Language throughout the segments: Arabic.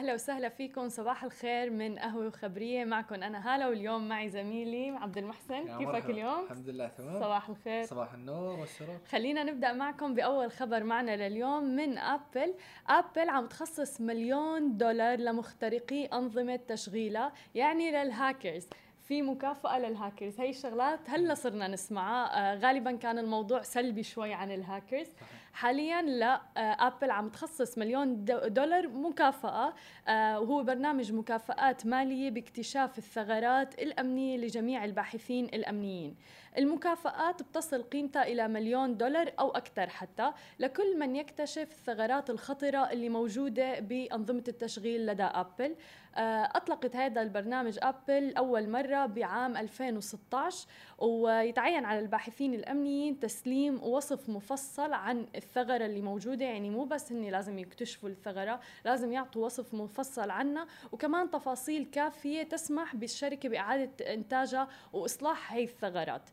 أهلا وسهلا فيكم. صباح الخير من قهوة وخبرية. معكم أنا هالة واليوم معي زميلي عبد المحسن. كيفك مرحبا. اليوم؟ الحمد لله تمام. صباح الخير. صباح النور والسرور خلينا نبدأ معكم بأول خبر معنا لليوم من أبل. أبل عم تخصص مليون دولار لمخترقي أنظمة تشغيلها يعني للهاكرز. في مكافأة للهاكرز. هي الشغلات هلا صرنا نسمعها. آه غالبا كان الموضوع سلبي شوي عن الهاكرز. حاليا لا آه ابل عم تخصص مليون دولار مكافأة آه وهو برنامج مكافآت مالية باكتشاف الثغرات الأمنية لجميع الباحثين الأمنيين. المكافآت بتصل قيمتها إلى مليون دولار أو أكثر حتى لكل من يكتشف الثغرات الخطرة اللي موجودة بأنظمة التشغيل لدى أبل. آه، أطلقت هذا البرنامج أبل أول مرة بعام 2016 ويتعين على الباحثين الأمنيين تسليم وصف مفصل عن الثغرة اللي موجودة. يعني مو بس هن لازم يكتشفوا الثغرة لازم يعطوا وصف مفصل عنها وكمان تفاصيل كافية تسمح بالشركة بإعادة إنتاجها وإصلاح هي الثغرات.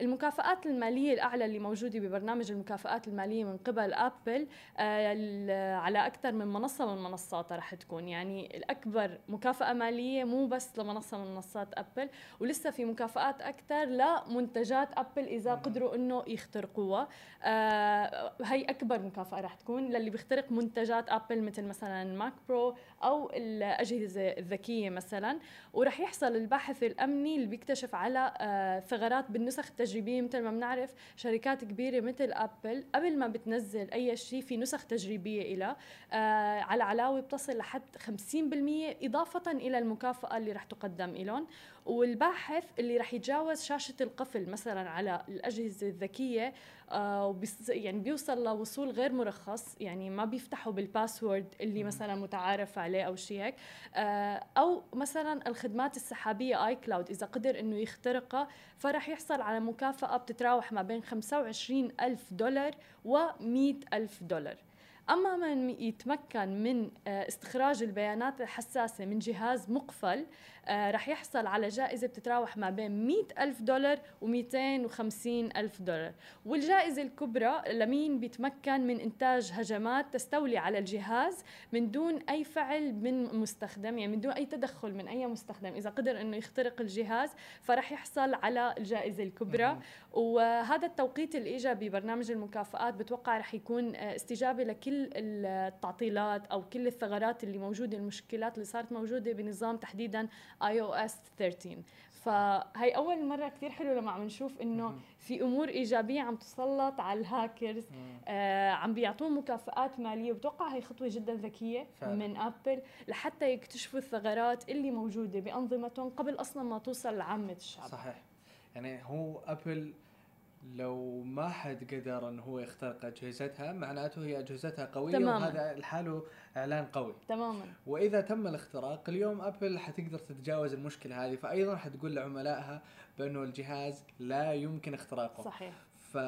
المكافآت المالية الأعلى اللي موجودة ببرنامج المكافآت المالية من قبل أبل آه، على أكثر من منصة من منصاتها رح تكون. يعني الأكبر مكافأة مالية مو بس لمنصة من منصات أبل ولسه في مكافآت أكثر لمنتجات أبل إذا قدروا إنه يخترقوها. آه، هي أكبر مكافأة رح تكون للي بيخترق منتجات أبل مثل مثلا ال Mac Pro أو الأجهزة الذكية مثلا. ورح يحصل الباحث الأمني اللي بيكتشف على آه، ثغرات بالنسخ تجريبية مثل ما بنعرف شركات كبيرة مثل ابل قبل ما بتنزل أي شيء في نسخ تجريبية لها آه على علاوة بتصل لحد 50% إضافة إلى المكافأة اللي رح تقدم لهم والباحث اللي رح يتجاوز شاشة القفل مثلا على الأجهزة الذكية آه يعني بيوصل لوصول غير مرخص يعني ما بيفتحوا بالباسورد اللي مثلا متعارف عليه أو شيء هيك. آه أو مثلا الخدمات السحابية اي كلاود إذا قدر إنه يخترقها فرح يحصل على مكافأة بتتراوح ما بين 25 ألف دولار و 100 ألف دولار. أما من يتمكن من آه، استخراج البيانات الحساسة من جهاز مقفل رح يحصل على جائزة بتتراوح ما بين 100 ألف دولار و 250 ألف دولار. والجائزة الكبرى لمين بيتمكن من إنتاج هجمات تستولي على الجهاز من دون أي فعل من مستخدم يعني من دون أي تدخل من أي مستخدم. إذا قدر أنه يخترق الجهاز فرح يحصل على الجائزة الكبرى. وهذا التوقيت الإيجابي برنامج المكافآت بتوقع رح يكون آه، استجابة لكل التعطيلات أو كل الثغرات اللي موجودة المشكلات اللي صارت موجودة بنظام تحديدا iOS 13 فهي أول مرة كثير حلو لما عم نشوف إنه في أمور إيجابية عم تسلط على الهاكرز آه عم بيعطوهم مكافآت مالية. وبتوقع هي خطوة جدا ذكية فعلا. من أبل لحتى يكتشفوا الثغرات اللي موجودة بأنظمتهم قبل أصلا ما توصل لعامة الشعب. صحيح. يعني هو أبل لو ما حد قدر انه هو يخترق أجهزتها معناته هي أجهزتها قوية تماما. وهذا لحاله إعلان قوي. تماما. وإذا تم الاختراق اليوم أبل حتقدر تتجاوز المشكلة هذه فايضا حتقول لعملائها بأنه الجهاز لا يمكن اختراقه. صحيح. ف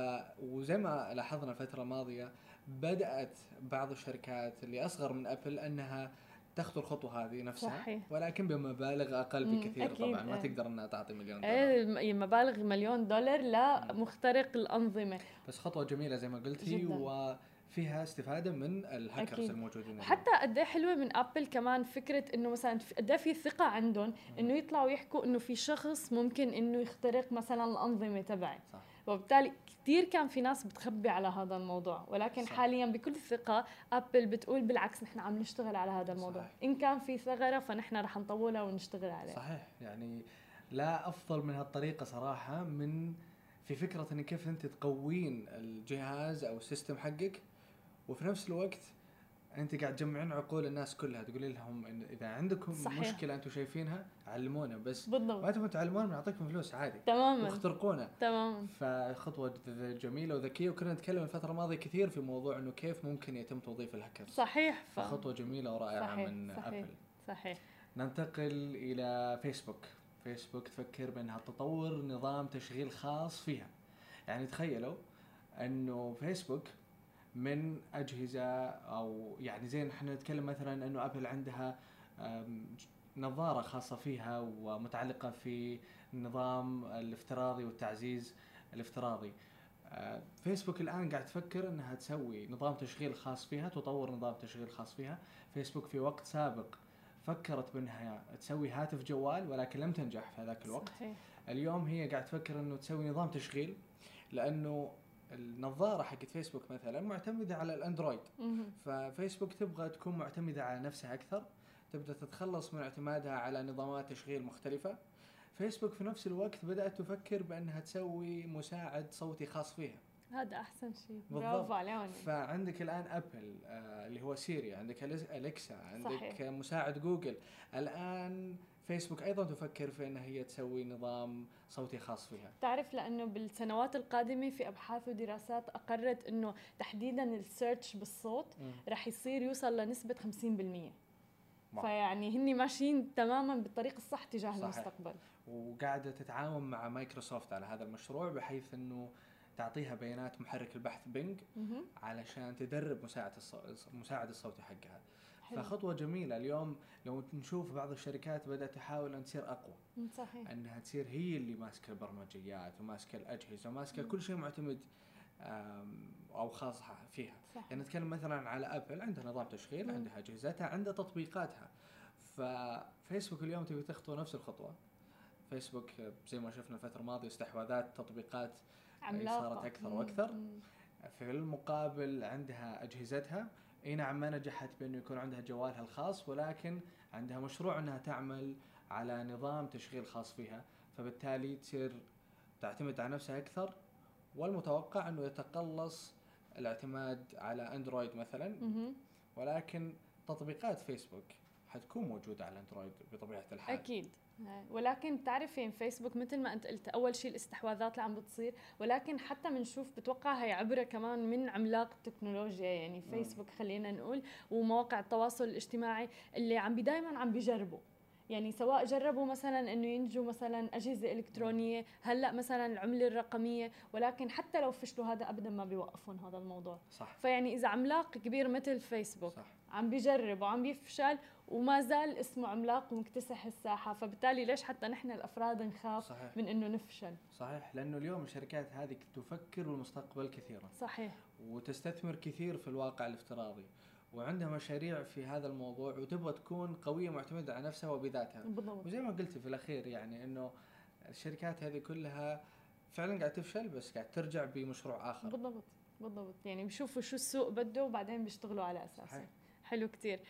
وزي ما لاحظنا الفترة الماضية بدأت بعض الشركات اللي أصغر من أبل أنها تاخذ الخطوة هذه نفسها صحيح. ولكن بمبالغ أقل بكثير أكيد. طبعا ما تقدر إنها تعطي مليون دولار إيه مبالغ مليون دولار لمخترق الأنظمة بس خطوة جميلة زي ما قلتي و فيها استفادة من الهاكرز أكيد. الموجودين حتى قد إيه حلوة من ابل كمان فكرة إنه مثلا قد إيه في ثقة عندهم إنه يطلعوا يحكوا إنه في شخص ممكن إنه يخترق مثلا الأنظمة تبعي صح. وبالتالي كثير كان في ناس بتخبي على هذا الموضوع ولكن صح. حاليا بكل ثقة ابل بتقول بالعكس نحن عم نشتغل على هذا الموضوع صحيح. إن كان في ثغرة فنحن رح نطولها ونشتغل عليها صحيح يعني لا أفضل من هالطريقة صراحة من في فكرة إن كيف أنت تقوين الجهاز أو ال system حقك وفي نفس الوقت أنت قاعد تجمعين عقول الناس كلها تقولي لهم إن إذا عندكم صحيح. مشكلة أنتم شايفينها علمونا بس. بالضبط. ما تبغون تعلمونا بنعطيكم فلوس عادي. تماما. واخترقونا. تماما. فخطوة جميلة وذكية وكنا نتكلم الفترة الماضية كثير في موضوع إنه كيف ممكن يتم توظيف الهاكرز. صحيح ف... فخطوة جميلة ورائعة صحيح. من صحيح. ابل صحيح. ننتقل إلى فيسبوك فيسبوك تفكر بأنها تطور نظام تشغيل خاص فيها. يعني تخيلوا إنه فيسبوك من أجهزة أو يعني زين إحنا نتكلم مثلا إنه ابل عندها نظارة خاصة فيها ومتعلقة في النظام الافتراضي والتعزيز الافتراضي. فيسبوك الآن قاعد تفكر إنها تسوي نظام تشغيل خاص فيها تطور نظام تشغيل خاص فيها. فيسبوك في وقت سابق فكرت بإنها تسوي هاتف جوال ولكن لم تنجح في هذاك الوقت. صحيح. اليوم هي قاعد تفكر إنه تسوي نظام تشغيل لأنه النظارة حقت فيسبوك مثلا معتمدة على الأندرويد. ففيسبوك تبغى تكون معتمدة على نفسها أكثر. تبدأ تتخلص من اعتمادها على نظامات تشغيل مختلفة. فيسبوك في نفس الوقت بدأت تفكر بأنها تسوي مساعد صوتي خاص فيها. هذا أحسن شيء. برافو عليهم. فعندك الآن أبل آه اللي هو سيري عندك أليكسا عندك صحيح. مساعد جوجل. الآن فيسبوك أيضا تفكر في انها هي تسوي نظام صوتي خاص فيها تعرف لأنه بالسنوات القادمة في أبحاث ودراسات أقرت إنه تحديدا ال search بالصوت رح يصير يوصل لنسبة 50% واو. فيعني هني ماشيين تماما بالطريق الصح تجاه صحيح. المستقبل وقاعدة تتعاون مع مايكروسوفت على هذا المشروع بحيث إنه تعطيها بيانات محرك البحث بينج. علشان تدرب مساعد الص... المساعد الصوتي حقها حلو. فخطوة جميلة. اليوم لو نشوف بعض الشركات بدأت تحاول أن تصير أقوى. صحيح. أنها تصير هي اللي ماسكة البرمجيات وماسكة الأجهزة وماسكة كل شيء معتمد أو خاص فيها. صح. يعني نتكلم مثلا على أبل عندها نظام تشغيل مم. عندها أجهزتها عندها تطبيقاتها. ففيسبوك اليوم تبي تخطو نفس الخطوة. فيسبوك زي ما شفنا الفترة الماضية استحواذات تطبيقات عملاقة. صارت أكثر مم، وأكثر. مم. في المقابل عندها أجهزتها. إي نعم ما نجحت بأنه يكون عندها جوالها الخاص ولكن عندها مشروع إنها تعمل على نظام تشغيل خاص فيها. فبالتالي تصير تعتمد على نفسها أكثر والمتوقع إنه يتقلص الاعتماد على أندرويد مثلا. ولكن تطبيقات فيسبوك حتكون موجودة على أندرويد بطبيعة الحال. أكيد. ولكن بتعرفين فيسبوك مثل ما أنت قلت أول شيء الاستحواذات اللي عم بتصير ولكن حتى بنشوف بتوقع هي عبره كمان من عملاق التكنولوجيا. يعني فيسبوك خلينا نقول ومواقع التواصل الاجتماعي اللي عم دائما عم بيجربوا يعني سواء جربوا مثلا إنه ينجوا مثلا أجهزة إلكترونية هلأ مثلا العملة الرقمية ولكن حتى لو فشلوا هذا ابدا ما بيوقفهم هذا الموضوع. صح. فيعني إذا عملاق كبير مثل فيسبوك صح. عم بيجرب وعم بيفشل وما زال اسمه عملاق ومكتسح الساحة. فبالتالي ليش حتى نحن الأفراد نخاف صحيح. من إنه نفشل؟ صحيح لأنه اليوم الشركات هذه تفكر بالمستقبل كثيرا. صحيح. وتستثمر كثير في الواقع الافتراضي. وعندها مشاريع في هذا الموضوع وتبغى تكون قوية معتمدة على نفسها وبذاتها. بالضبط. وزي ما قلتي في الأخير يعني إنه الشركات هذه كلها فعلا قاعد تفشل بس قاعد ترجع بمشروع آخر. بالضبط بالضبط. يعني بيشوفوا شو السوق بده وبعدين بيشتغلوا على أساسه. صحيح. حلو كتير.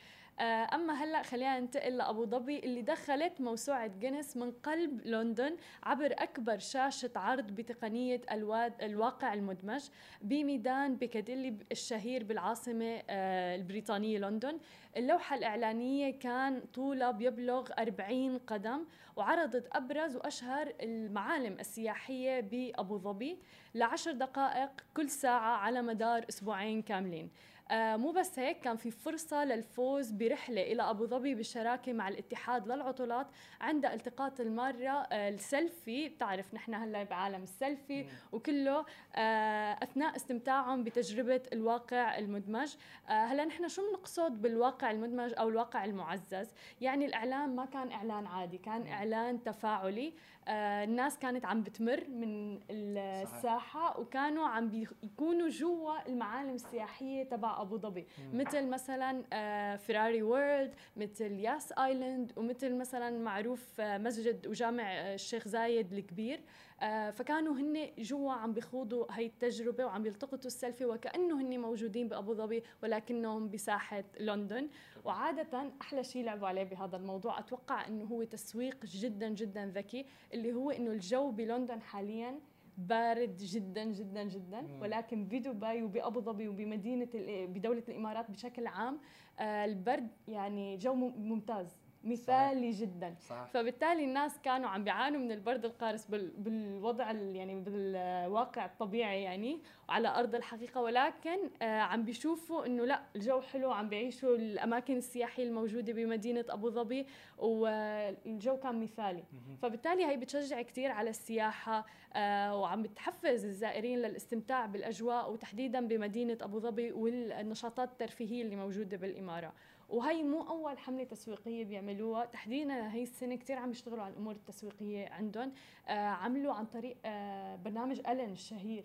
آه، أما هلأ خلينا ننتقل لأبو ظبي اللي دخلت موسوعة جينيس من قلب لندن عبر أكبر شاشة عرض بتقنية الواد الواقع المدمج بميدان بيكاديلي الشهير بالعاصمة آه، البريطانية لندن. اللوحة الإعلانية كان طولها بيبلغ 40 قدم وعرضت أبرز وأشهر المعالم السياحية بأبو ظبي لعشر دقائق كل ساعة على مدار أسبوعين كاملين. مو بس هيك كان في فرصة للفوز برحلة إلى أبو ظبي بالشراكة مع الاتحاد للعطلات عند التقاط المارة آه السيلفي. بتعرف نحن هلأ بعالم السيلفي. وكله آه أثناء استمتاعهم بتجربة الواقع المدمج. آه هلأ نحن شو بنقصد بالواقع المدمج أو الواقع المعزز؟ يعني الإعلان ما كان إعلان عادي كان إعلان تفاعلي. آه الناس كانت عم بتمر من الساحة وكانوا عم بيكونوا جوا المعالم السياحية تبع أبو ظبي. مثل مثلا آه، فيراري وورلد مثل ياس ايلاند ومثل مثلا معروف آه، مسجد وجامع آه، الشيخ زايد الكبير. آه، فكانوا هن جوا عم بيخوضوا هاي التجربة وعم يلتقطوا السيلفي وكأنه هن موجودين بأبو ظبي ولكنهم بساحة لندن. وعادة أحلى شيء لعبوا عليه بهذا الموضوع أتوقع أنه هو تسويق جدا جدا ذكي اللي هو أنه الجو بلندن حاليا بارد جدا جدا جدا. ولكن بدبي وبأبو ظبي وبمدينة ال- بدولة الإمارات بشكل عام آه، البرد يعني جو مم- ممتاز. مثالي جدا. صح فبالتالي الناس كانوا عم بيعانوا من البرد القارس بال- بالوضع ال- يعني بالواقع الطبيعي يعني وعلى أرض الحقيقة. ولكن آه، عم بيشوفوا إنه لا الجو حلو عم بيعيشوا الأماكن السياحية الموجودة بمدينة أبو ظبي والجو كان مثالي. فبالتالي هي بتشجع كثير على السياحة آه وعم بتحفز الزائرين للاستمتاع بالأجواء وتحديدا بمدينة أبو ظبي والنشاطات الترفيهية اللي موجودة بالإمارة. وهي مو أول حملة تسويقية بيعملوها. تحديدا هي السنة كثير عم يشتغلوا على الأمور التسويقية عندهم. آه عملوا عن طريق آه برنامج ألن الشهير.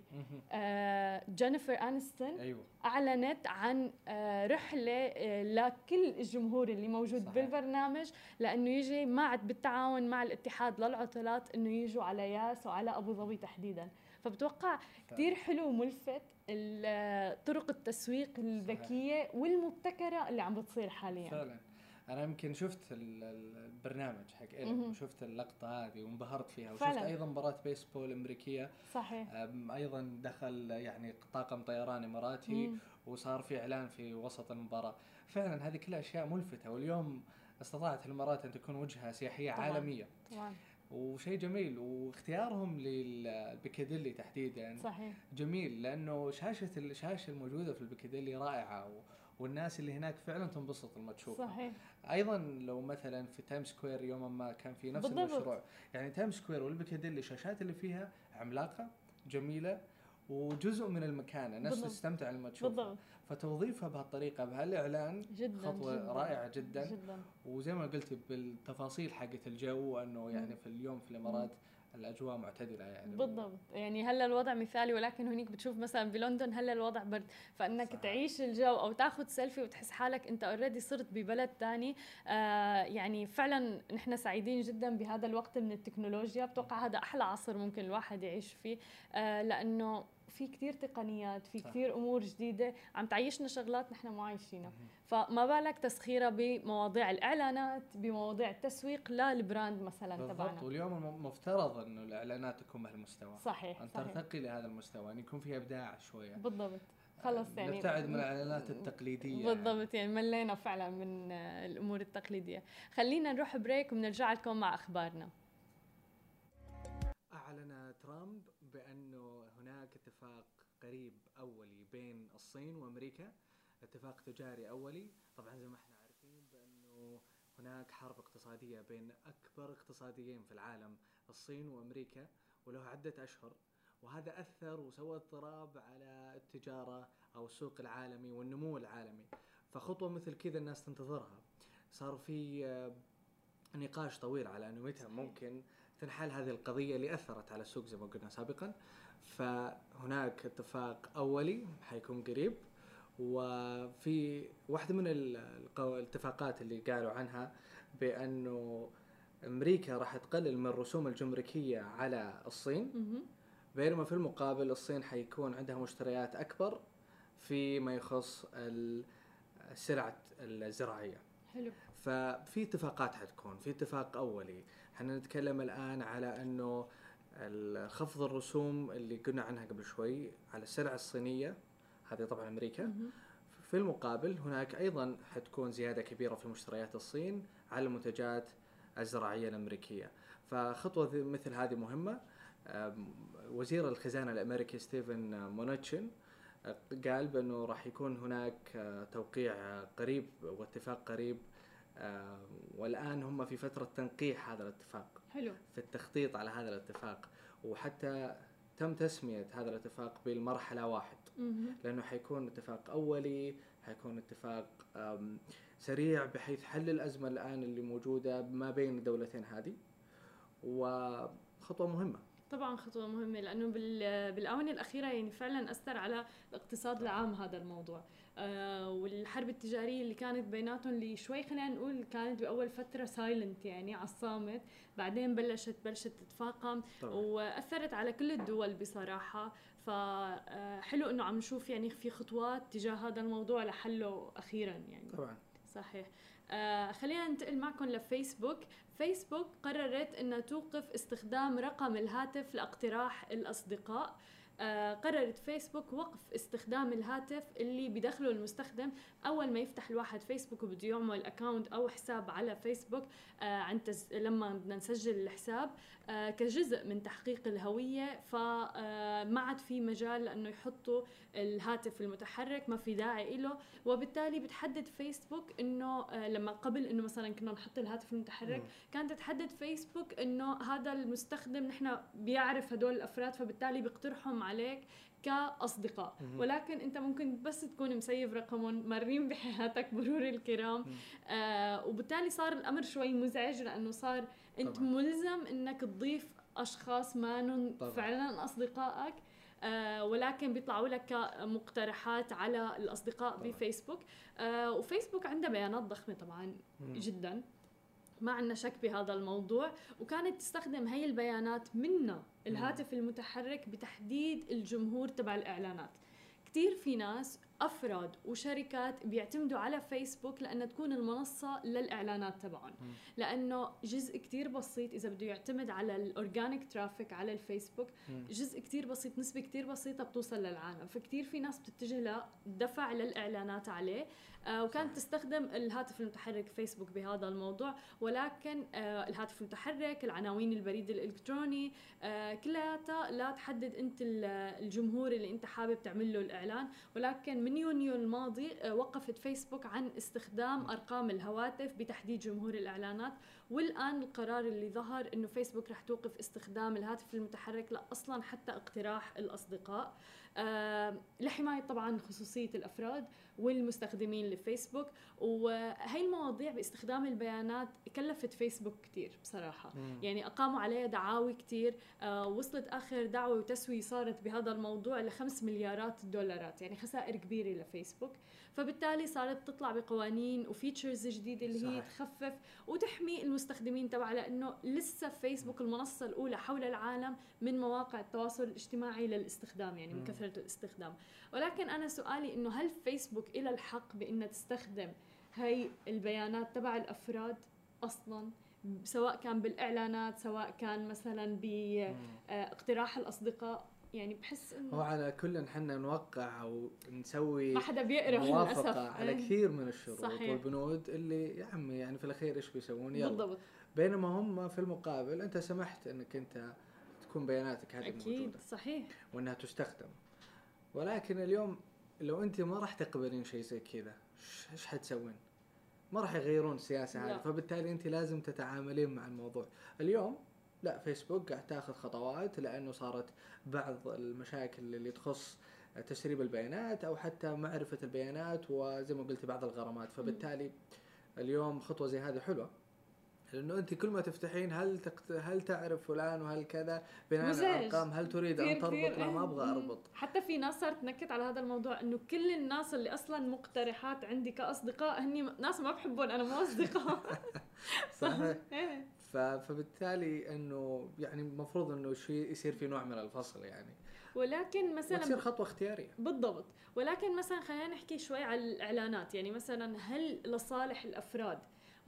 آه جينيفر انستون أيوه. أعلنت عن آه رحلة آه لكل الجمهور اللي موجود صحيح. بالبرنامج لأنه يجي مع بالتعاون مع الاتحاد للعطلات إنه يجوا على ياس وعلى أبو ظبي تحديدا. فبتوقع كثير حلو وملفت طرق التسويق الذكية والمبتكرة اللي عم بتصير حاليا. فعلا. أنا يمكن شفت البرنامج حق إلين وشفت اللقطة هذه وانبهرت فيها وشفت فعلا. أيضا مباراة بيسبول أمريكية. صحيح. أيضا دخل يعني طاقم طيران إماراتي مم. وصار في إعلان في وسط المباراة. فعلا هذه كلها أشياء ملفتة واليوم استطاعت الإمارات أن تكون وجهة سياحية طبعا. عالمية. طبعا. وشيء جميل واختيارهم للبيكاديلي تحديدا صحيح. جميل لأنه شاشة الشاشه الموجودة في البيكاديلي رائعة والناس اللي هناك فعلا تنبسط لما تشوفها. صحيح. أيضا لو مثلا في تايم سكوير يوما ما كان في نفس بالضبط. المشروع. يعني تايم سكوير والبيكاديلي الشاشات اللي فيها عملاقة جميلة وجزء من المكان الناس تستمتع لما تشوفها. بالضبط. فتوظيفها بهالطريقة بهالإعلان جدا خطوة جداً. رائعة جدا, جدا. وزي ما قلت بالتفاصيل حقت الجو إنه يعني في اليوم في الإمارات الأجواء معتدلة يعني. بالضبط. يعني هلا الوضع مثالي ولكن هنيك بتشوف مثلا بلندن هلا الوضع برد. فإنك صحيح. تعيش الجو أو تاخذ سيلفي وتحس حالك أنت already صرت ببلد ثاني آه يعني فعلا نحن سعيدين جدا بهذا الوقت من التكنولوجيا. بتوقع هذا أحلى عصر ممكن الواحد يعيش فيه آه لأنه في كتير تقنيات في كتير أمور جديدة عم تعيشنا شغلات نحن مو عايشينها. فما بالك تسخيرها بمواضيع الإعلانات بمواضيع التسويق لل brand مثلا تبعنا. بالضبط واليوم مفترض إنه الاعلانات تكون بهالمستوى. صحيح أن ترتقي لهذا المستوى إن يكون فيها إبداع شوية. بالضبط. خلص يعني نبتعد من الإعلانات التقليدية. بالضبط يعني ملينا فعلا من الأمور التقليدية. خلينا نروح بريك ونرجع لكم مع أخبارنا. أعلن ترامب هناك اتفاق قريب أولي بين الصين وأمريكا اتفاق تجاري أولي. طبعا زي ما إحنا عارفين بأنه هناك حرب اقتصادية بين أكبر اقتصاديين في العالم الصين وأمريكا وله عدة أشهر. وهذا أثر وسوى اضطراب على التجارة أو السوق العالمي والنمو العالمي. فخطوة مثل كذا الناس تنتظرها. صار في آه، نقاش طويل على أنه متى ممكن تنحل هذه القضية اللي أثرت على السوق زي ما قلنا سابقا. فهناك اتفاق أولي حيكون قريب وفي واحدة من الاتفاقات اللي قالوا عنها بأنه أمريكا راح تقلل من الرسوم الجمركية على الصين. بينما في المقابل الصين حيكون عندها مشتريات أكبر فيما يخص السلع الزراعية. حلو. ففي اتفاقات حتكون في اتفاق أولي. إحنا نتكلم الآن على أنه خفض الرسوم اللي قلنا عنها قبل شوي على السلع الصينية هذه طبعا أمريكا. في المقابل هناك أيضا حتكون زيادة كبيرة في مشتريات الصين على المنتجات الزراعية الأمريكية. فخطوة مثل هذه مهمة. وزير الخزانة الأمريكي ستيفن مونتشن قال بأنه راح يكون هناك توقيع قريب واتفاق قريب والآن هم في فترة تنقيح هذا الاتفاق. حلو. في التخطيط على هذا الاتفاق. وحتى تم تسمية هذا الاتفاق بالمرحلة واحد. لأنه حيكون اتفاق أولي حيكون اتفاق سريع بحيث حل الأزمة الآن اللي موجودة ما بين الدولتين هذه. وخطوة مهمة. طبعا خطوة مهمة لأنه بالآونة الأخيرة يعني فعلا أثر على الاقتصاد العام هذا الموضوع. آه والحرب التجارية اللي كانت بيناتهم اللي شوي خلينا نقول كانت بأول فترة سايلنت يعني على الصامت بعدين بلشت بلشت تتفاقم طبعا. وأثرت على كل الدول بصراحة. فحلو آه، إنه عم نشوف يعني في خطوات تجاه هذا الموضوع لحله أخيرا يعني. طبعا. صحيح. آه خلينا ننتقل معكم لفيسبوك. فيسبوك قررت إنها توقف استخدام رقم الهاتف لاقتراح الأصدقاء. آه، قررت فيسبوك وقف استخدام الهاتف اللي بدخله المستخدم أول ما يفتح الواحد فيسبوك وبده يعمل account أو حساب على فيسبوك آه، عن تز... لما بدنا نسجل الحساب آه، كجزء من تحقيق الهوية فما عاد في مجال لأنه يحطوا الهاتف المتحرك ما في داعي له وبالتالي بتحدد فيسبوك إنه لما قبل إنه مثلا كنا نحط الهاتف المتحرك كانت تحدد فيسبوك إنه هذا المستخدم نحن بيعرف هدول الأفراد فبالتالي بيقترحهم عليك كأصدقاء. ولكن أنت ممكن بس تكون مسيف رقمهم مارين بحياتك مرور الكرام. آه وبالتالي صار الأمر شوي مزعج لأنه صار أنت طبعاً. ملزم إنك تضيف أشخاص ما. فعلا أصدقائك آه ولكن بيطلعوا لك كمقترحات على الأصدقاء طبعاً. بفيسبوك آه وفيسبوك عندها بيانات ضخمه طبعا مم. جدا ما عندنا شك بهذا الموضوع وكانت تستخدم هي البيانات منا الهاتف المتحرك بتحديد الجمهور تبع الإعلانات كثير في ناس أفراد وشركات بيعتمدوا على فيسبوك لأنها تكون المنصة للإعلانات تبعهم. لأنه جزء كتير بسيط إذا بده يعتمد على ال organic traffic على الفيسبوك. جزء كتير بسيط نسبة كتير بسيطة بتوصل للعالم فكتير في ناس بتتجه لدفع للإعلانات عليه آه وكانت. تستخدم الهاتف المتحرك فيسبوك بهذا الموضوع ولكن آه الهاتف المتحرك العناوين البريد الإلكتروني آه كلياتها لا تحدد ال- الجمهور اللي أنت حابب تعمل له الإعلان ولكن من يونيو الماضي آه وقفت فيسبوك عن استخدام أرقام الهواتف بتحديد جمهور الإعلانات. والآن القرار اللي ظهر إنه فيسبوك رح توقف استخدام الهاتف المتحرك لا أصلا حتى اقتراح الأصدقاء. آه لحماية طبعا خصوصية الأفراد. والمستخدمين لفيسبوك وهي المواضيع باستخدام البيانات كلفت فيسبوك كتير بصراحة مم. يعني أقاموا عليها دعاوي كتير آه وصلت آخر دعوة وتسوية صارت بهذا الموضوع لخمس مليارات دولارات يعني خسائر كبيرة لفيسبوك فبالتالي صارت تطلع بقوانين وفيتشرز جديدة اللي هي صحيح. تخفف وتحمي المستخدمين تبعها لأنه لسه فيسبوك المنصة الأولى حول العالم من مواقع التواصل الاجتماعي للاستخدام يعني من. كثرة الاستخدام ولكن أنا سؤالي إنه هل فيسبوك إلى الحق بإنها تستخدم هاي البيانات تبع الأفراد أصلاً سواء كان بالإعلانات سواء كان مثلا. باقتراح الأصدقاء. يعني بحس هو إنه على كل نحن نوقع أو نسوي ما حدا بيقرأ موافقة على إيه. كثير من الشروط. صحيح. والبنود اللي يا عمي يعني في الأخير إيش بيسوون؟ يلا. بالضبط. بينما هم في المقابل أنت سمحت إنك أنت تكون بياناتك هذه أكيد. موجودة. صحيح. وإنها تستخدم. ولكن اليوم لو انت ما راح تقبلين شيء زي كذا إيش حتسوين؟ ما راح يغيرون السياسة. هذه فبالتالي انت لازم تتعاملين مع الموضوع اليوم لا فيسبوك قاعد تاخذ خطوات لأنه صارت بعض المشاكل اللي تخص تسريب البيانات أو حتى معرفة البيانات وزي ما قلت بعض الغرامات فبالتالي اليوم خطوة زي هذه حلوة لأنه أنت كل ما تفتحين هل تقت... هل تعرف فلان وهل كذا؟ بناء على. الأرقام هل تريد أن تربط؟ لا ما. أبغى. أربط. حتى في ناس صارت تنكت على هذا الموضوع إنه كل الناس اللي أصلا مقترحات عندي كأصدقاء هني ناس ما بحبهم أنا مو أصدقاء. صحيح. إيه. ف... فبالتالي إنه يعني المفروض إنه شيء يصير في نوع من الفصل يعني. ولكن مثلا وتصير خطوة اختيارية. بالضبط. ولكن مثلا خلينا نحكي شوي على الإعلانات. يعني مثلا هل لصالح الأفراد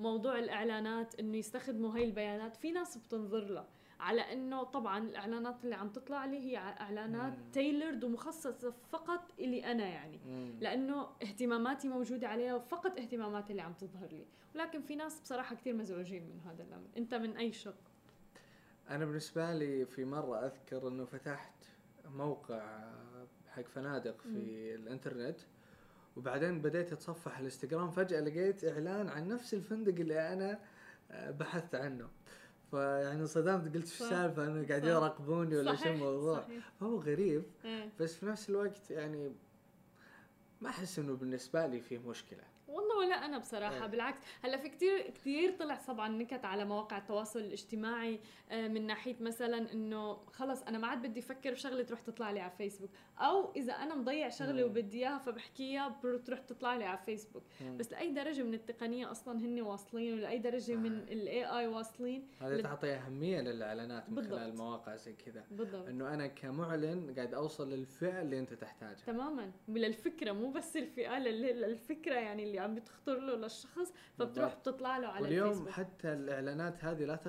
موضوع الإعلانات إنه يستخدموا هاي البيانات. في ناس بتنظر لها. على إنه طبعا الإعلانات اللي عم تطلع لي هي إعلانات مم. تailored ومخصصة فقط إلي أنا يعني. مم. لأنه اهتماماتي موجودة عليها وفقط اهتماماتي اللي عم تظهر لي. ولكن في ناس بصراحة كثير مزعوجين من هذا الأمر. أنت من أي شق؟ أنا بالنسبة لي في مرة أذكر إنه فتحت موقع حق فنادق في الإنترنت. وبعدين بديت أتصفح الإنستغرام فجأة لقيت إعلان عن نفس الفندق اللي أنا آه، بحثت عنه فيعني انصدمت قلت صح. السالفة انه قاعدين صح. يراقبوني ولا شو الموضوع فهو غريب إيه. بس في نفس الوقت يعني ما أحس إنه بالنسبة لي فيه مشكلة والله ولا أنا بصراحة إيه. بالعكس هلأ في كتير كتير طلع طبعا نكت على مواقع التواصل الاجتماعي آه، من ناحية مثلا إنه خلص أنا ما عاد بدي أفكر بشغله تروح تطلع لي على فيسبوك أو إذا أنا مضيع شغله مم. وبدي إياها فبحكيها بتروح تطلع لي على فيسبوك بس لأي درجة من التقنية أصلا هن واصلين ولأي درجة من صحيح. الاي اي واصلين هذا تعطي أهمية للإعلانات من بالضبط. خلال مواقع زي كذا بالضبط إنه أنا كمعلن قاعد أوصل للفئة اللي أنت تحتاجها تماما وللفكرة مو بس الفئة لل- للفكرة يعني اللي عم بتخطر له للشخص فبتروح. بتطلع له على واليوم الفيسبوك. حتى الإعلانات هذه لا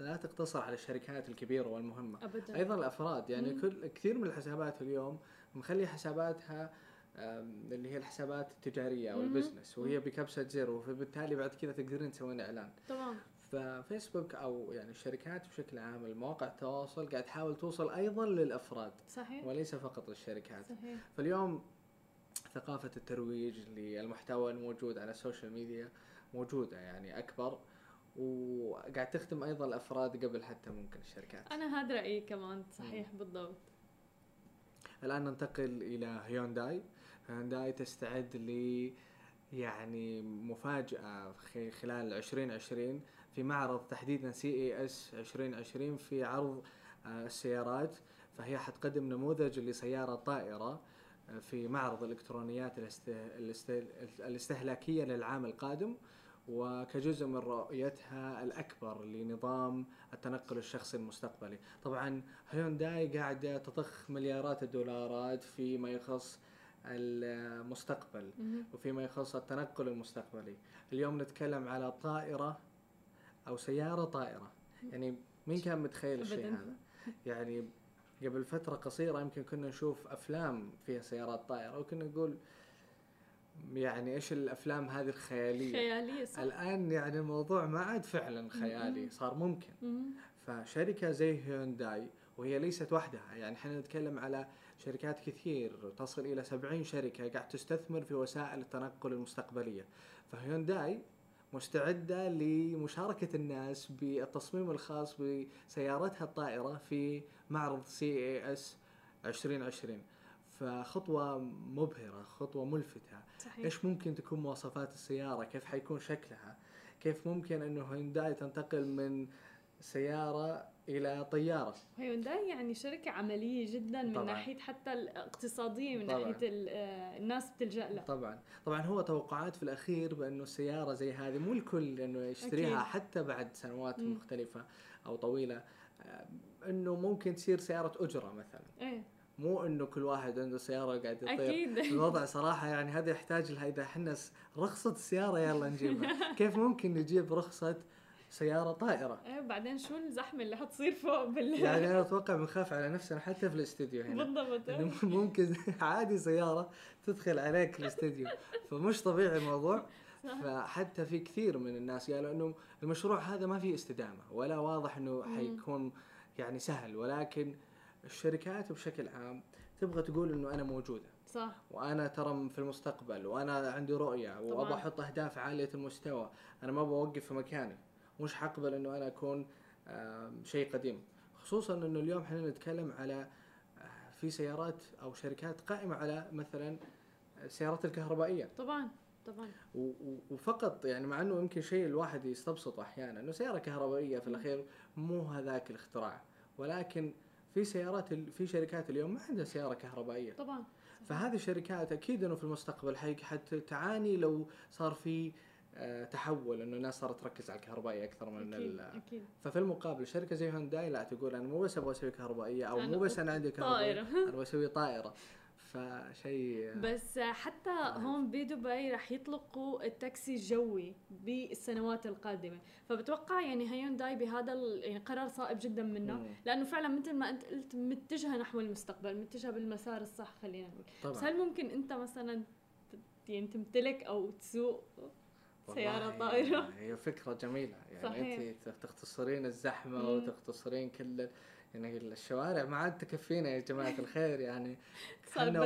لا تقتصر على الشركات الكبيرة والمهمة. ابدا. أيضا الأفراد يعني مم. كل كثير من الحسابات اليوم مخلي حساباتها اللي هي الحسابات التجارية أو. ال business وهي بكبسة زر فبالتالي بعد كذا تقدرين تسوين إعلان. تمام. ففيسبوك أو يعني الشركات بشكل عام المواقع التواصل قاعد تحاول توصل أيضا للأفراد. صحيح. وليس فقط للشركات. صحيح. فاليوم ثقافة الترويج للمحتوى الموجود على ال social media موجودة يعني أكبر وقاعد تخدم أيضا الأفراد قبل حتى ممكن الشركات. أنا هذا رأيي كمان صحيح بالضبط. الآن ننتقل إلى هيونداي هيونداي تستعد ل يعني مفاجأة خلال 2020 في معرض تحديدا CES 2020 في عرض آه، السيارات. فهي حتقدم نموذج لسيارة طائرة في معرض. الاست... الاستهلاكية للعام القادم وكجزء من رؤيتها الأكبر لنظام التنقل الشخصي المستقبلي طبعا هيونداي قاعدة تضخ مليارات الدولارات فيما يخص المستقبل. وفيما يخص التنقل المستقبلي اليوم نتكلم على طائرة أو سيارة طائرة يعني مين كان متخيل الشيء. هذا يعني قبل فترة قصيرة يمكن كنا نشوف أفلام فيها سيارات طائرة وكنا نقول يعني إيش الأفلام هذه الخيالية خيالية صح الآن يعني الموضوع ما عاد فعلا خيالي. صار ممكن مهم. فشركة زي هيونداي وهي ليست وحدها يعني إحنا نتكلم على شركات كثير تصل إلى 70 شركة قاعد تستثمر في وسائل التنقل المستقبلية فهيونداي مستعدة لمشاركة الناس بالتصميم الخاص بسيارتها الطائرة في معرض CES 2020 فخطوة مبهرة خطوة ملفتة. صحيح. إيش ممكن تكون مواصفات السيارة؟ كيف حيكون شكلها؟ كيف ممكن إنه هيونداي تنتقل من سيارة إلى طيارة؟ هيونداي يعني شركة عملية جدا من طبعاً. ناحية حتى الاقتصادية من طبعاً. ناحية آه، الناس بتلجأ لها طبعا. طبعا هو توقعات في الأخير بأنه السيارة زي هذه مو الكل إنه يشتريها أكيد. حتى بعد سنوات مم. مختلفة أو طويلة. إنه ممكن تصير سيارة أجرة مثلا. إيه. مو إنه كل واحد عنده سيارة قاعد يطير. أكيد. الوضع صراحة يعني هذا يحتاج لها إذا إحنا رخصة السيارة يلا نجيبها. كيف ممكن نجيب رخصة سيارة طائرة؟ إيه وبعدين شو الزحمة اللي حتصير فوق بال يعني أنا أتوقع بنخاف على نفسنا حتى في الاستديو هنا. بالضبط إيه. ممكن عادي سيارة تدخل عليك الاستديو. فمش طبيعي الموضوع. فحتى في كثير من الناس قالوا إنه المشروع هذا ما فيه استدامة. ولا واضح إنه. حيكون يعني سهل ولكن الشركات بشكل عام تبغى تقول إنه أنا موجودة. صح. وأنا ترى في المستقبل وأنا عندي رؤية وأبغى. أحط أهداف عالية المستوى. أنا ما بوقف في مكاني. مش حقبل إنه أنا أكون شيء قديم. خصوصا إنه اليوم إحنا نتكلم على آه، في سيارات أو شركات قائمة على مثلا السيارات الكهربائية. طبعا طبعا. وفقط يعني مع إنه يمكن شيء الواحد يستبسطه أحيانا إنه سيارة كهربائية في الأخير مو هذاك الاختراع. ولكن في سيارات في شركات اليوم ما عندها سيارة كهربائية. طبعا. فهذه الشركات أكيد إنه في المستقبل حي- حتعاني لو صار في آه، تحول إنه الناس صارت تركز على الكهربائي أكثر من أكيد ال- أكيد. ففي المقابل شركة زي هونداي لا تقول أنا مو بس أبغى أسوي كهربائية أو مو بس أنا عندي كهربائية أنا بسوي طائرة. فشيء بس حتى رهيب. هون بدبي رح يطلقوا التاكسي الجوي بالسنوات القادمة فبتوقع يعني هيونداي بهذا يعني قرار صائب جدا منه مم. لأنه فعلا مثل ما أنت قلت متجهة نحو المستقبل متجهة بالمسار الصح خلينا نقول بس طبعا هل ممكن أنت مثلا يعني تمتلك أو تسوق سيارة والله طائرة هي فكرة جميلة يعني صحيح. أنت تختصرين الزحمة مم. وتختصرين كل ال- يعني الشوارع ما عاد تكفينا يا جماعة الخير يعني صار إحنا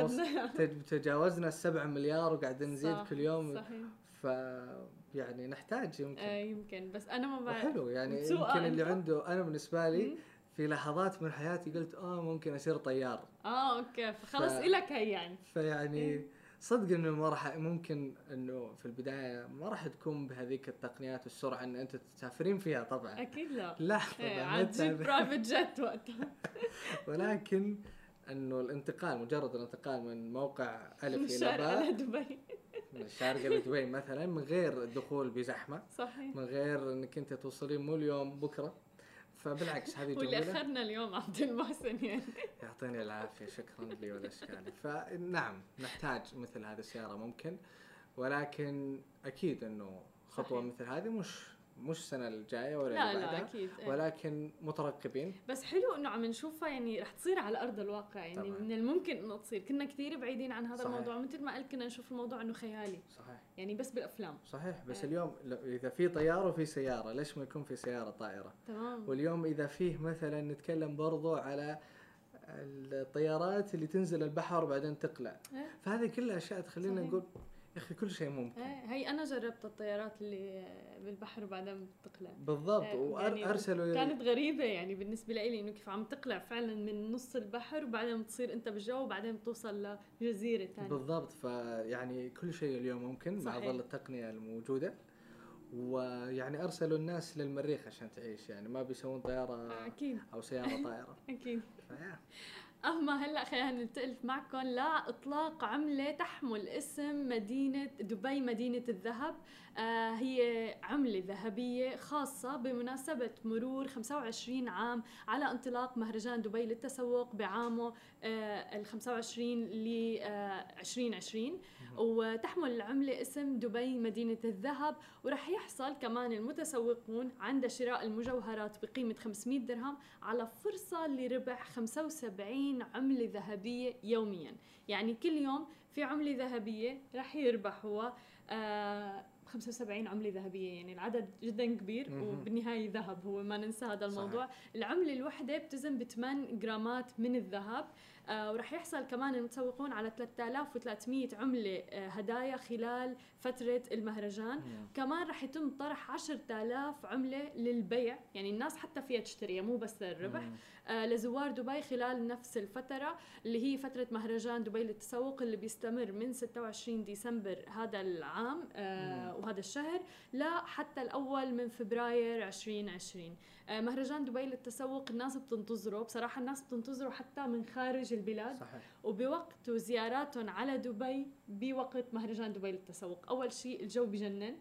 تجاوزنا السبعة مليار وقاعدين نزيد كل يوم. صحيح. ف يعني نحتاج يمكن. آه يمكن. بس أنا ما بعرف. وحلو يعني يمكن اللي؟ عنده أنا بالنسبة لي. في لحظات من حياتي قلت آه ممكن أصير طيار. آه okay. فخلص ف- إلك هي يعني. فيعني إيه. صدق إنه ما راح ممكن إنه في البداية ما راح تكون بهذيك التقنيات والسرعة إن أنت تسافرين فيها طبعا. أكيد لا. لا إيه، طبعا تجيب. private jet وقتها. ولكن إنه الانتقال مجرد الانتقال من موقع من الف إلى باء على دبي. من الشارقه لدبي مثلا من غير الدخول بزحمة صحيح. من غير إنك أنت توصلين مو اليوم بكرة. فبالعكس هذه واللي جميلة. اخذنا اليوم عبد المحسن يعني. يعطيني العافية شكرا لي والأشكال. فنعم نحتاج مثل هذه السيارة ممكن ولكن أكيد إنه خطوة صحيح. مثل هذه مش مش السنة الجاية ولا لا لا أكيد إيه. ولكن مترقبين بس حلو إنه عم نشوفها يعني رح تصير على أرض الواقع يعني طبعاً. من الممكن إنه تصير كنا كثير بعيدين عن هذا صحيح. الموضوع مثل ما قلت كنا نشوف الموضوع إنه خيالي صحيح يعني بس بالأفلام صحيح بس إيه. اليوم إذا في طيارة وفي سيارة ليش ما يكون في سيارة طائرة تمام واليوم إذا فيه مثلا نتكلم برضو على الطيارات اللي تنزل البحر وبعدين تقلع إيه. فهذه كلها أشياء تخلينا صحيح. نقول أخي كل شيء ممكن. إيه، هي أنا جربت الطيارات اللي بالبحر وبعدين بتقلع. بالضبط إيه، يعني وارسلوا كانت غريبة يعني بالنسبة لي إنه كيف عم تقلع فعلا من نص البحر وبعدين بتصير أنت بالجو وبعدين بتوصل لجزيرة ثانية بالضبط فيعني كل شيء اليوم ممكن مع صحيح. ظل التقنية الموجودة. ويعني أرسلوا الناس للمريخ عشان تعيش يعني ما بيسوون طيارة أكيد. أو سيارة طائرة. أكيد. فيا. اما هلأ خلينا ننتقل معكم لاطلاق عملة تحمل اسم مدينة دبي مدينة الذهب. هي عملة ذهبية خاصة بمناسبة مرور 25 عام على انطلاق مهرجان دبي للتسوق بعامه آه ال 25 ل آه 2020 وتحمل العملة اسم دبي مدينة الذهب ورح يحصل كمان المتسوقون عند شراء المجوهرات بقيمة 500 درهم على فرصة لربح 75 عملة ذهبية يوميا. يعني كل يوم في عملة ذهبية رح يربحوها. آه 75 عملة ذهبية يعني العدد جدا كبير مهم. وبالنهاية ذهب هو ما ننسى هذا صحيح. الموضوع العملة الوحدة بتزن ب 8 جرامات من الذهب آه ورح يحصل كمان المتسوقون على 3300 عملة آه هدايا خلال فترة المهرجان مم. كمان رح يتم طرح 10000 عملة للبيع يعني الناس حتى فيها تشتريها مو بس للربح. آه لزوار دبي خلال نفس الفترة اللي هي فترة مهرجان دبي للتسوق اللي بيستمر من 26 ديسمبر هذا العام آه وهذا الشهر لحتى الأول من فبراير 2020 آه مهرجان دبي للتسوق الناس بتنتظره. بصراحة الناس بتنتظره حتى من خارج البلاد. صحيح. وبوقت زياراتهم على دبي بوقت مهرجان دبي للتسوق. أول شيء الجو بجنن.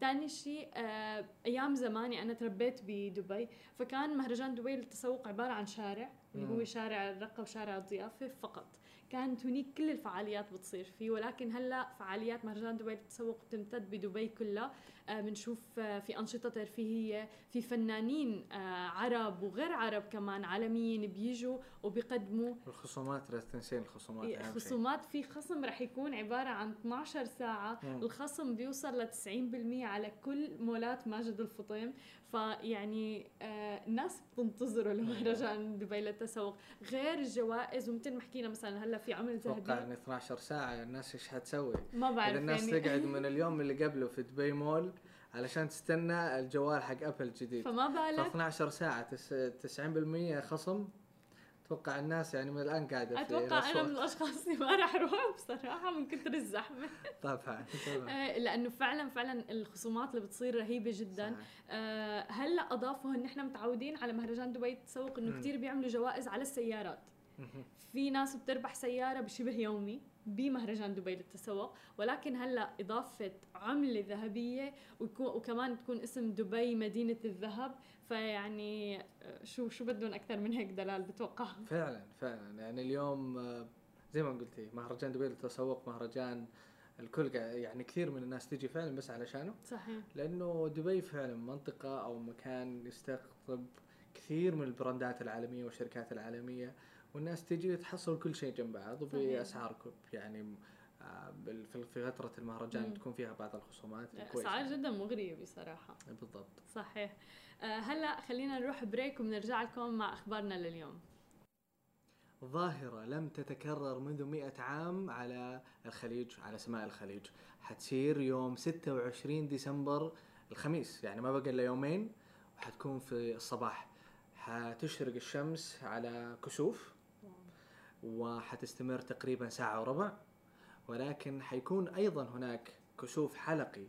ثاني شيء آه أيام زماني أنا تربيت بدبي. فكان مهرجان دبي للتسوق عبارة عن شارع. اللي. هو شارع الرقه وشارع الضيافة فقط. كانت هنيك كل الفعاليات بتصير فيه. ولكن هلأ فعاليات مهرجان دبي للتسوق تمتد بدبي كلها. آه بنشوف آه في أنشطة ترفيهية في فنانين آه عرب وغير عرب كمان عالميين بيجوا وبيقدموا. الخصومات لا تنسين الخصومات شيء. إيه، خصومات في خصم رح يكون عبارة عن 12 ساعة. مم. الخصم بيوصل ل 90% على كل مولات ماجد الفطيم. فيعني آه الناس بتنتظروا لمهرجان دبي للتسوق غير الجوائز ومثل ما حكينا مثلا هلا في عمل أتوقع ذهبي إن 12 ساعة الناس إيش حتسوي؟ ما بعرف الناس يعني. تقعد من اليوم اللي قبله في دبي مول علشان تستنى الجوال حق ابل الجديد فما بالك 12 ساعة تس- 90% خصم أتوقع الناس يعني من الآن قاعدة في أتوقع أنا. من الأشخاص اللي ما راح أروح بصراحة من كثر الزحمه طبعا طبعا لأنه فعلا فعلا الخصومات اللي بتصير رهيبة جدا. آه، هلأ أضافوا إن إحنا متعودين على مهرجان دبي التسوق إنه. كثير بيعملوا جوائز على السيارات. في ناس بتربح سيارة بشبه يومي بمهرجان دبي للتسوق ولكن هلأ إضافة عملة ذهبية وكمان تكون اسم دبي مدينة الذهب فيعني آه، شو شو بدهم أكثر من هيك دلال بتوقع؟ فعلا فعلا. يعني اليوم آه، زي ما قلتي مهرجان دبي للتسوق مهرجان الكل يعني كثير من الناس تجي فعلا بس علشانه صحيح. لأنه دبي فعلا منطقة أو مكان يستقطب كثير من البراندات العالمية والشركات العالمية. والناس تجي تحصل كل شيء جنب بعض. وباسعار يعني آه، في فترة المهرجان مم. تكون فيها بعض الخصومات. أسعار جدا مغرية بصراحة. بالضبط. صحيح. آه، هلا خلينا نروح بريك وبنرجع لكم مع أخبارنا لليوم. ظاهرة لم تتكرر منذ مئة عام على الخليج على سماء الخليج. حتصير يوم 26 ديسمبر الخميس يعني ما بقى إلا يومين وحتكون في الصباح. حتشرق الشمس على كسوف. وحتستمر تقريبا ساعة وربع ولكن حيكون أيضا هناك كسوف حلقي.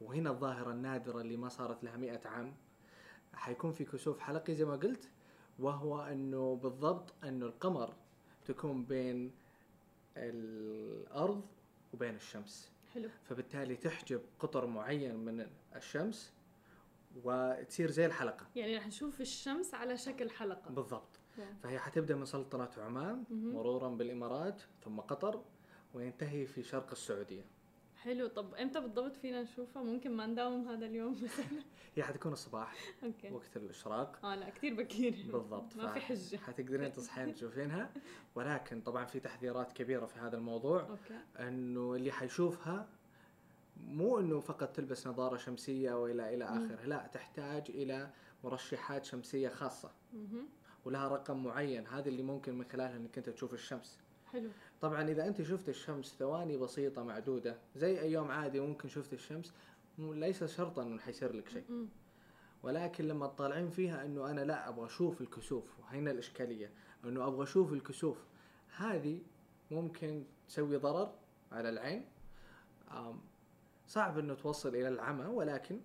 وهنا الظاهرة النادرة اللي ما صارت لها مئة عام. حيكون في كسوف حلقي زي ما قلت وهو إنه بالضبط إنه القمر تكون بين الأرض وبين الشمس. حلو. فبالتالي تحجب قطر معين من الشمس وتصير زي الحلقة. يعني رح نشوف الشمس على شكل حلقة. بالضبط. فهي حتبدأ من سلطنة عمان. مرورا بالإمارات ثم قطر وينتهي في شرق السعودية. حلو. طب إمتى بالضبط فينا نشوفها؟ ممكن ما نداوم هذا اليوم مثلا. هي حتكون الصباح okay. وقت الإشراق. آه لا كثير بكير. بالضبط ما في حجة. حتقدرين تصحين تشوفينها. ولكن طبعا في تحذيرات كبيرة في هذا الموضوع okay. إنه اللي حيشوفها مو إنه فقط تلبس نظارة شمسية والى إلى. آخره لا تحتاج إلى مرشحات شمسية خاصة. ولها رقم معين هذا اللي ممكن من خلالها إنك أنت تشوف الشمس. حلو. طبعا إذا أنت شفت الشمس ثواني بسيطة معدودة زي أي يوم عادي ممكن شفت الشمس ليس شرطا إنه حيصير لك شيء. ولكن لما تطالعين فيها إنه أنا لا أبغى أشوف الكسوف وهنا الإشكالية إنه أبغى أشوف الكسوف هذه ممكن تسوي ضرر على العين. صعب إنه توصل إلى العمى ولكن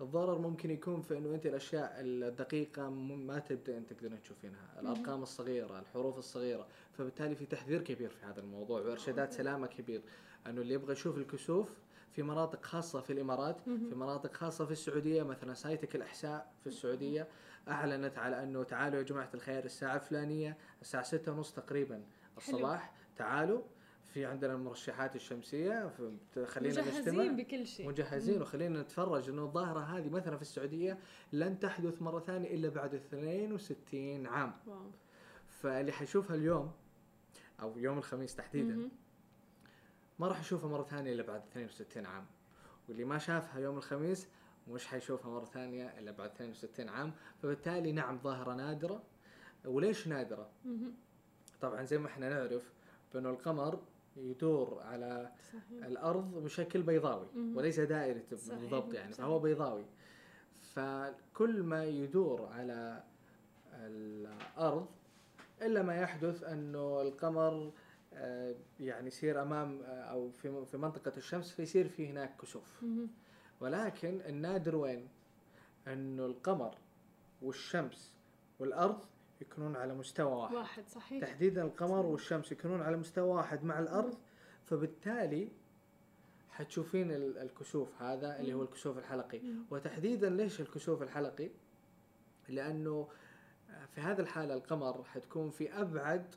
الضرر ممكن يكون في إنه أنت الأشياء الدقيقة ما تبدأ أنت تقدرين تشوفينها، الأرقام الصغيرة، الحروف الصغيرة، فبالتالي في تحذير كبير في هذا الموضوع وإرشادات. سلامة كبير، إنه اللي يبغى يشوف الكسوف في مناطق خاصة في الإمارات،. في مناطق خاصة في السعودية مثلا سايتك الأحساء في السعودية أعلنت على إنه تعالوا يا جماعة الخير الساعة الفلانية الساعة ستة ونص تقريبا الصباح تعالوا في عندنا المرشحات الشمسية خلينا نجتمع. مجهزين بكل شيء. مجهزين وخلينا نتفرج إنه الظاهرة هذه مثلا في السعودية لن تحدث مرة ثانية إلا بعد 62 عام. واو. فاللي حيشوفها اليوم أو يوم الخميس تحديدا. ما راح يشوفها مرة ثانية إلا بعد 62 عام. واللي ما شافها يوم الخميس مش حيشوفها مرة ثانية إلا بعد 62 عام. فبالتالي نعم ظاهرة نادرة. وليش نادرة؟ مهم. طبعا زي ما إحنا نعرف بأنه القمر يدور على صحيح الأرض بشكل بيضاوي مهم. وليس دائري بالضبط يعني صحيح. فهو بيضاوي فكل ما يدور على الأرض إلا ما يحدث أنه القمر آه، يعني يصير أمام آه، أو في في منطقة الشمس فيصير في هناك كسوف مهم. ولكن النادر وين أنه القمر والشمس والأرض يكونون على مستوى واحد. واحد صحيح. تحديدا القمر والشمس يكونون على مستوى واحد مع الأرض فبالتالي حتشوفين ال- الكسوف هذا اللي هو الكسوف الحلقي. وتحديدا ليش الكسوف الحلقي؟ لأنه في هذه الحالة القمر حتكون في أبعد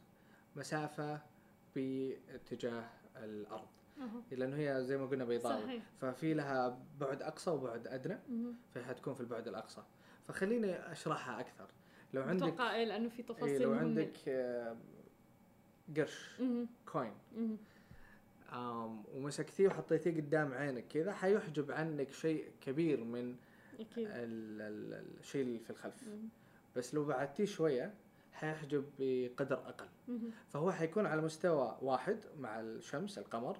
مسافة باتجاه الأرض. لأنه هي زي ما قلنا بيضاوي. صحيح. ففي لها بعد أقصى وبعد أدنى. فهي حتكون في البعد الأقصى. فخليني أشرحها أكثر. لو عندك أتوقع إيه لأنه في إيه تفاصيل لو مهمة. عندك آه، قرش. كوين ومسكتيه وحطيتيه قدام عينك كذا حيحجب عنك شيء كبير من أكيد ال- ال- الشيء اللي في الخلف مهم. بس لو بعدتيه شوية حيحجب بقدر أقل مهم. فهو حيكون على مستوى واحد مع الشمس القمر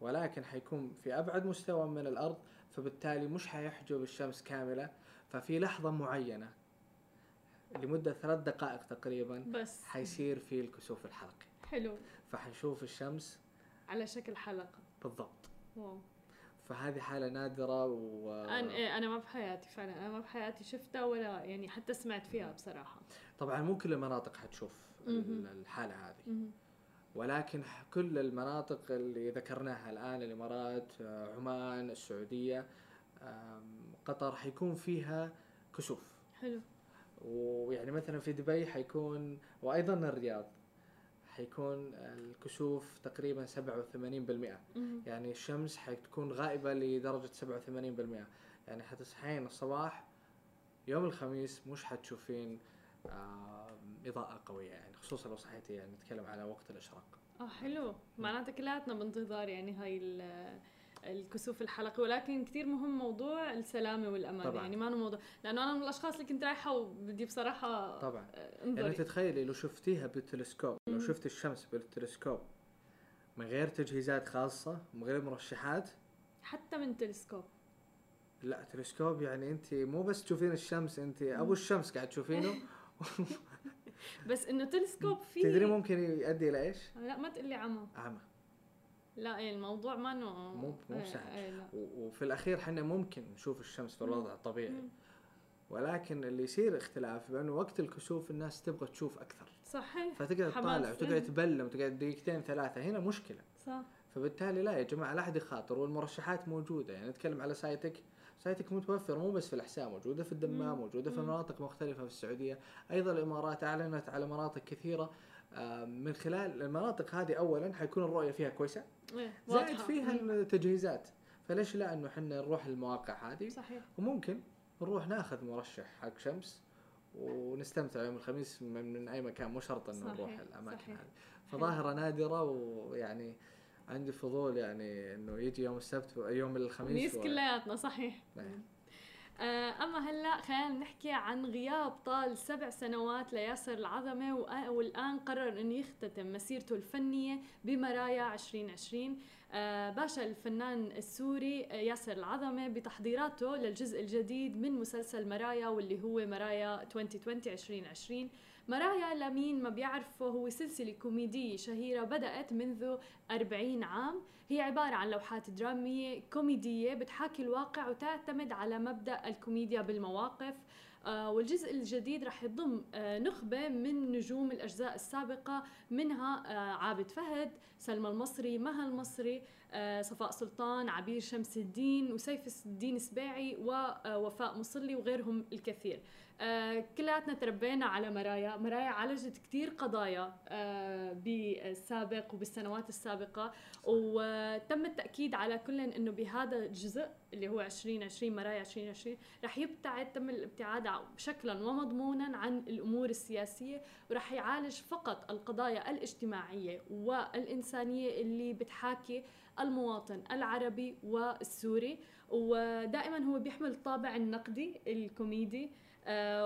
ولكن حيكون في أبعد مستوى من الأرض فبالتالي مش حيحجب الشمس كاملة ففي لحظة معينة لمدة ثلاث دقائق تقريبا بس. حيصير في الكسوف الحلقي. حلو. فحنشوف الشمس على شكل حلقة. بالضبط. واو. فهذه حالة نادرة و أنا إيه أنا ما بحياتي فعلا. أنا ما بحياتي شفتها ولا يعني حتى سمعت فيها بصراحة. طبعا مو كل المناطق حتشوف ال- مهم. الحالة هذه. ولكن كل المناطق اللي ذكرناها الآن الإمارات آه، عمان السعودية آم، قطر حيكون فيها كسوف. حلو. ويعني مثلا في دبي حيكون وأيضا الرياض حيكون الكسوف تقريبا 87% مهم. يعني الشمس حتكون غائبة لدرجة 87% يعني حتصحين الصباح يوم الخميس مش حتشوفين آه إضاءة قوية يعني خصوصا لو صحيتي يعني نتكلم على وقت الإشراق. آه حلو. معناتها كلياتنا بانتظار يعني هاي الكسوف الحلقي ولكن كثير مهم موضوع السلامة والأمان. طبعاً. يعني ما أنا موضوع لأنه أنا من الأشخاص اللي كنت رايحة وبدي بصراحة طبعا. آه، يعني انظري. تتخيلي لو شفتيها بالتلسكوب لو. شفت الشمس بالتلسكوب من غير تجهيزات خاصة من غير مرشحات؟ حتى من تلسكوب. لا تلسكوب يعني أنت مو بس تشوفين الشمس أنت أبو الشمس قاعد تشوفينه. بس إنه تلسكوب فيه تدري ممكن يؤدي إلى إيش؟ لا ما تقلي عمى. اعمى لا إيه الموضوع ما إنه مو- مو إيه، سهل. إيه، لا. و- وفي الأخير إحنا ممكن نشوف الشمس في الوضع الطبيعي مم. ولكن اللي يصير اختلاف بأنه وقت الكسوف الناس تبغى تشوف أكثر صحيح فتقعد. تطالع وتقعد تبلم وتقعد دقيقتين ثلاثة هنا مشكلة صح فبالتالي لا يا جماعة لا احد يخاطر والمرشحات موجودة يعني نتكلم على سايتك سايتك متوفر مو بس في الأحساء موجودة في الدمام. موجودة في. مناطق مختلفة في السعودية أيضا الإمارات أعلنت على مناطق كثيرة من خلال المناطق هذه اولا حيكون الرؤية فيها كويسة إيه، زائد. فيها. التجهيزات فليش لا إنه إحنا نروح المواقع هذه صحيح وممكن نروح ناخذ مرشح حق شمس ونستمتع يوم الخميس من, أي مكان مو شرط إنه نروح الأماكن. هذه فظاهرة نادرة ويعني عندي فضول يعني إنه يجي يوم السبت يوم الخميس خميس و- كلياتنا صحيح. آه، أما هلأ خلينا نحكي عن غياب طال سبع سنوات لياسر العظمة والآن قرر انه يختتم مسيرته الفنية بمرايا 2020 آه، باشا الفنان السوري ياسر العظمة بتحضيراته للجزء الجديد من مسلسل مرايا واللي هو مرايا 2020 2020 مرايا لمين ما بيعرفه هو سلسلة كوميدية شهيرة بدأت منذ 40 عام. هي عبارة عن لوحات درامية كوميدية بتحاكي الواقع وتعتمد على مبدأ الكوميديا بالمواقف. آه والجزء الجديد رح يضم آه نخبة من نجوم الأجزاء السابقة منها آه عابد فهد سلمى المصري مها المصري صفاء سلطان عبير شمس الدين وسيف الدين سباعي ووفاء مصلي وغيرهم الكثير. آه، كلياتنا تربينا على مرايا. مرايا عالجت كثير قضايا آه، بالسابق وبالسنوات السابقة. وتم التأكيد على كل أنه بهذا الجزء اللي هو 2020 مرايا 2020 رح يبتعد تم الابتعاد شكلا ومضمونا عن الأمور السياسية ورح يعالج فقط القضايا الاجتماعية والإنسانية اللي بتحاكي المواطن العربي والسوري. ودائما هو بيحمل الطابع النقدي الكوميدي.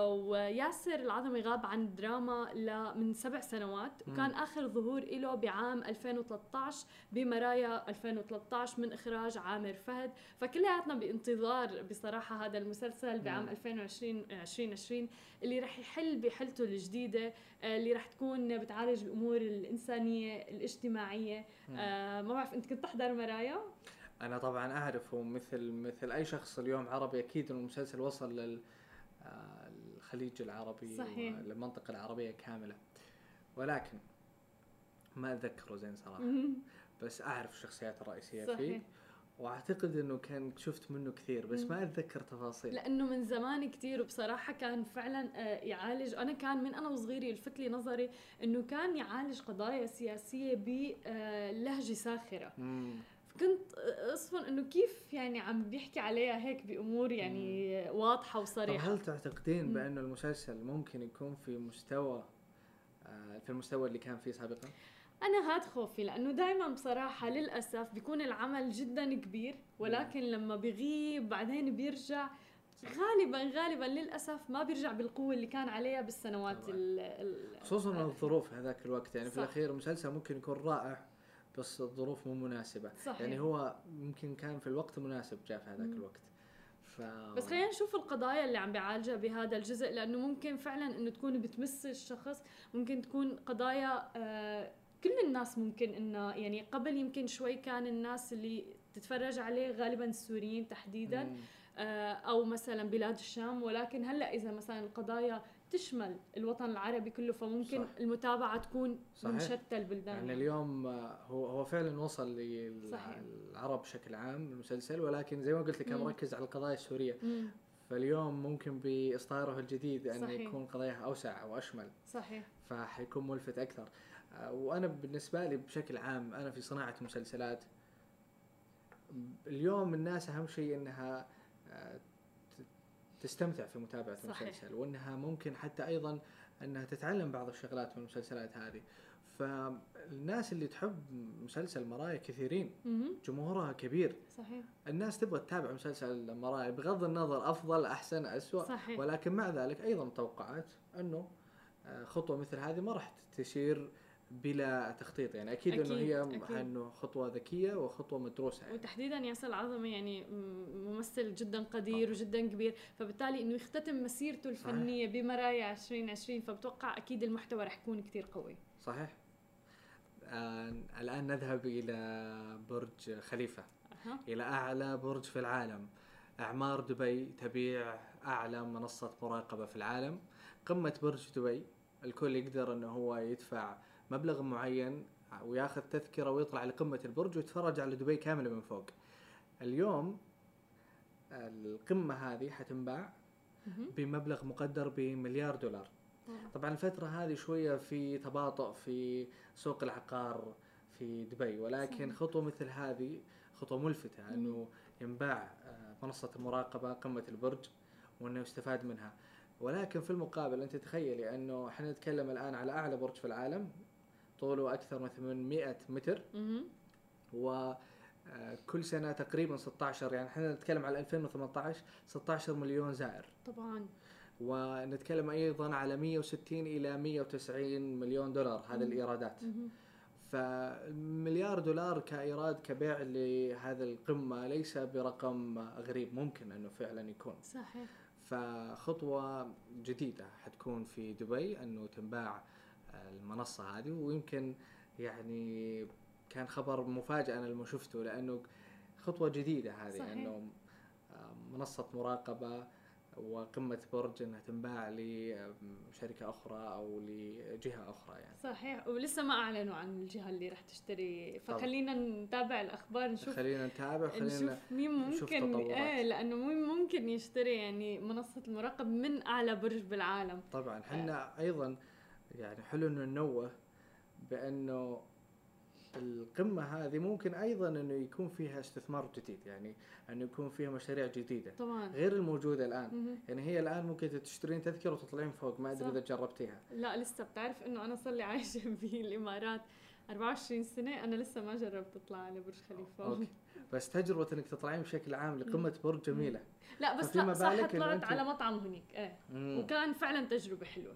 وياسر العظمي غاب عن الدراما من سبع سنوات. وكان آخر ظهور له بعام 2013 بمرايا 2013 من إخراج عامر فهد. فكلياتنا بانتظار بصراحة هذا المسلسل بعام 2020 2020 اللي رح يحل بحلته الجديدة آه، اللي رح تكون بتعالج الأمور الإنسانية الاجتماعية. آه، ما بعرف أنت كنت تحضر مرايا؟ أنا طبعا أعرفه مثل مثل أي شخص اليوم عربي. أكيد المسلسل وصل لل الخليج العربي صحيح. والمنطقة العربية كاملة. ولكن ما أتذكره زين صراحة. بس أعرف الشخصيات الرئيسية صحيح. فيه وأعتقد إنه كان شفت منه كثير بس ما أتذكر تفاصيل. لأنه من زمان كثير وبصراحة كان فعلا آه، يعالج. أنا كان من أنا وصغير يلفت لي نظري إنه كان يعالج قضايا سياسية بلهجه ساخرة. مم. كنت أصفن إنه كيف يعني عم بيحكي عليها هيك بأمور يعني مم. واضحة وصريحة هل تعتقدين بأنه المسلسل ممكن يكون في مستوى آه، في المستوى اللي كان فيه سابقا؟ أنا هاد خوفي لأنه دائما بصراحة للأسف بيكون العمل جدا كبير ولكن لما بيغيب بعدين بيرجع غالبا غالبا للأسف ما بيرجع بالقوة اللي كان عليها بالسنوات خصوصا الظروف هذاك الوقت يعني صح. في الأخير المسلسل ممكن يكون رائع بس الظروف مو مناسبة. صحيح. يعني هو يمكن كان في الوقت المناسب جاء في هذاك الوقت. ف... بس خلينا نشوف القضايا اللي عم بيعالجها بهذا الجزء لأنه ممكن فعلا إنه تكون بتمس الشخص ممكن تكون قضايا آه كل الناس ممكن إنه يعني قبل يمكن شوي كان الناس اللي تتفرج عليه غالبا السوريين تحديدا آه أو مثلا بلاد الشام ولكن هلأ إذا مثلا القضايا تشمل الوطن العربي كله فممكن صح. المتابعة تكون صحيح. من شتى البلدان يعني اليوم هو هو فعلا وصل للعرب بشكل عام المسلسل ولكن زي ما قلت لك مركز على القضايا السورية مم. فاليوم ممكن بإصداره الجديد أن صحيح. يكون قضاياها أوسع واشمل صحيح فحيكون ملفت أكثر آه، وأنا بالنسبة لي بشكل عام أنا في صناعة مسلسلات اليوم الناس أهم شيء إنها آه، تستمتع في متابعة صحيح. المسلسل وإنها ممكن حتى أيضا إنها تتعلم بعض الشغلات من المسلسلات هذه. فالناس اللي تحب مسلسل مرايا كثيرين جمهورها كبير. صحيح. الناس تبغى تتابع مسلسل مرايا بغض النظر أفضل أحسن اسوء صحيح. ولكن مع ذلك أيضا توقعات إنه آه، خطوة مثل هذه ما راح تسير بلا تخطيط يعني أكيد, أكيد انه هي أكيد. إنه خطوة ذكية وخطوة مدروسه يعني. وتحديدا ياسر العظمي يعني ممثل جدا قدير طبعا. وجدا كبير فبالتالي إنه يختتم مسيرته الفنية صحيح. بمرايا 2020 فبتوقع أكيد المحتوى رح يكون كثير قوي صحيح آه الآن نذهب إلى برج خليفة أه. إلى أعلى برج في العالم أعمار دبي تبيع أعلى منصة مراقبة في العالم قمة برج دبي الكل يقدر إنه هو يدفع مبلغ معين وياخذ تذكرة ويطلع لقمه البرج ويتفرج على دبي كاملة من فوق. اليوم القمة هذه حتنباع بمبلغ مقدر بمليار دولار. طبعا. الفترة هذه شوية في تباطؤ في سوق العقار في دبي ولكن خطوة مثل هذه خطوة ملفتة إنه ينباع آه، منصة المراقبة قمة البرج وإنه يستفاد منها. ولكن في المقابل أنت تخيلي أنه إحنا نتكلم الآن على أعلى برج في العالم طوله أكثر من 800 متر. و آه، كل سنة تقريبا 16 يعني إحنا نتكلم على 2018 16 مليون زائر. طبعا. ونتكلم أيضا على 160 إلى 190 مليون دولار هذه. الإيرادات. فمليار دولار كإيراد كبيع لهذه القمة ليس برقم غريب ممكن أنه فعلا يكون. صحيح. فخطوة جديدة حتكون في دبي أنه تنباع المنصة هذه ويمكن يعني كان خبر مفاجئ أنا لما شفته لأنه خطوة جديدة هذه صحيح. إنه آه، منصة مراقبة وقمة برج إنها تنباع لشركه أخرى أو لجهة أخرى يعني. صحيح. ولسه ما أعلنوا عن الجهة اللي رح تشتري. فخلينا نتابع الأخبار نشوف. خلينا نتابع خلينا نشوف مين نشوف ممكن تطورات. إيه لأنه مين ممكن يشتري يعني منصة المراقب من أعلى برج بالعالم. طبعا. إحنا أيضا يعني حلو إنه ننوه بأنه القمة هذه ممكن أيضا إنه يكون فيها استثمار جديد يعني إنه يكون فيها مشاريع جديدة طبعا. غير الموجودة الآن. مهم. يعني هي الآن ممكن تشترين تذكرة وتطلعين فوق ما أدري. إذا جربتيها. لا لسه بتعرف إنه أنا صار لي عايشة بالإمارات 24 سنة أنا لسه ما جربت اطلع على برج خليفة. أوكي. بس تجربة إنك تطلعين بشكل عام لقمة برج جميلة. لا بس لا صح طلعت أنت- على مطعم هناك. إيه. مم. وكان فعلا تجربة حلوة.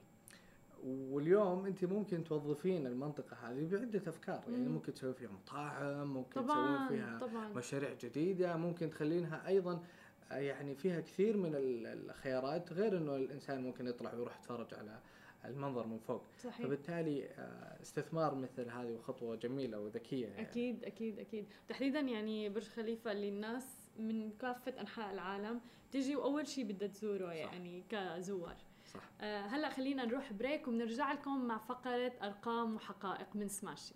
واليوم انت ممكن توظفين المنطقة هذه بعدة أفكار. يعني مم. ممكن تسوي فيها مطاعم ممكن طبعا فيها طبعا. مشاريع جديدة ممكن تخلينها أيضا آه، يعني فيها كثير من ال- الخيارات غير إنه الإنسان ممكن يطلع ويروح يتفرج على المنظر من فوق. صحيح. فبالتالي آه، استثمار مثل هذه وخطوة جميلة وذكية يعني. أكيد أكيد أكيد. تحديدا يعني برج خليفة اللي الناس من كافة أنحاء العالم. تجي وأول شيء بدها تزوره يعني كزوار. صح آه هلا خلينا نروح بريك وبنرجع لكم مع فقرة أرقام وحقائق من سماشي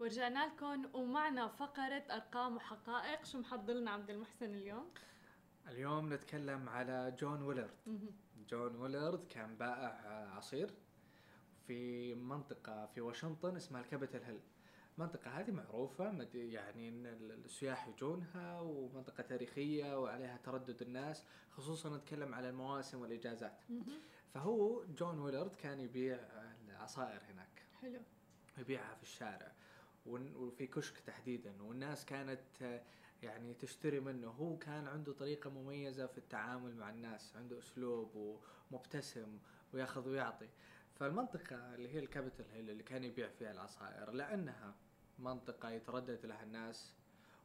ورجعنا لكم ومعنا فقرة أرقام وحقائق شو محضر لنا عبد المحسن اليوم؟ اليوم نتكلم على جون ويلرد. جون ويلرد كان بائع عصير في منطقة في واشنطن اسمها الكابيتال هيل المنطقة هذه معروفة يعني إن ال- السياح يجونها ومنطقة تاريخية وعليها تردد الناس خصوصا نتكلم على المواسم والإجازات. فهو جون ويلرد كان يبيع العصائر هناك. حلو. يبيعها في الشارع. وفي كشك تحديدا. والناس كانت آه، يعني تشتري منه. هو كان عنده طريقة مميزة في التعامل مع الناس. عنده أسلوب ومبتسم ويأخذ ويعطي. فالمنطقة اللي هي الكابيتال هيل اللي كان يبيع فيها العصائر لأنها منطقة يتردد لها الناس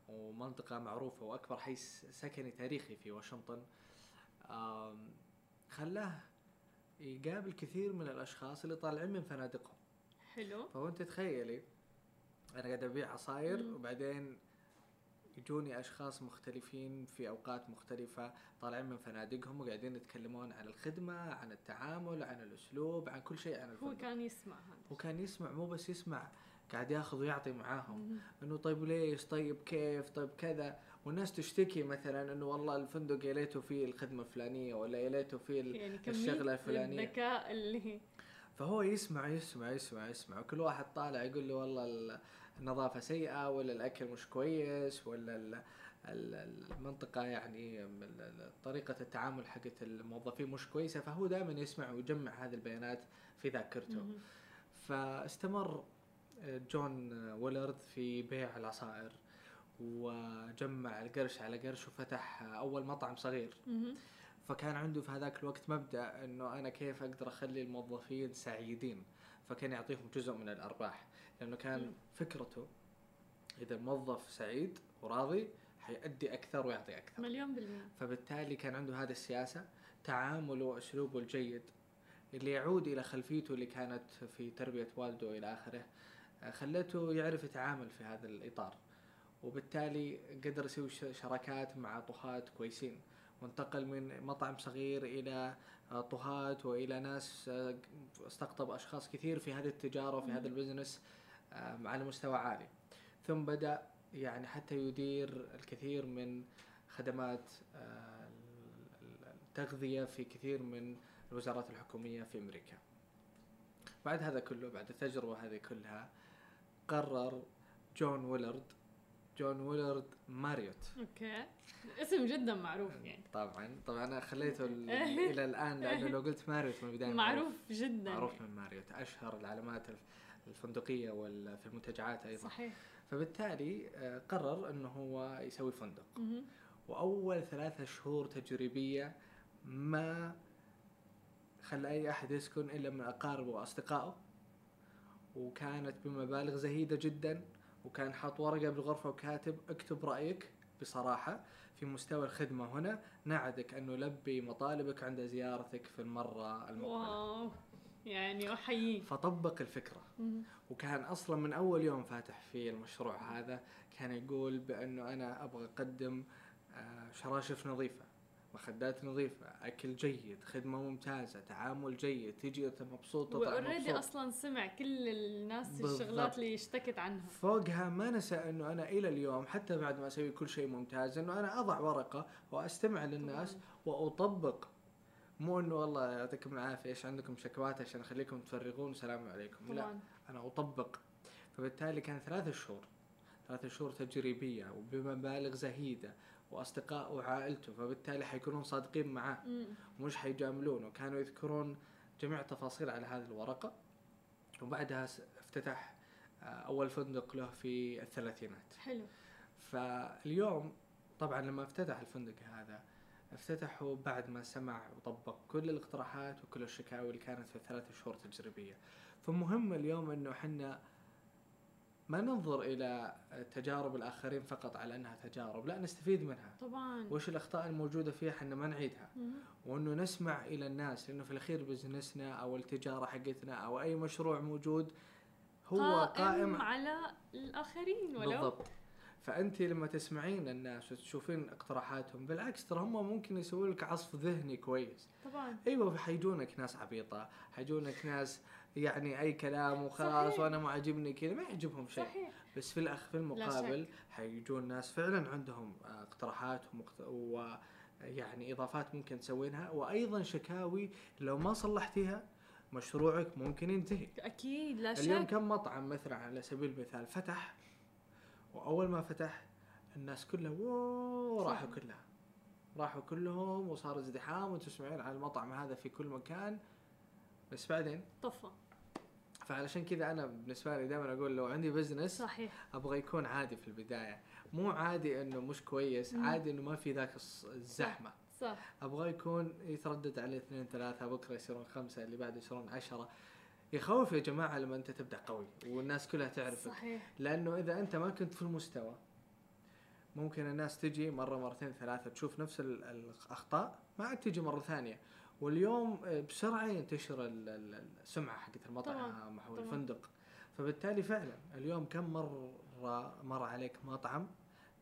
ومنطقة معروفة وأكبر حي سكني تاريخي في واشنطن خلاه يقابل كثير من الأشخاص اللي طالعين من فنادقهم. حلو. فهو أنت تخيلي أنا قاعد أبيع عصاير مم. وبعدين يجوني أشخاص مختلفين في أوقات مختلفة طالعين من فنادقهم وقاعدين يتكلمون عن الخدمة عن التعامل عن الأسلوب عن كل شيء عن هو الفندق كان يسمع هذا. هو كان يسمع مو بس يسمع قاعد ياخذ ويعطي معاهم. إنه طيب ليش؟ طيب كيف؟ طيب كذا. والناس تشتكي مثلا إنه والله الفندق يا ليته فيه الخدمة الفلانية ولا يا ليته فيه يعني الشغلة الفلانية. الذكاء اللي فهو يسمع يسمع يسمع يسمع. وكل واحد طالع يقول له والله ال- النظافة سيئة ولا الأكل مش كويس ولا ال- ال- المنطقة يعني طريقة التعامل حقت الموظفين مش كويسة. فهو دائما يسمع ويجمع هذه البيانات في ذاكرته. فاستمر جون ويلرد في بيع العصائر. وجمع القرش على قرش وفتح أول مطعم صغير. فكان عنده في هذاك الوقت مبدأ إنه أنا كيف أقدر أخلي الموظفين سعيدين؟ فكان يعطيهم جزء من الأرباح. لأنه كان. فكرته إذا الموظف سعيد وراضي حيأدي أكثر ويعطي أكثر. مليون بالمية. فبالتالي كان عنده هذه السياسة تعامله وأسلوبه الجيد. اللي يعود إلى خلفيته اللي كانت في تربية والده إلى آخره خلته يعرف يتعامل في هذا الإطار. وبالتالي قدر يسوي شراكات مع طهاة كويسين. وانتقل من مطعم صغير إلى آه، طهاة وإلى ناس آه، استقطب أشخاص كثير في هذه التجارة وفي هذا ال business آه، على مستوى عالي. ثم بدأ يعني حتى يدير الكثير من خدمات التغذية في كثير من الوزارات الحكومية في أمريكا. بعد هذا كله بعد التجربة هذه كلها قرر جون ويلرد جون ويلرد ماريوت. okay. اسم جدا معروف يعني. طبعا. طبعا أنا خليته ال- إلى الآن لأنه لو قلت ماريوت من البداية معروف. جدا. معروف. من ماريوت. أشهر العلامات الف- الفندقية وفي المنتجعات أيضا. صحيح. فبالتالي آه، قرر إنه هو يسوي فندق. وأول ثلاثة شهور تجريبية ما خلى أي أحد يسكن إلا من أقاربه وأصدقائه. وكانت بمبالغ زهيدة جدا. وكان حاط ورقة بالغرفة وكاتب اكتب رأيك بصراحة في مستوى الخدمة هنا. نعدك ان نلبي مطالبك عند زيارتك في المرة المقبلة. واو يعني احييك فطبق الفكرة. مهم. وكان أصلا من أول يوم فاتح في المشروع هذا كان يقول بأنه أنا أبغى أقدم آه، شراشف نظيفة. مخدات نظيفه أكل جيد خدمة ممتازة تعامل جيد تجي أنت مبسوط تطلع وأوريدي مبسوط. أصلا سمع كل الناس بالضبط. الشغلات اللي اشتكت عنها. فوقها ما نسى إنه أنا إلى اليوم حتى بعد ما أسوي كل شيء ممتاز إنه أنا أضع ورقة وأستمع للناس وأطبق. مو إنه والله يعطيكم العافية إيش عندكم شكوات عشان أخليكم تفرغون؟ سلام عليكم. لا طبعا. أنا أطبق. فبالتالي كان ثلاثة شهور ثلاثة شهور تجريبية وبمبالغ زهيدة وأصدقاء وعائلته فبالتالي حيكونون صادقين معاه. مم. مش حيجاملونه. كانوا يذكرون جميع التفاصيل على هذه الورقة. وبعدها افتتح آه، أول فندق له في الثلاثينات. حلو. فاليوم طبعا لما افتتح الفندق هذا افتتحه بعد ما سمع وطبق كل الاقتراحات وكل الشكاوي اللي كانت في الثلاث شهور تجريبية. فمهم اليوم إنه إحنا ما ننظر إلى تجارب الآخرين فقط على أنها تجارب لا نستفيد منها. طبعا. وش الأخطاء الموجودة فيها إحنا ما نعيدها. وإنه نسمع إلى الناس لأنه في الأخير بزنسنا أو التجارة حقتنا أو أي مشروع موجود هو قائم على الآخرين ولو. بالضبط. فأنت لما تسمعين الناس وتشوفين اقتراحاتهم بالعكس ترى هم ممكن يسوون لك عصف ذهني كويس. طبعا. أيوه حيجونك ناس عبيطة حيجونك ناس يعني أي كلام وخلاص. وأنا ما عاجبني كذا ما يعجبهم شيء. صحيح. بس في الاخ في المقابل حيجون ناس فعلا عندهم اقتراحات ومقت... و يعني إضافات ممكن تسوينها وأيضا شكاوي لو ما صلحتيها مشروعك ممكن ينتهي. أكيد لا اليوم شك. كم مطعم مثلا على سبيل المثال فتح؟ وأول ما فتح الناس كلها ووو. راحوا كلها. راحوا كلهم وصار ازدحام وتسمعين عن المطعم هذا في كل مكان. بس بعدين؟ طفى. فعلشان كذا أنا بالنسبة لي دائما أقول لو عندي بزنس صحيح. أبغى يكون عادي في البداية. مو عادي إنه مش كويس مم. عادي إنه ما في ذاك الزحمة. صح. أبغى يكون يتردد عليه اثنين ثلاثة بكرة يصيرون خمسة اللي بعده يصيرون عشرة. يخوف يا جماعة لما أنت تبدأ قوي والناس كلها تعرفك. صحيح. لأنه إذا أنت ما كنت في المستوى ممكن الناس تجي مرة مرتين ثلاثة تشوف نفس ال- الأخطاء ما عاد تجي مرة ثانية. واليوم آه، بسرعة ينتشر ال- ال- السمعة حقت المطعم أو. الفندق. فبالتالي فعلا اليوم كم مرة مر عليك مطعم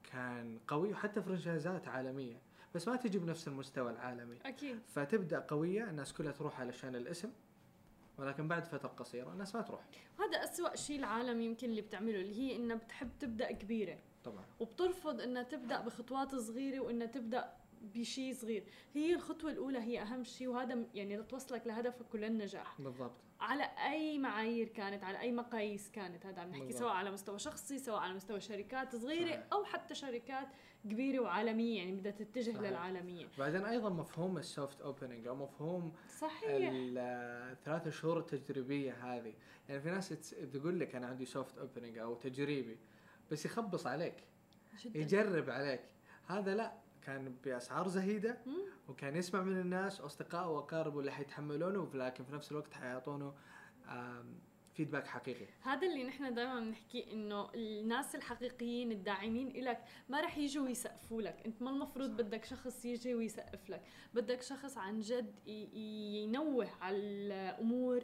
كان قوي وحتى فرنشايزات عالمية بس ما تجي بنفس المستوى العالمي. أكيد. فتبدأ قوية الناس كلها تروح علشان الاسم ولكن بعد فترة قصيرة الناس ما تروح. هذا أسوأ شيء العالم يمكن اللي بتعمله اللي هي انها بتحب تبدأ كبيرة. طبعا. وبترفض انها تبدأ بخطوات صغيرة وانها تبدأ بشيء صغير. هي الخطوة الأولى هي أهم شيء وهذا يعني توصلك لهدفك وللنجاح بالضبط. على أي معايير كانت على أي مقاييس كانت هذا عم نحكي بالضبط. سواء على مستوى شخصي سواء على مستوى شركات صغيرة صحيح. أو حتى شركات كبيرة وعالمية يعني بدها تتجه صحيح. للعالمية. بعدين أيضا مفهوم ال soft opening أو مفهوم صحيح. الثلاث شهور التجريبية هذه. يعني في ناس تقول لك أنا عندي soft opening أو تجريبي بس يخبص عليك جدا. يجرب عليك. هذا لا. كان بأسعار زهيدة. وكان يسمع من الناس واصدقائه وأقاربه اللي حيتحملونه لكن في نفس الوقت حيعطونه feedback حقيقي هذا اللي نحن دائما بنحكي إنه الناس الحقيقيين الداعمين إلك ما رح يجوا يسقفوا لك أنت ما المفروض صح. بدك شخص يجي ويسقف لك بدك شخص عن جد ينوه على الأمور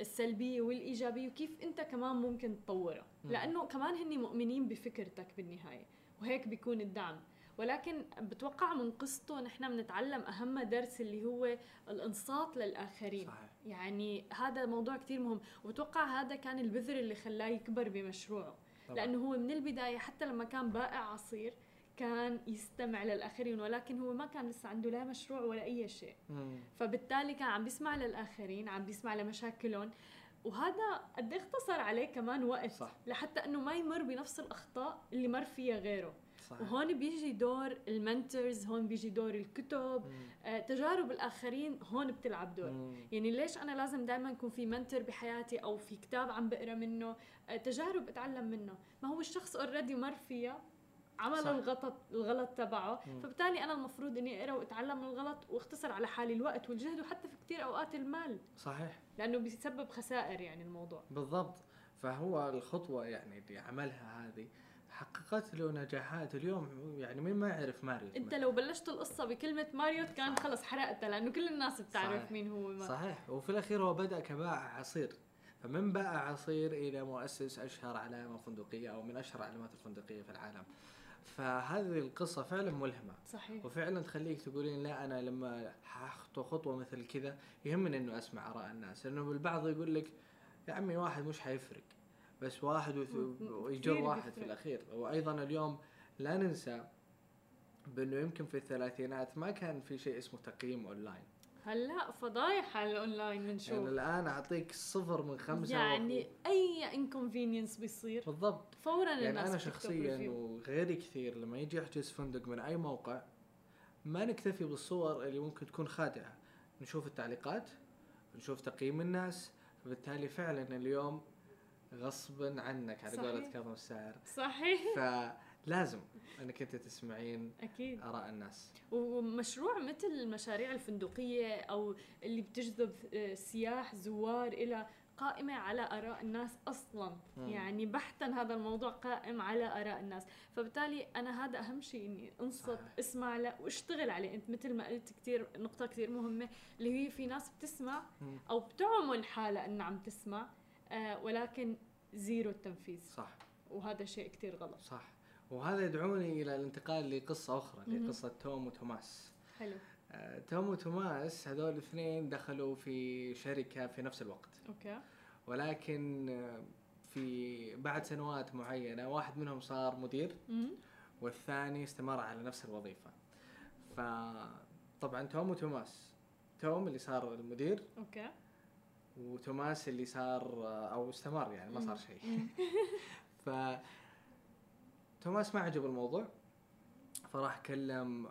السلبية والإيجابية وكيف أنت كمان ممكن تطورها مم. لأنه كمان هن مؤمنين بفكرتك بالنهاية وهيك بيكون الدعم ولكن بتوقع من قصته نحن بنتعلم أهم درس اللي هو الانصات للآخرين. صحيح. يعني هذا موضوع كتير مهم. وبتوقع هذا كان البذر اللي خلاه يكبر بمشروعه. طبعاً. لأنه هو من البداية حتى لما كان بائع عصير كان يستمع للآخرين ولكن هو ما كان لسه عنده لا مشروع ولا أي شيء. مم. فبالتالي كان عم بيسمع للآخرين عم بيسمع لمشاكلهم. وهذا قد إيه اختصر عليه كمان وقت صح. لحتى إنه ما يمر بنفس الأخطاء اللي مر فيها غيره. صحيح. وهون بيجي دور المنتورز هون بيجي دور الكتب. آه، تجارب الآخرين هون بتلعب دور مم. يعني ليش أنا لازم دائما يكون في منتور بحياتي أو في كتاب عم بقرأ منه آه، تجارب اتعلم منه ما هو الشخص already مر فيها عمل صح. الغلط الغلط تبعه مم. فبالتالي أنا المفروض إني أقرأ وأتعلم من الغلط واختصر على حالي الوقت والجهد وحتى في كثير أوقات المال صحيح لأنه بيسبب خسائر يعني الموضوع بالضبط فهو الخطوة يعني اللي عملها هذه حققت له نجاحات اليوم يعني مين ما يعرف ماريوت أنت لو بلشت القصة بكلمة ماريوت كان. خلص حرقتها لأنه كل الناس بتعرف صحيح. مين هو ما. صحيح وفي الأخير هو بدأ كبائع عصير فمن بائع عصير إلى مؤسس أشهر علامة فندقية أو من أشهر علامات الفندقية في العالم فهذه القصة فعلا ملهمة صحيح وفعلا تخليك تقولين لا أنا لما حخطو خطوة مثل كذا يهمني إنه أسمع آراء الناس لأنه البعض يقول لك يا عمي واحد مش حيفرق بس واحد ويجر واحد في. الأخير. وأيضا اليوم لا ننسى بأنه يمكن في الثلاثينات ما كان في شيء اسمه تقييم أونلاين. هلا فضايح على الأونلاين يعني بنشوف الآن أعطيك صفر من خمسة يعني أي inconvenience بيصير. بالضبط. فورا يعني الناس أنا شخصيا. وغيري كثير لما يجي يحجز فندق من أي موقع ما نكتفي بالصور اللي ممكن تكون خادعة. نشوف التعليقات نشوف تقييم الناس فبالتالي فعلا اليوم غصبا عنك على قولة. كاظم الساهر صحيح فلازم إنك أنت تسمعين أكيد آراء الناس ومشروع مثل المشاريع الفندقية أو اللي بتجذب آه، سياح زوار إلى قائمة على آراء الناس أصلا مم. يعني بحتا هذا الموضوع قائم على آراء الناس فبالتالي أنا هذا أهم شيء إني أنصت صحيح. أسمع له وأشتغل عليه أنت مثل ما قلت كثير نقطة كثير مهمة اللي هي في ناس بتسمع مم. أو بتعمل حالها إنها عم تسمع ولكن زيرو التنفيذ. صح. وهذا شيء كثير غلط. صح. وهذا يدعوني إلى الانتقال لقصة أخرى اللي. قصه توم وتوماس. حلو. آه، توم وتوماس هذول الاثنين دخلوا في شركة في نفس الوقت. okay. ولكن آه، في بعد سنوات معينة واحد منهم صار مدير مم. والثاني استمر على نفس الوظيفة. فطبعا توم وتوماس توم اللي صار المدير okay. وتوماس اللي صار أو استمر يعني ما صار. شيء. ف توماس ما عجب الموضوع فراح كلم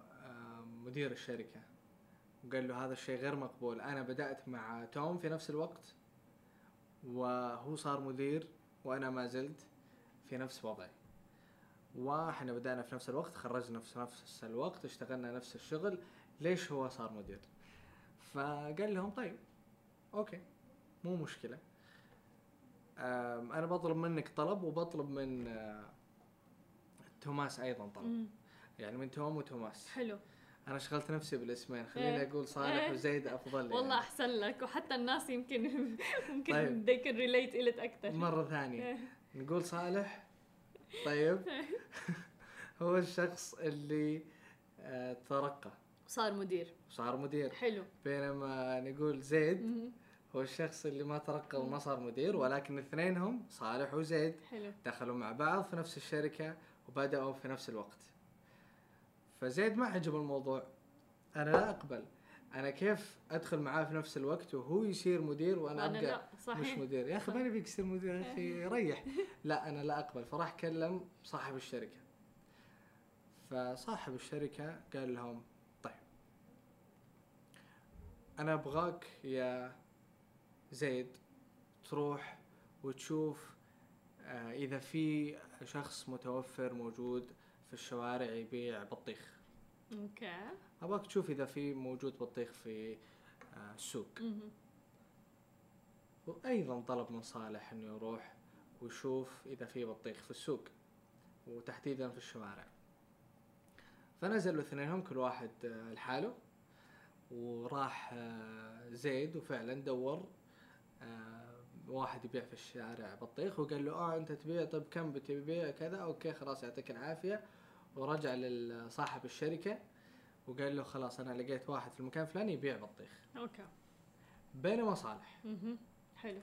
مدير الشركة. وقال له هذا الشيء غير مقبول. أنا بدأت مع توم في نفس الوقت وهو صار مدير وأنا ما زلت في نفس وضعي. وإحنا بدأنا في نفس الوقت خرجنا في نفس الوقت اشتغلنا نفس الشغل. ليش هو صار مدير؟ فقال لهم طيب أوكي. مو مشكلة. آم، أنا بطلب منك طلب وبطلب من آه، توماس أيضا طلب. مم. يعني من توم وتوماس. حلو. أنا شغلت نفسي بالاسمين. خليني إيه. أقول صالح إيه. وزيد أفضل والله يعني. أحسن لك. وحتى الناس يمكن ممكن طيب. they can relate إلك أكثر. مرة ثانية. نقول صالح. طيب. هو الشخص اللي آه، ترقى. صار مدير. وصار مدير. حلو. بينما نقول زيد. مم. هو الشخص اللي ما ترقى وما صار مدير ولكن اثنينهم صالح وزيد حلو. دخلوا مع بعض في نفس الشركة وبدأوا في نفس الوقت. فزيد ما عجب الموضوع. أنا لا أقبل. أنا كيف أدخل معاه في نفس الوقت وهو يصير مدير وأنا وأنا أبقى لا صحيح. مش مدير؟ يا أخي ما نبيك تصير مدير يا أخي ريح. لا أنا لا أقبل. فراح كلم صاحب الشركة. فصاحب الشركة قال لهم طيب أنا أبغاك يا زيد تروح وتشوف آه، إذا في شخص متوفر موجود في الشوارع يبيع بطيخ. أوكي. أبغاك تشوف إذا في موجود بطيخ في آه، السوق. مهم. وأيضا طلب من صالح إنه يروح ويشوف إذا في بطيخ في السوق وتحديدا في الشوارع. فنزلوا اثنينهم كل واحد آه، لحاله. وراح زيد وفعلا دور واحد يبيع في الشارع بطيخ وقال له آه أنت تبيع؟ طيب كم بتبيع؟ كذا. okay خلاص يعطيك العافية. ورجع لصاحب الشركة وقال له خلاص أنا لقيت واحد في المكان الفلاني يبيع بطيخ. okay. بينما صالح. مهم. حلو.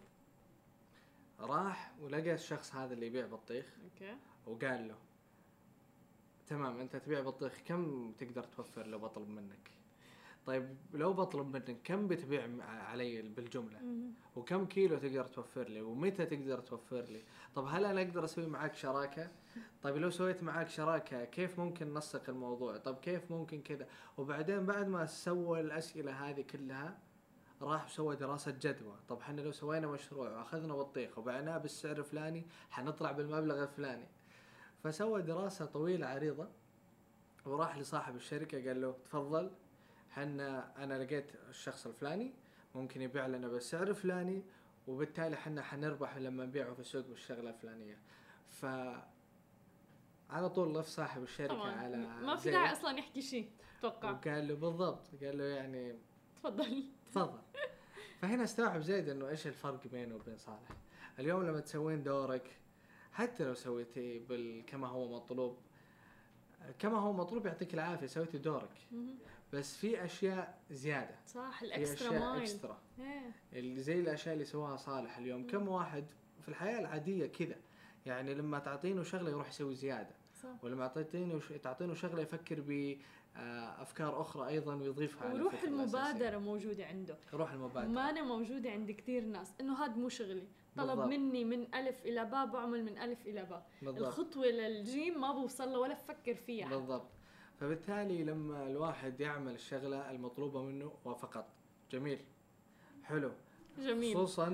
راح ولقى الشخص هذا اللي يبيع بطيخ okay. وقال له تمام أنت تبيع بطيخ كم تقدر توفر لو بطلب منك؟ طيب لو بطلب منك كم بتبيع علي بالجملة. وكم كيلو تقدر توفر لي؟ ومتى تقدر توفر لي؟ طب هل أنا أقدر أسوي معاك شراكة؟ طيب لو سويت معاك شراكة كيف ممكن نسق الموضوع؟ طب كيف ممكن كذا؟ وبعدين بعد ما سوى الأسئلة هذه كلها راح سوى دراسة جدوى. طب إحنا لو سوينا مشروع وأخذنا بطيخ وبعناه بالسعر الفلاني حنطلع بالمبلغ الفلاني. فسوى دراسة طويلة عريضة وراح لصاحب الشركة قال له تفضل. حنا أنا لقيت الشخص الفلاني ممكن يبيع لنا بالسعر الفلاني وبالتالي حنا حنربح لما نبيعه في السوق بالشغلة الفلانية. ف على طول لف صاحب الشركة طبعا. على ما في داعي أصلا يحكي شيء أتوقع. وقال له بالضبط قال له يعني تفضل. تفضل. فهنا استوعب زيد إنه إيش الفرق بينه وبين صالح. اليوم لما تسوين دورك حتى لو سويتي بال كما هو مطلوب كما هو مطلوب يعطيك العافية سويتي دورك. بس في أشياء زيادة. صح في ال extra أشياء mile extra. إيه. اللي زي الأشياء اللي سواها صالح اليوم. مم. كم واحد في الحياة العادية كذا يعني لما تعطينه شغلة يروح يسوي زيادة. صح. ولما تعطينه تعطينه شغلة يفكر بافكار أخرى أيضا ويضيفها على وروح الفكرة الأساسية. موجودة عنده. روح المبادرة. ما أنا موجودة عند كثير ناس إنه هاد مو شغلي. طلب بالضبط. مني من ألف إلى باء بعمل من ألف إلى باء. بالضبط. الخطوة للجيم ما بوصل له ولا بفكر فيها. بالضبط. فبالتالي لما الواحد يعمل الشغلة المطلوبة منه وفقط جميل. حلو. جميل. خصوصا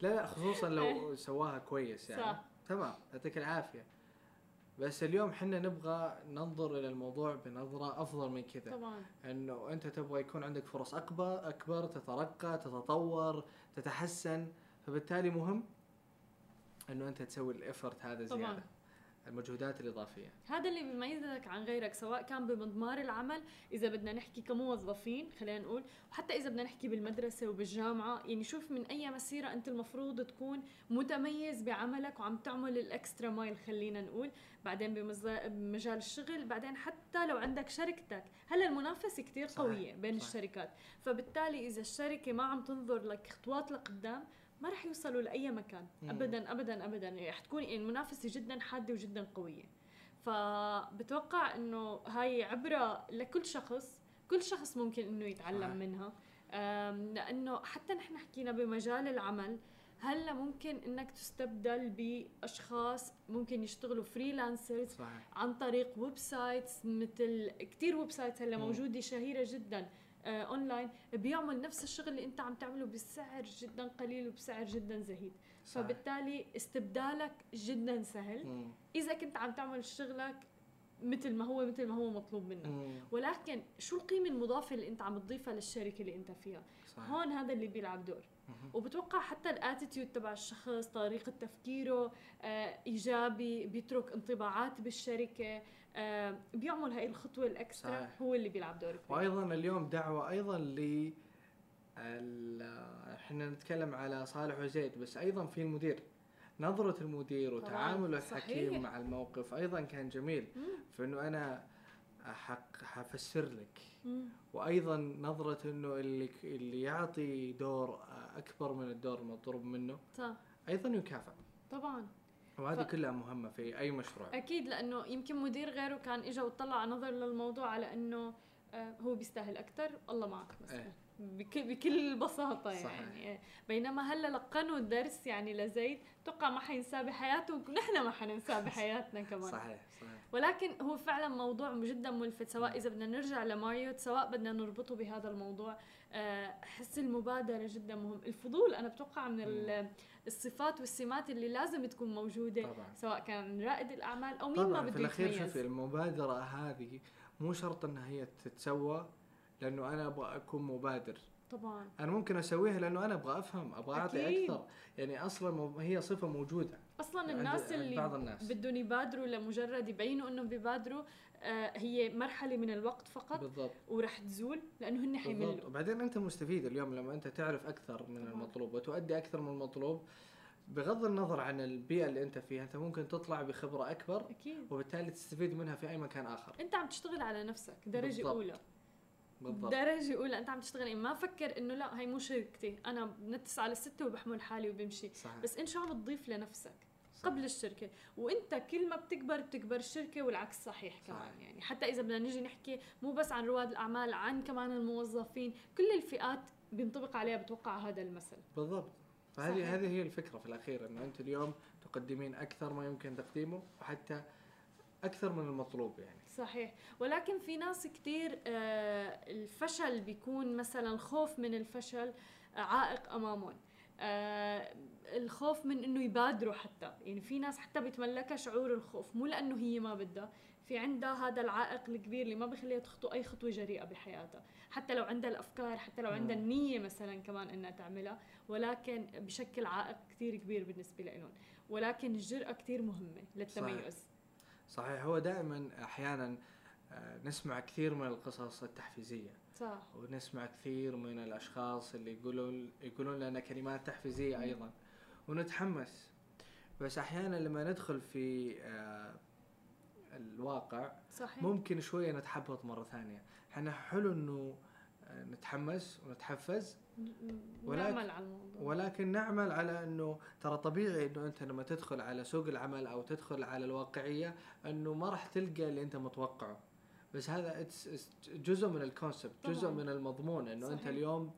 لا لا خصوصا لو سواها كويس يعني. صح. تمام. يعطيك العافية. بس اليوم حنا نبغى ننظر إلى الموضوع بنظرة أفضل من كذا. طبعا. إنه أنت تبغى يكون عندك فرص أكبر أكبر تترقى تتطور تتحسن. فبالتالي مهم إنه أنت تسوي الافرت هذا طبعاً. المجهودات الإضافية. هذا اللي بيميزك عن غيرك سواء كان بمضمار العمل إذا بدنا نحكي كموظفين خلينا نقول وحتى إذا بدنا نحكي بالمدرسة وبالجامعة يعني شوف من أي مسيرة أنت المفروض تكون متميز بعملك وعم تعمل الإكسترا مايل خلينا نقول. بعدين بمجال الشغل بعدين حتى لو عندك شركتك. هلا المنافسة كتير صحيح، قوية بين صح. الشركات. فبالتالي إذا الشركة ما عم تنظر لك خطوات لقدام ما رح يوصلوا لأي مكان. ابدا ابدا ابدا رح تكون يعني المنافسة جدا حادة وجدا قوية فبتوقع إنه هاي عبرة لكل شخص كل شخص ممكن إنه يتعلم صحيح. منها لأنه حتى نحن حكينا بمجال العمل هلأ ممكن إنك تستبدل بأشخاص ممكن يشتغلوا freelancers عن طريق websites مثل كثير websites هلا. موجودة شهيرة جدا اونلاين بيعمل نفس الشغل اللي انت عم تعمله بسعر جدا قليل وبسعر جدا زهيد صحيح. فبالتالي استبدالك جدا سهل مم. إذا كنت عم تعمل شغلك مثل ما هو مثل ما هو مطلوب منك مم. ولكن شو القيمة المضافة اللي انت عم تضيفها للشركة اللي انت فيها صحيح هون هذا اللي بيلعب دور. وبتوقع حتى الاتيتيود تبع الشخص طريقة تفكيره آه إيجابي بيترك انطباعات بالشركة آه بيعمل هاي الخطوة الأكسترا صحيح. هو اللي بيلعب دور كبير وأيضا اليوم دعوة أيضا ل إحنا نتكلم على صالح وزيد بس أيضا في المدير نظرة المدير وتعامله. الحكيم مع الموقف أيضا كان جميل. فإنه أنا حق حفسر لك مم. وأيضا نظرة إنه اللي اللي يعطي دور أكبر من الدور المطلوب منه صح أيضا يكافئ طبعا وهذه ف- كلها مهمة في أي مشروع. أكيد لأنه يمكن مدير غيره كان اجى وطلع نظر للموضوع على إنه آه، هو بيستاهل أكثر الله معك مثلا إيه. بك- بكل بساطة صحيح. يعني. آه، بينما هلأ لقنوا الدرس يعني لزيد توقع ما حينساه بحياته ونحن ما حننساه بحياتنا كمان. صحيح صحيح. ولكن هو فعلا موضوع جدا ملفت سواء إذا بدنا نرجع لماريوت سواء بدنا نربطه بهذا الموضوع. حس المبادرة جدا مهم. الفضول أنا بتوقع من ال- الصفات والسمات اللي لازم تكون موجودة طبعا. سواء كان رائد الأعمال أو مين طبعا. ما في بده الأخير يتميز شوفي المبادرة هذه مو شرط إنها هي تتسوى لأنه أنا أبغى أكون مبادر. طبعا. أنا ممكن أسويها لأنه أنا أبغى أفهم أبغى أعطي. أكثر. يعني أصلا هي صفة موجودة أصلا الناس عند اللي بعض الناس. بدهم يبادروا لمجرد يبينوا إنهم بيبادروا آه، هي مرحلة من الوقت فقط بالضبط. ورح تزول لأنه هن حيملوا. وبعدين أنت مستفيد اليوم لما أنت تعرف أكثر من طبعاً. المطلوب وتؤدي أكثر من المطلوب. بغض النظر عن البيئة اللي أنت فيها أنت ممكن تطلع بخبرة أكبر أكيد. وبالتالي تستفيد منها في أي مكان آخر. أنت عم تشتغل على نفسك درجة بالضبط. أولى. بالضبط. درجة أولى أنت عم تشتغل. إيه؟ ما فكر إنه لا هي مو شركتي. أنا من التسعة للستة وبحمل حالي وبمشي. صحيح. بس إن شو عم تضيف لنفسك. قبل الشركة. وإنت كل ما بتكبر بتكبر الشركة والعكس صحيح كمان. صحيح. يعني حتى إذا بدنا نيجي نحكي مو بس عن رواد الأعمال عن كمان الموظفين كل الفئات بينطبق عليها بتوقع هذا المثل. بالضبط. فهذه هذه هي الفكرة في الأخير إنه انت اليوم تقدمين أكثر ما يمكن تقديمه وحتى أكثر من المطلوب يعني. صحيح. ولكن في ناس كتير آه، الفشل بيكون مثلا خوف من الفشل آه، عائق أمامهم. آه، الخوف من إنه يبادروا حتى. يعني في ناس حتى بيتملكها شعور الخوف مو لأنه هي ما بدها. في عندها هذا العائق الكبير اللي ما بخليها تخطو أي خطوة جريئة بحياتها. حتى لو عندها الأفكار حتى لو عندها. النية مثلا كمان إنها تعملها ولكن بشكل عائق كثير كبير بالنسبة لهم ولكن الجرأة كثير مهمة للتميز. صحيح. هو دائما أحيانا آه، نسمع كثير من القصص التحفيزية. صح. ونسمع كثير من الأشخاص اللي يقولون يقولون لنا كلمات تحفيزية أيضا. ونتحمس. بس أحيانا لما ندخل في آه، الواقع صحيح. ممكن شوية نتحبط مرة ثانية. إحنا حلو إنه آه، نتحمس ونتحفز ولكن- نعمل على الموضوع. ولكن نعمل على إنه ترى طبيعي إنه أنت لما تدخل على سوق العمل أو تدخل على الواقعية إنه ما راح تلقى اللي أنت متوقعه. بس هذا it's جزء من الكونسبت جزء طبعاً. من المضمون إنه أنت. اليوم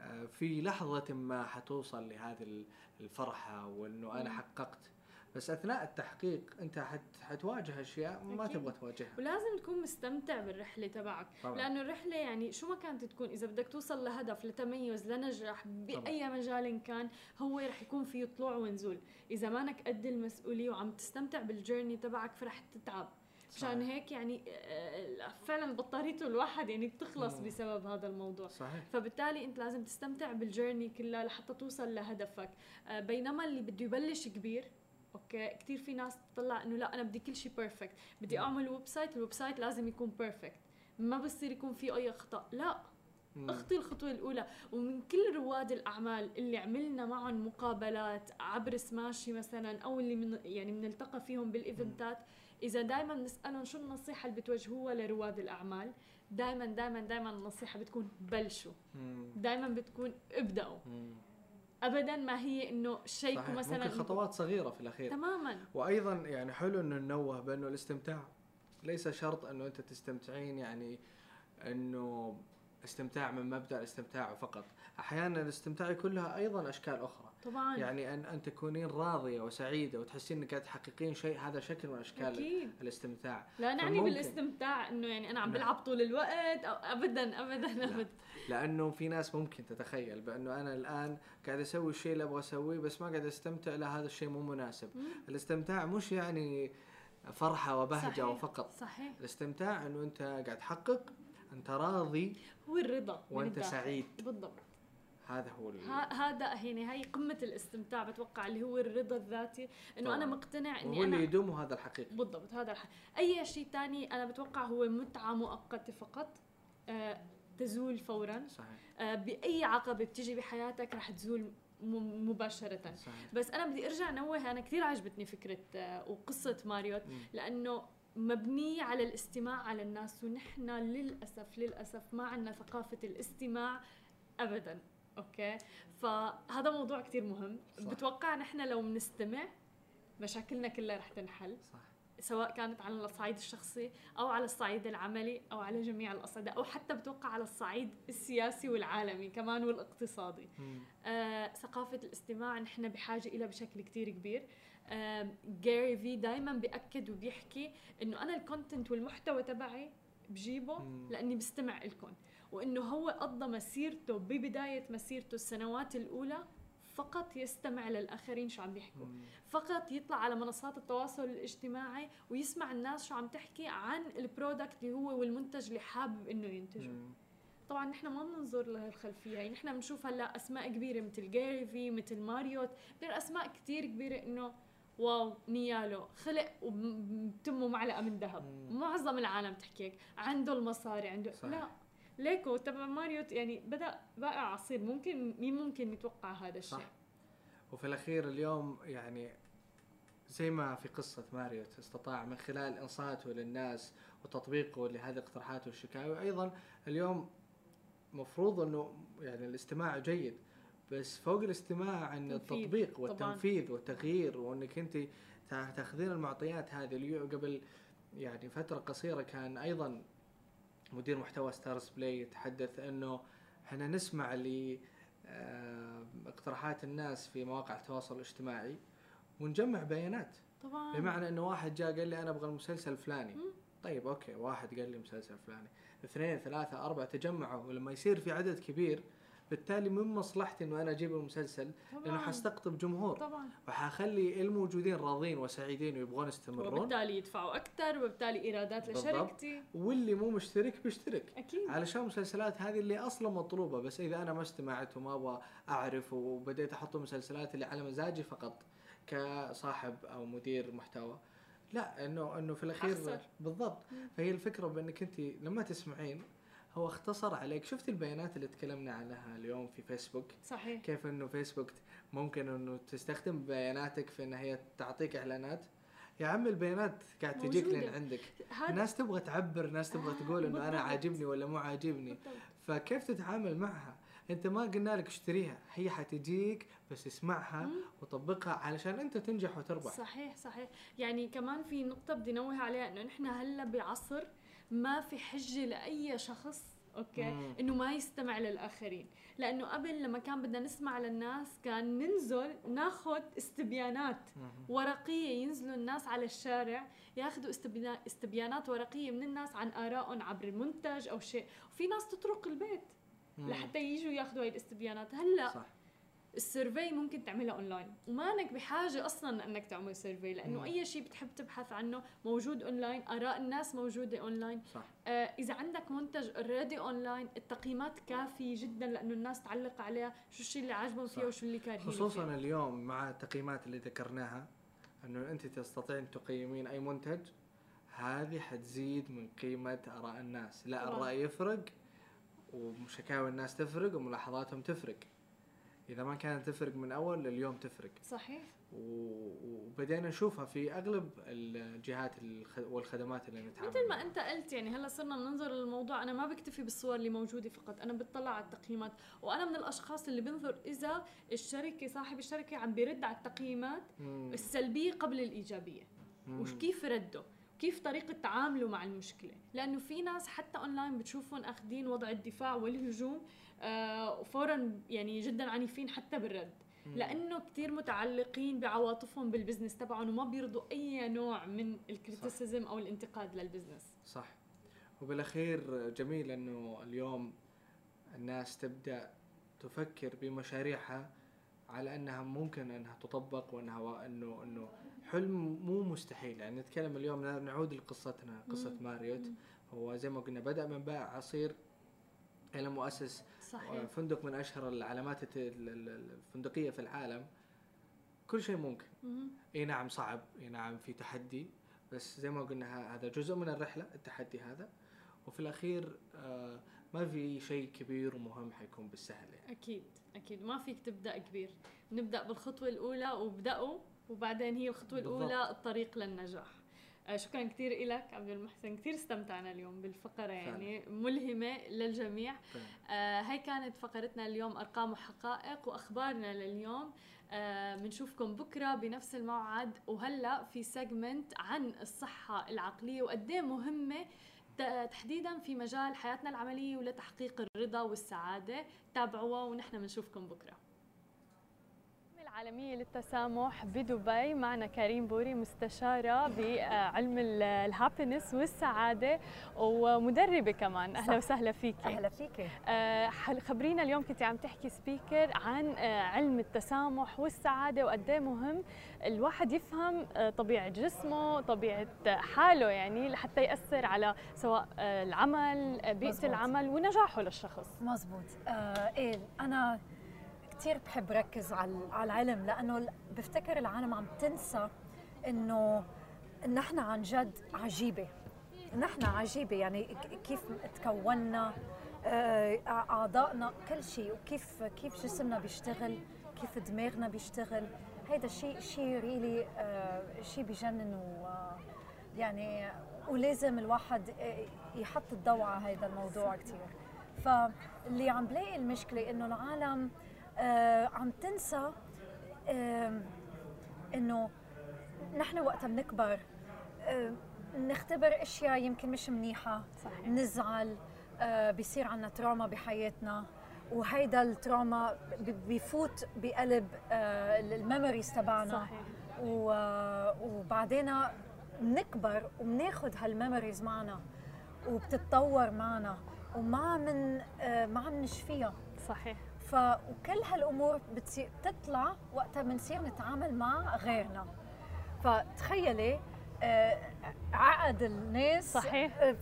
آه، في لحظة ما حتوصل لهذه ال- الفرحة وإنه أنا. حققت بس أثناء التحقيق أنت حت حتواجه أشياء ما أكيد. تبغى تواجهها ولازم تكون مستمتع بالرحلة تبعك طبعا لأنه الرحلة يعني شو ما كانت تكون إذا بدك توصل لهدف لتميز لنجاح بأي مجال كان هو رح يكون فيه طلوع ونزول إذا مانك قد المسؤولية وعم تستمتع بالجيرني تبعك فرح تتعب مشان. هيك يعني آه، فعلا بطاريته الواحد يعني بتخلص مم. بسبب هذا الموضوع. صحيح. فبالتالي أنت لازم تستمتع بالجيرني كلها لحتى توصل لهدفك. آه، بينما اللي بده يبلش كبير okay كثير في ناس تطلع إنه لا أنا بدي كل شيء perfect بدي. أعمل website ال website لازم يكون perfect ما بصير يكون في أي أخطاء. لا. أخطي الخطوة الأولى. ومن كل رواد الأعمال اللي عملنا معهم مقابلات عبر سماشي مثلا أو اللي من يعني بنلتقى فيهم بال event ات إذا دائما نسألهم شو النصيحة اللي بتوجهوها لرواد الأعمال؟ دائما دائما دائما النصيحة بتكون بلشوا. دائما بتكون ابدأوا. ابدا ما هي إنه شيكوا. مثلا ممكن خطوات صغيرة في الأخير. تماما. وأيضا يعني حلو إنه ننوه بأنه الاستمتاع ليس شرط إنه أنت تستمتعين يعني إنه استمتاع من مبدأ الاستمتاع فقط. أحيانا الاستمتاع يكون لها أيضا أشكال أخرى. طبعا. يعني ان أن تكونين راضية وسعيدة وتحسين إنك قاعد تحققين شيء هذا شكل من أشكال أكيد. الاستمتاع. لا نعني بالاستمتاع إنه يعني أنا عم نعم. بلعب طول الوقت أو ابدا ابدا ابدا. لأنه في ناس ممكن تتخيل بأنه أنا الآن قاعد أسوي الشيء اللي أبغى أسويه بس ما قاعد أستمتع لا هذا الشيء مو مناسب. مم. الاستمتاع مش يعني فرحة وبهجة صحيح. وفقط. صحيح. الاستمتاع إنه أنت قاعد تحقق أنت راضي هو الرضا وأنت. سعيد. بالضبط. هذا هو هذا يعني هاي قمة الاستمتاع بتوقع اللي هو الرضا الذاتي إنه أنا. مقتنع إني وهو اللي يدوم هذا الحقيقي بالضبط هذا الح... أي شيء تاني أنا بتوقع هو متعة مؤقتة فقط آه تزول فورا. صحيح. آه بأي عقبة بتيجي بحياتك رح تزول م- مباشرة. صحيح. بس أنا بدي أرجع نوه أنا كثير عجبتني فكرة آه وقصة ماريوت مم. لأنه مبنية على الاستماع على الناس ونحن للأسف للأسف ما عندنا ثقافة الاستماع أبدا. أوكي. فهذا موضوع كتير مهم. صح. بتوقع نحن لو بنستمع مشاكلنا كلها رح تنحل. صح. سواء كانت على الصعيد الشخصي أو على الصعيد العملي أو على جميع الأصعدة أو حتى بتوقع على الصعيد السياسي والعالمي كمان والاقتصادي. آه، ثقافة الاستماع نحن بحاجة إلى بشكل كتير كبير. جاري في دايما بيأكد وبيحكي إنه أنا الكونتنت والمحتوى تبعي بجيبه مم. لأني بستمع لكم وإنه هو قضى مسيرته ببداية مسيرته السنوات الأولى فقط يستمع للآخرين شو عم بيحكوا مم. فقط يطلع على منصات التواصل الاجتماعي ويسمع الناس شو عم تحكي عن ال product اللي هو والمنتج اللي حابب إنه ينتجه مم. طبعا نحن ما بننظر لهالخلفية يعني نحن بنشوف هلأ أسماء كبيرة مثل جاري في مثل ماريوت غير أسماء كتير كبيرة إنه واو نيالو خلق وبتمه معلقة من ذهب. معظم العالم تحكي هيك عنده المصاري عنده صحيح. لا ليكو تبع ماريوت يعني بدأ بائع عصير ممكن مين ممكن يتوقع هذا الشيء صح. وفي الأخير اليوم يعني زي ما في قصة ماريوت استطاع من خلال إنصاته للناس وتطبيقه لهذه الاقتراحات والشكاوي أيضا اليوم مفروض إنه يعني الاستماع جيد بس فوق الاستماع إن تنفيذ، التطبيق طبعاً. والتنفيذ والتغيير وإنك أنت تا- تاخذين المعطيات هذه اليو- قبل يعني فترة قصيرة كان أيضا مدير محتوى ستارز بلاي يتحدث أنه إحنا نسمع ل آه، الناس في مواقع التواصل الاجتماعي ونجمع بيانات. طبعا. بمعنى إنه واحد جاء قال لي أنا أبغى المسلسل الفلاني. طيب أوكي واحد قال لي مسلسل فلاني. اثنين ثلاثة أربعة تجمعوا. ولما يصير في عدد كبير بالتالي من مصلحتي إنه أنا أجيب المسلسل لأنه طبعا حستقطب جمهور. طبعا. وحخلي الموجودين راضين وسعيدين ويبغون يستمرون. وبالتالي يدفعوا أكثر وبالتالي إيرادات. لشركتي. واللي مو مشترك بيشترك. أكيد. علشان المسلسلات هذه اللي أصلا مطلوبة بس إذا أنا ما استمعت وما أبغى أعرف وبديت أحط المسلسلات اللي على مزاجي فقط كصاحب أو مدير محتوى لا انه إنه في الأخير أخسر. بالضبط. فهي الفكرة بإنك أنت لما تسمعين هو اختصر عليك. شفت البيانات اللي تكلمنا عنها اليوم في فيسبوك؟ صحيح. كيف إنه فيسبوك ممكن إنه تستخدم بياناتك في إن هي تعطيك إعلانات؟ يا عم البيانات قاعد تجيك. لين عندك. ناس تبغى تعبر ناس تبغى آه، تقول إنه أنا. عاجبني ولا مو عاجبني. فكيف تتعامل معها؟ أنت ما قلنا لك اشتريها. هي حتجيك بس اسمعها مم. وطبقها علشان أنت تنجح وتربح. صحيح صحيح. يعني كمان في نقطة بدي نوه عليها إنه نحن هلأ بعصر ما في حجة لأي شخص أوكي. إنه ما يستمع للآخرين. لأنه قبل لما كان بدنا نسمع للناس كان ننزل ناخذ استبيانات ورقية ينزلوا الناس على الشارع ياخذوا استبيانات ورقية من الناس عن آرائهم عبر المنتج أو شيء. وفي ناس تطرق البيت. لحتى يجوا ياخذوا هاي الاستبيانات. هلأ صح. ال survey ممكن تعملها أونلاين ومانك بحاجة أصلا إنك تعمل survey لأنه مم. أي شيء بتحب تبحث عنه موجود أونلاين آراء الناس موجودة أونلاين صح آه إذا عندك منتج already online التقييمات كافية جدا لأنه الناس تعلق عليها شو الشيء اللي عاجبهم. فيها وشو اللي كارهين خصوصا فيه. اليوم مع التقييمات اللي ذكرناها إنه أنت تستطيعين تقيمين أي منتج هذه حتزيد من قيمة آراء الناس لا. الرأي يفرق وشكاوى الناس تفرق وملاحظاتهم تفرق إذا ما كانت تفرق من أول اليوم تفرق. صحيح. وبدينا نشوفها في أغلب الجهات الخ- والخدمات اللي نتعامل مثل ما. أنت قلت يعني هلأ صرنا بننظر للموضوع. أنا ما بكتفي بالصور اللي موجودة فقط. أنا بتطلع على التقييمات. وأنا من الأشخاص اللي بنظر إذا الشركة صاحب الشركة عم بيرد على التقييمات مم. السلبية قبل الإيجابية. مم. وكيف رده؟ كيف طريقة تعامله مع المشكلة؟ لأنه في ناس حتى أونلاين بتشوفهم أخذين وضع الدفاع والهجوم وفورا يعني جدا عنيفين حتى بالرد مم. لأنه كتير متعلقين بعواطفهم بال business تبعهم وما بيرضوا أي نوع من ال criticism أو الانتقاد لل business صح وبالأخير جميل إنه اليوم الناس تبدأ تفكر بمشاريعها على أنها ممكن أنها تطبق وأنها انه إنه حلم مو مستحيل يعني نتكلم اليوم نعود لقصتنا قصة. ماريوت. هو زي ما قلنا بدأ من بائع عصير إلى مؤسس صحيح. فندق من أشهر العلامات الفندقية في العالم. كل شيء ممكن. إي نعم صعب. إي نعم في تحدي. بس زي ما قلنا هذا جزء من الرحلة التحدي هذا. وفي الأخير آه ما في شيء كبير ومهم حيكون بالسهل يعني. أكيد أكيد. ما فيك تبدأ كبير. نبدأ بالخطوة الأولى وابدأوا وبعدين هي الخطوة بالضبط. الأولى الطريق للنجاح. آه، شكرا كثير لك عبد المحسن. كثير استمتعنا اليوم بالفقرة يعني ملهمة للجميع. آه هاي كانت فقرتنا اليوم أرقام وحقائق وأخبارنا لليوم. آه بنشوفكم بكرة بنفس الموعد. وهلأ في segment عن الصحة العقلية وقديه مهمة ت- تحديدا في مجال حياتنا العملية ولتحقيق الرضا والسعادة. تابعوها ونحن بنشوفكم بكرة. العالمية للتسامح بدبي. معنا كريم بوري مستشارة بعلم ال happiness والسعادة ومدربة كمان. أهلا صح. وسهلا فيك أهلا فيكي. آه، خبرينا اليوم كنت عم تحكي سبيكر عن آه، علم التسامح والسعادة وقد إيه مهم الواحد يفهم آه، طبيعة جسمه طبيعة حاله يعني لحتى يأثر على سواء العمل بيئة. العمل ونجاحه للشخص. مزبوط. آه إيه أنا كثير بحب ركز على العلم لأنه بفتكر العالم عم تنسى إنه نحن عن جد عجيبة. نحن عجيبة يعني كيف تكوننا آه، أعضائنا كل شيء وكيف كيف جسمنا بيشتغل كيف دماغنا بيشتغل. هيدا شيء شيء ريلي شيء بجنن و آه، يعني ولازم الواحد آه، يحط الضوء على هذا الموضوع كثير فاللي عم بلاقي المشكلة إنه العالم آه عم تنسى آه إنه نحن وقتها بنكبر آه نختبر أشياء يمكن مش منيحة صحيح. نزعل آه بيصير عنا trauma بحياتنا وهيدا ال trauma ب- بيفوت بقلب آه ال memories تبعنا صحيح. وبعدين بنكبر وبناخذ هالميموريز معنا وبتتطور معنا وما من آه، ما عم نشفيها صحيح ف وكل هالأمور بتصير بتطلع وقتها بنصير نتعامل مع غيرنا فتخيلي آه، عقد الناس صحيح. آه،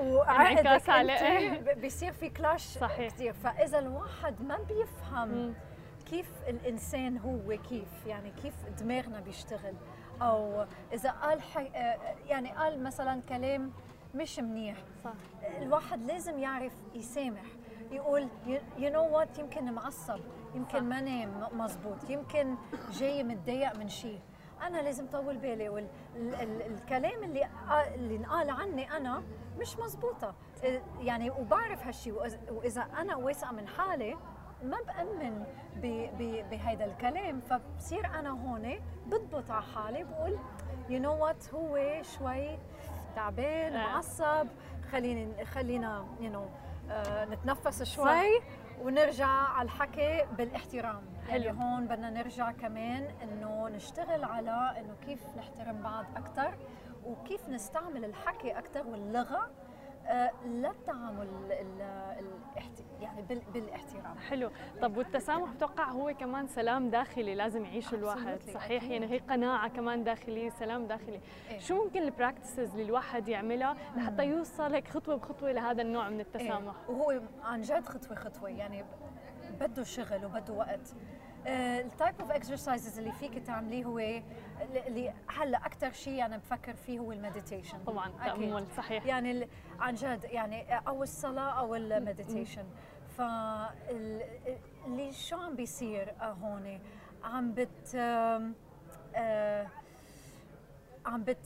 وعقدك. أنت بيصير في كلاش صحيح. كثير فإذا الواحد ما بيفهم مم. كيف الإنسان هو كيف يعني كيف دماغنا بيشتغل أو إذا قال حي... آه، يعني قال مثلا كلام مش منيح صح الواحد لازم يعرف يسامح يقول you know what يمكن معصب يمكن. ماني مزبوط يمكن جاي متضايق من شيء. أنا لازم طول بالي والكلام اللي اللي انقال عني أنا مش مزبوطه يعني وبعرف هالشيء. وإذا أنا واثقة من حالي ما بأمن بهيدا الكلام. فبصير أنا هون بضبط على حالي. بقول you know what هو شوي تعبان آه. معصب خليني خلينا you know نتنفس شوي ونرجع على الحكي بالاحترام حلو. يعني هون بدنا نرجع كمان إنه نشتغل على إنه كيف نحترم بعض أكثر وكيف نستعمل الحكي أكثر واللغة آه، للتعامل ال- الاحت- يعني بال- بالاحترام حلو طب والتسامح بتوقع هو كمان سلام داخلي لازم يعيشه الواحد. صحيح. يعني هي قناعة كمان داخلية سلام داخلي إيه. شو ممكن ال practices اللي الواحد يعملها لحتى يوصل هيك خطوة بخطوة لهذا النوع من التسامح إيه. وهو عن جد خطوة خطوة يعني بده شغل وبده وقت ال type of exercises اللي فيك تعمليه هو اللي هلا أكثر شيء أنا بفكر فيه هو ال meditation. طبعا تأمل صحيح. يعني عن جد يعني أو الصلاة أو ال meditation. ف اللي شو عم بيصير هون؟ عم بت آه، عم بت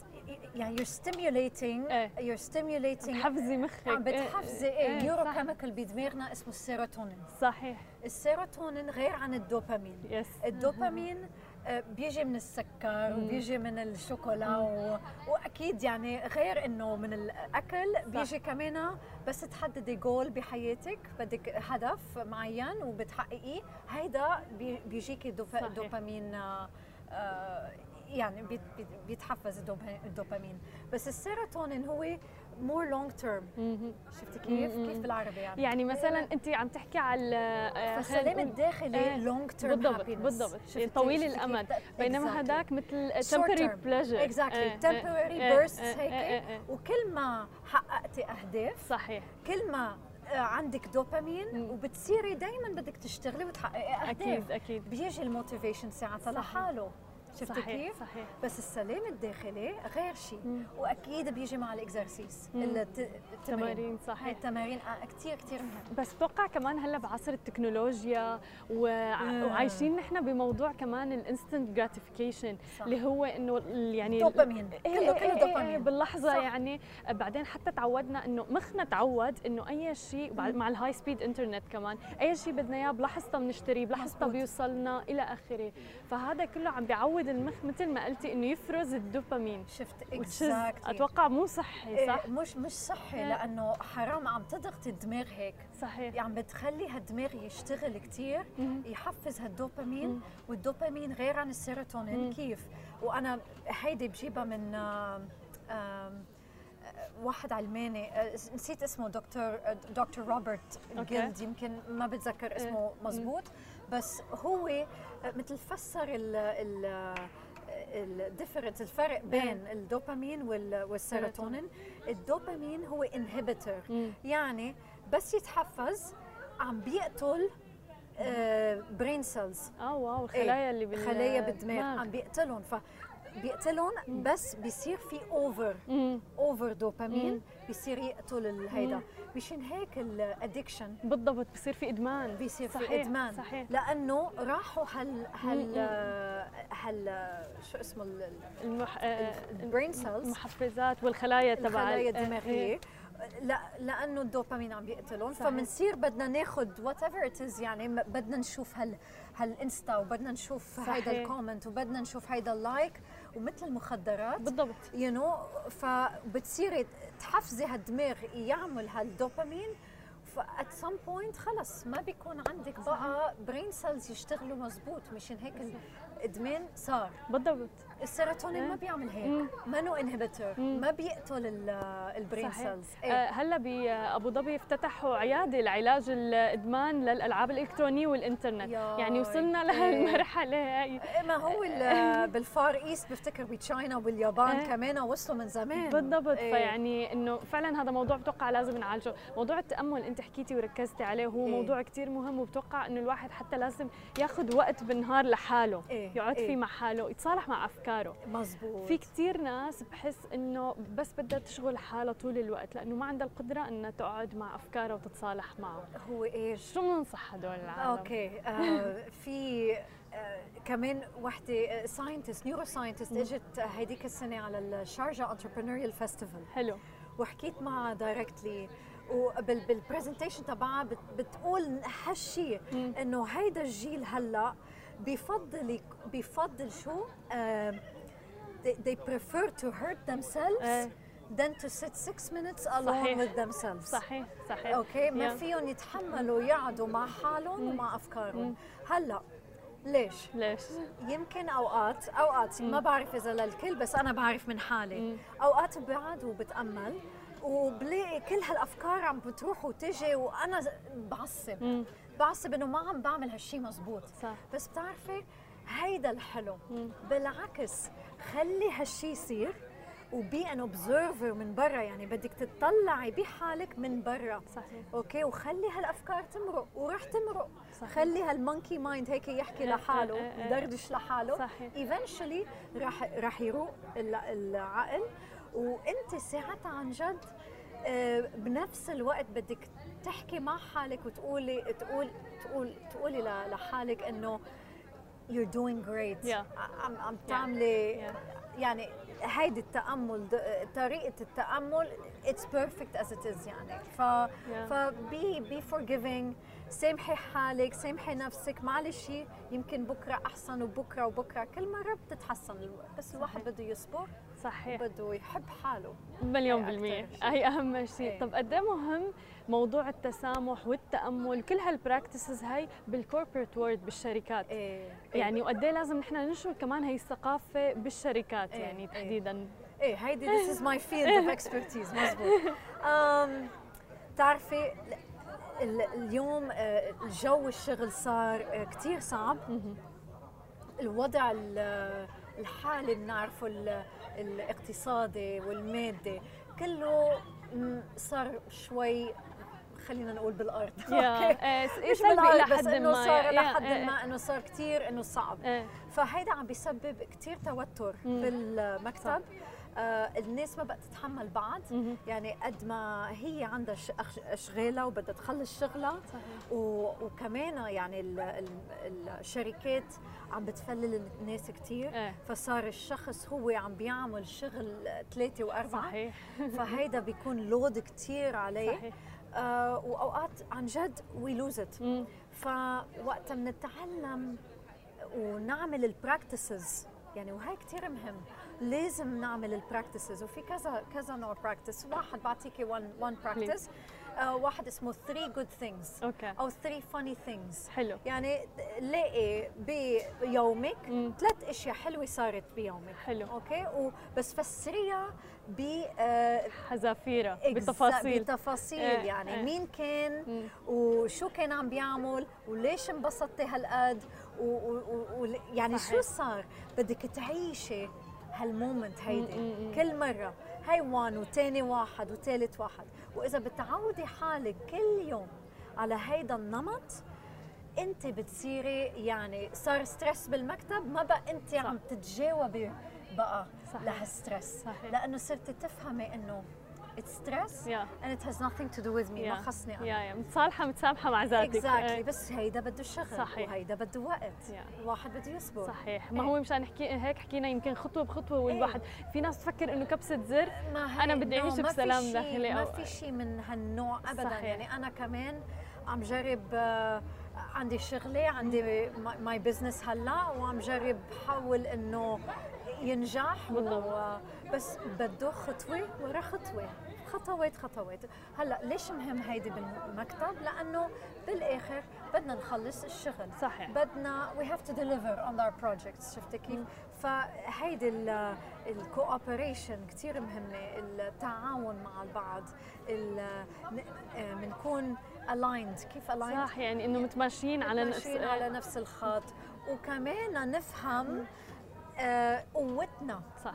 يعني you're stimulating إيه. you're stimulating حفزي مخك. عم بتحفزي إيه. neuro صح. chemical بدماغنا اسمه السيروتونين. صحيح. السيروتونين غير عن ال dopamine. yes ال dopamine آه، بيجي من السكر وبيجي من الشوكولا و... وأكيد يعني غير إنه من الأكل بيجي كمان بس تحددي جول بحياتك بدك هدف معين وبتحققيه هيدا بي- بيجيكي dop... dopamine آه، آه، يعني بيت- بيت- بيتحفز ال dopa- ال dopamine. بس السيروتونين هو more long term. شفتي كيف. كيف بالعربي يعني؟ يعني مثلا أنت عم تحكي على آه، فالسلام نقول- الداخلي إيه، long term بالضبط بالضبط. طويل الأمد. بينما هذاك مثل temporary إيه، temporary إيه، bursts إيه، هيك. إيه، إيه. وكل ما حققتي أهداف صحيح. كل ما آه، عندك دوبامين. وبتصيري دائما بدك تشتغلي وتحققي أهداف. أكيد أكيد. بيجي ال motivation ساعتها. لحاله. شفتي صحيح كيف؟ صحيح بس السلام الداخلي غير شيء. وأكيد بيجي مع ال exercise التمارين صحيح التمارين آه، كثير كثير مهم بس بتوقع كمان هلا بعصر التكنولوجيا. وعايشين نحن بموضوع كمان ال instant gratification. اللي هو إنه يعني دوبامين إيه كله إيه كله إيه إيه دوبامين باللحظة صح. يعني بعدين حتى تعودنا إنه مخنا تعود إنه أي شيء مع ال high speed internet كمان أي شيء بدنا إياه بلحظتها بنشتريه بلحظتها. بيوصلنا إلى آخره فهذا كله عم بيعود المخ مثل ما قلتي إنه يفرز الدوبامين شفت exactly أتوقع مو صحي صح مش مش صحي إيه. لأنه حرام عم تضغطي الدماغ هيك صحيح عم بتخلي هالدماغ يشتغل كثير. يحفز هالدوبامين مم. والدوبامين غير عن السيروتونين مم. كيف وأنا هيدي بجيبها من آم، آم، واحد علماني آه، نسيت اسمه دكتور آه، دكتور روبرت. جيلد يمكن ما بتذكر اسمه مزبوط بس هو آه، مثل فسر ال ال ال difference الفرق بين الدوبامين وال- وال serotonin. ال dopamine هو inhibitor مم. يعني بس يتحفز عم بيقتل brain cells آه wow الخلايا اللي بال خلايا بالدماغ عم بيقتلهم. ف بيقتلهم بس بيصير في over. over dopamine. بيصير يقتل الهيدا مم. مشان هيك ال addiction بالضبط بصير في إدمان. بيصير صحيح في إدمان. صحيح. لأنه راحوا هال هال. هال شو اسمه المح... آه، ال brain cells المحفزات والخلايا تبع الخلايا ال- آه، الدماغية. لا لأنه انه الدوبامين عم بيقتلهم. فبنصير بدنا ناخذ whatever it is يعني بدنا نشوف هال هال Insta وبدنا نشوف هيدا صحيح. ال comment وبدنا نشوف هيدا ال like ومثل المخدرات. بالضبط. you know فبتصيري تحفزي هالدماغ يعمل هال dopamine ف at some point خلص ما بيكون عندك بقى brain cells يشتغلوا مزبوط مشان هيك الإدمان صار. بالضبط. السيروتونين إيه. ما بيعمل هيك. منو inhibitor. ما بيقتل ال- ال brain. cells آه، هلا بأبو ظبي افتتحوا عيادة لعلاج الإدمان للألعاب الإلكترونية والإنترنت. يعني وصلنا إيه. لهالمرحلة هاي ما هو ال- بال Far East بفتكر ب China واليابان إيه. كمان وصلوا من زمان بالضبط إيه. فيعني إنه فعلا هذا موضوع بتوقع لازم نعالجه موضوع التأمل أنت حكيتي وركزتي عليه هو إيه. موضوع كتير مهم وبتوقع إنه الواحد حتى لازم ياخذ وقت بالنهار لحاله إيه. يقعد إيه. فيه مع حاله يتصالح مع أفكاره مزبوط. في كتير ناس بحس إنه بس بدها تشغل حالها طول الوقت لأنه ما عندها القدرة إنها تقعد مع أفكارها وتتصالح معه هو إيش؟ شو بننصح هدول العالم؟ أوكي آه في آه كمان وحدة scientist neuroscientist إجت هيديك السنة على الشارجة Entrepreneurial Festival حلو. وحكيت معها directly وبال presentation تبعها بت بتقول هالشيء. إنه هيدا الجيل هلأ بفضل بفضل شو؟ آه they, they prefer to hurt themselves إيه. than to sit six minutes alone صحيح. with themselves. صحيح صحيح. أوكي ما Yeah. فيهم يتحملوا يقعدوا مع حالهم ومع أفكارهم. هلا ليش؟ ليش؟ يمكن اوقات أوقات ما بعرف إذا للكل بس أنا بعرف من حالي. مم. أوقات بقعد وبتأمل وبلاقي كل هالأفكار عم بتروح وتجي وأنا بعصب. بعصب إنه ما عم بعمل هالشي مزبوط. صح. بس بتعرفي هيدا الحلو مم. بالعكس خلي هالشي يصير و be an observer من برا. يعني بدك تطلعي بحالك من برا. صحيح. أوكي؟ وخلي هالأفكار تمرق وراح تمرق. صحيح. خلي هال monkey mind هيك يحكي إيه، لحاله إيه، إيه. يدردش لحاله. صحيح. راح راح يروق ال- العقل. وأنت ساعتها عن جد آه، بنفس الوقت بدك تحكي مع حالك وتقولي تقول تقول تقولي لحالك إنه you're doing great. Yeah. عم عم تعملي Yeah. يعني هيدي التأمل د- طريقة التأمل it's perfect as it is يعني. ف Yeah. ف be be forgiving. سامحي حالك سامحي نفسك. معلش يمكن بكرة أحسن وبكرة وبكرة. كل مرة بتتحسن بس الواحد بده يصبر صحيح. وبده يحب حاله. مليون بالمية. هي أهم شيء إيه. طب قد إيه مهم موضوع التسامح والتأمل كل هال practices هاي بال corporate world بالشركات. إيه يعني وقد إيه لازم نحن ننشر كمان هي الثقافة بالشركات إيه، يعني إيه. تحديدا. إيه هيدي this is my field of expertise مزبوط um, بتعرفي ال- اليوم آه، الجو الشغل صار كثير صعب. الوضع ال- الحالي بنعرفه ال- الاقتصادي والمادي كله صار شوي خلينا نقول بالأرض. أوكي؟ إيه، مش بالأرض بس حد إنه ما. صار لحد ما إنه صار كثير إنه صعب. فهيدا عم بيسبب كثير توتر مم. بالمكتب. آه الناس ما بقت تتحمل بعض مهم. يعني قد ما هي عندها اشغالها وبدها تخلص شغلها. وكمان يعني ال ال الشركات عم بتفلل الناس كثير إيه. فصار الشخص هو عم بيعمل شغل ثلاثة وأربعة. صحيح. فهيدا بيكون لود كثير عليه. صحيح. آه وأوقات عن جد وي لوز ات مم. فوقتها بنتعلم ونعمل ال practices يعني وهي كثير مهم. لازم نعمل ال practices وفي كذا كذا نوع practice واحد بعطيكي one one practice واحد اسمه 3 good things أو 3 funny things حلو. يعني لاقي بيومك. ثلاث أشياء حلوة صارت بيومك. حلو. أوكي؟ وبس فسريها ب آه، بتفاصيل بتفاصيل إيه، يعني إيه. مين كان. وشو كان عم بيعمل وليش انبسطتي هالقد و- و- و- و- يعني صحيح. شو صار بدك تعيشي هال moment هيدي. كل مرة هاي one وتاني واحد وتالت واحد وإذا بتعودي حالك كل يوم على هيدا النمط انت بتصيري يعني صار stress بالمكتب ما بقى انت صح. عم تتجاوبي بقى صحيح. لهال stress. لأنه صرتي تفهمي إنه it's stress yeah. and it has nothing to do with me ما Yeah. خصني يا أنا يا متصالحة متسامحة مع ذاتك exactly إيه. بس هيدا بده شغل صحيح. وهيدا بده وقت Yeah. الواحد بده يصبر صحيح ما إيه. هو مشان نحكي هيك حكينا يمكن خطوة بخطوة والواحد في ناس تفكر إنه كبسة زر ما أنا هي- بدي أعيش no، ما بسلام شي- داخلي ما في شيء من هالنوع ابدا صحيح. يعني أنا كمان عم جرب آه، عندي شغلي عندي my business هلأ وعم جرب حاول إنه ينجح. بالضبط. بس بده خطوة ورا خطوة. خطوات خطوات. هلأ ليش مهم هيدي بالمكتب؟ لأنه بالآخر بدنا نخلص الشغل. صحيح. بدنا we have to deliver on our projects. شفتي كيف؟ فهيدي الكوبريشن كثير مهمة. التعاون مع البعض. بنكون aligned. كيف aligned؟ صح يعني إنه متماشيين على نفس على نفس الخط. وكمان نفهم قوتنا. صح.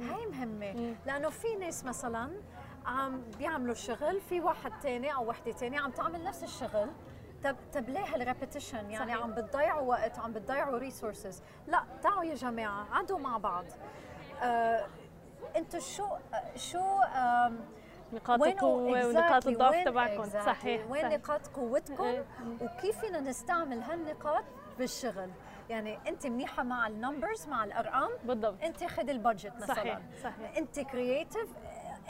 هاي مهمة. مم. لأنه في ناس مثلا عم بيعملوا شغل في واحد تاني أو وحدة تانية عم تعمل نفس الشغل. طب طب ليه هال repetition يعني صحيح. عم بتضيعوا وقت عم بتضيعوا resources لا تعالوا يا جماعة عدوا مع بعض. آه، أنتوا شو شو نقاط وين القوة ونقاط الضعف تبعكم. صحيح وين. نقاط قوتكم. وكيف فينا نستعمل هالنقاط بالشغل؟ يعني انت منيحة مع ال numbers مع الأرقام. بالضبط. انت خذ ال budget مثلا. صحيح صحيح. انت creative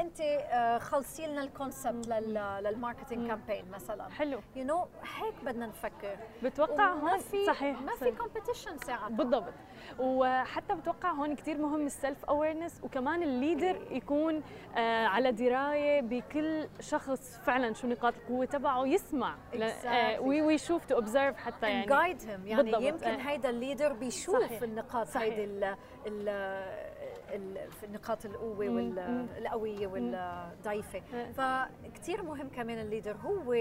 أنت آه، خلصي لنا ال concept لل marketing. campaign مثلا حلو you know هيك بدنا نفكر بتوقع هون في صحيح ما في. competition ساعتها بالضبط وحتى بتوقع هون كثير مهم ال self awareness وكمان ال leader يكون آه على دراية بكل شخص فعلا شو نقاط القوة تبعه يسمع Exactly. ويشوف to observe حتى يعني guide يعني بالضبط، يمكن. هيدا ال leader بيشوف صحيح. النقاط. هيدي نقاط القوة مم، وال- مم. القوية والضعيفة. فكتير مهم كمان ال leader هو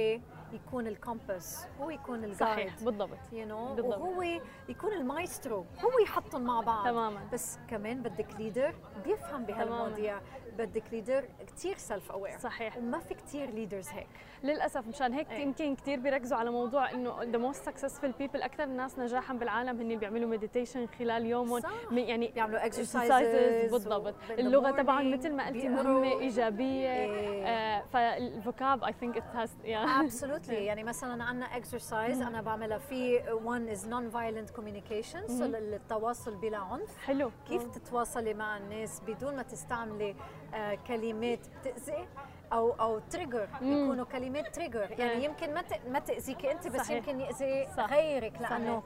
يكون ال compass هو يكون ال guide صحيح بالضبط you know بالضبط. وهو يكون المايسترو هو يحطهم مع بعض. تماما. بس كمان بدك leader بيفهم بهالمواضيع. بدك leader كتير self aware صحيح. وما في كتير leaders هيك. للأسف مشان هيك إيه. يمكن كثير بيركزوا على موضوع إنه the most successful people أكثر الناس نجاحا بالعالم هن اللي بيعملوا meditation خلال يومهم. يعني بيعملوا exercises بالضبط. اللغة طبعا morning مثل ما قلتي. مهمة إيجابية. إيه. آه فال vocab I think it has absolutely يعني مثلا عندنا exercise أنا بعملها في one is non-violent communication so مم. التواصل بلا عنف. حلو. كيف تتواصلي مع الناس بدون ما تستعملي آه، كلمات تأذي؟ أو أو trigger. يكونوا كلمات trigger يعني إيه. يمكن ما ما تاذيكي أنت بس صحيح. يمكن يأذي. غيرك لأنه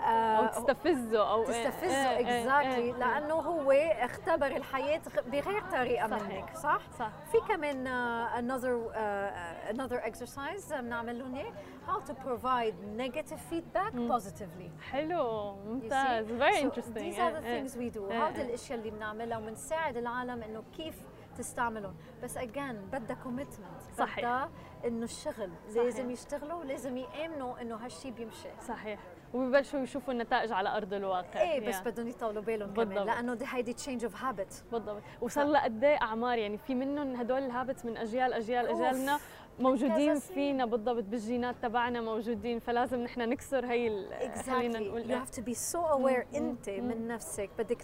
آه، أو تستفزه أو تستفزه إيه، إيه، اكزاكتلي إيه، لأنه هو اختبر الحياة بغير طريقة صحيح. منك صح؟ صح في كمان uh, another uh, another exercise بنعمل لهم اياه how to provide negative feedback positively حلو? ممتاز very So interesting these are the things we do هذه إيه. الاشياء اللي بنعملها وبنساعد العالم إنه كيف تستعملهم بس again بدها commitment صحيح. بدها إنه الشغل صحيح. لازم يشتغلوا ولازم يآمنوا إنه هالشيء بيمشي صحيح وببلشوا يشوفوا النتائج على أرض الواقع إيه بس Yeah. بدهم يطولوا بالهم كمان. لأنه دي هيدي change of habit بالضبط وصار لها قد إيه أعمار يعني في منهم هدول ال habits من أجيال أجيال of. أجيالنا موجودين. فينا بالضبط بالجينات تبعنا موجودين فلازم نحن نكسر هي ال- خلينا exactly نقول have to be so aware مم. انت. من نفسك بدك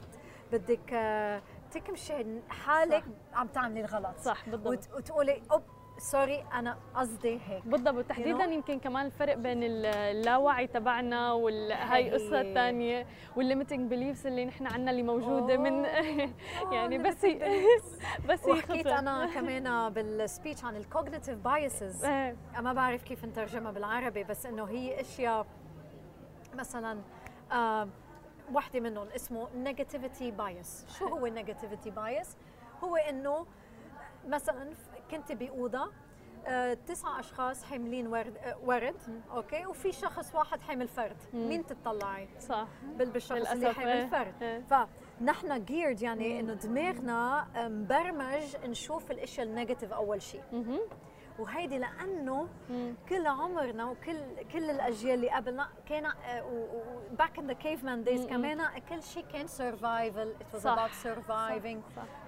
بدك آه، تكمشي حالك عم تعملي الغلط. صح بالضبط. وت- وتقولي oops sorry أنا قصدي هيك. بالضبط. تحديدا know؟ يمكن كمان الفرق بين ال- اللاوعي تبعنا وهي هي- قصة ثانية وال limiting beliefs اللي نحن عنا اللي موجودة من يعني بس هي بس وحكيت. أنا كمان بال speech عن ال cognitive biases ما بعرف كيف نترجمها بالعربي بس إنه هي أشياء مثلا آه وحده منهم اسمه negativity bias شو هو ال negativity bias هو إنه مثلا كنت بأوضة آه، تسعة أشخاص حاملين ورد آه، ورد okay؟ وفي شخص واحد حامل فرد. مم. مين تطلعي؟ صح. بال- بالشخص اللي حامل إيه، فرد. إيه. فنحن geared يعني إنه دماغنا مبرمج نشوف الاشياء ال negative أول شيء. وهيدي لأنه مم. كل عمرنا وكل كل الأجيال اللي قبلنا كان back in the cave man days. كمان كل شيء كان survival it was. about surviving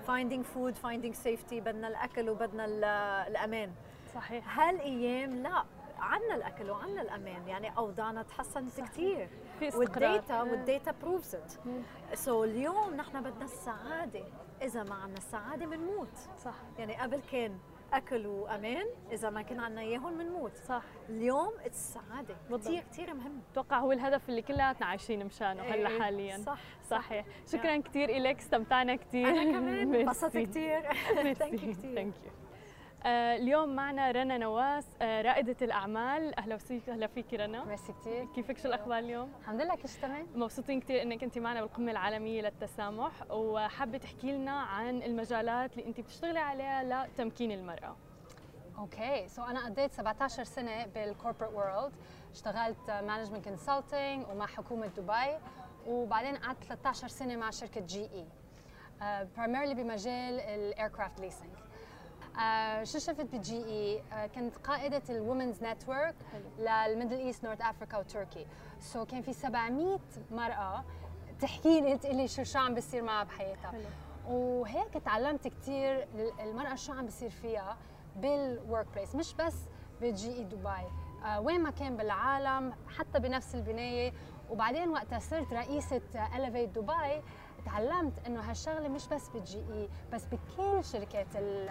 finding food finding safety بدنا الأكل وبدنا ال- الأمان. صحيح. هالأيام لا عنا الأكل وعنا الأمان. يعني أوضاعنا تحسنت كثير في استقرار. وال data. وال data proves it. so اليوم نحن بدنا السعادة. إذا ما عندنا السعادة بنموت. صح. يعني قبل كان أكل وأمان إذا ما كان عندنا إياهم بنموت صح. اليوم السعاده. كثير كثير مهم. أتوقع هو الهدف اللي كلياتنا عايشين مشانه هلا إيه، حاليا. صح صحيح. شكرا كثير لك استمتعنا كثير أنا كمان. انبسطت كثير thank you كثير thank you اليوم معنا رنا نواس آه، رائدة الأعمال. أهلا وسهلا أهلا فيكي رنا. ميرسي كثير. كيفك؟ شو الأخبار اليوم؟ الحمد لله شيء تمام. مبسوطين كثير إنك أنت معنا بالقمة العالمية للتسامح. وحابة تحكي لنا عن المجالات اللي أنت بتشتغلي عليها لتمكين المرأة. okay so أنا قضيت 17 سنة بال corporate world اشتغلت management consulting ومع حكومة دبي وبعدين قعدت 13 سنة مع شركة GE primarily بمجال ال aircraft leasing شو شفت ب GE؟ uh, كنت قائدة ال women's network لل Middle East North Africa و Turkey. so so كان في 700 مرأة تحكي لي تقول لي شو شو عم بيصير معها بحياتها. حلو. وهيك تعلمت كثير المرأة شو عم بيصير فيها بال workplace مش بس ب GE دبي. آه وين ما كان بالعالم حتى بنفس البناية. وبعدين وقتها صرت رئيسة Elevate دبي تعلمت إنه هالشغلة مش بس بال GE بس بكل شركات ال-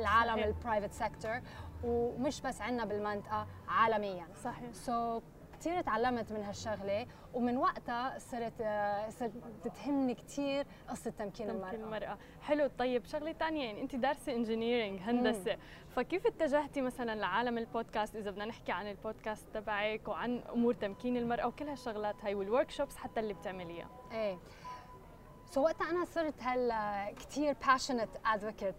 العالم. ال private sector ومش بس عندنا بالمنطقة عالميا. صحيح. so so, كثير تعلمت من هالشغلة ومن وقتها صرت آه، صرت بتهمني كثير قصة تمكين تمكين المرأة. حلو. طيب شغلة تانية يعني أنت دارسة engineering هندسة. فكيف اتجهتي مثلا لعالم البودكاست إذا بدنا نحكي عن البودكاست تبعك وعن أمور تمكين المرأة وكل هالشغلات هاي وال workshops حتى اللي بتعمليها. إيه. so وقتها أنا صرت هلا كثير passionate advocate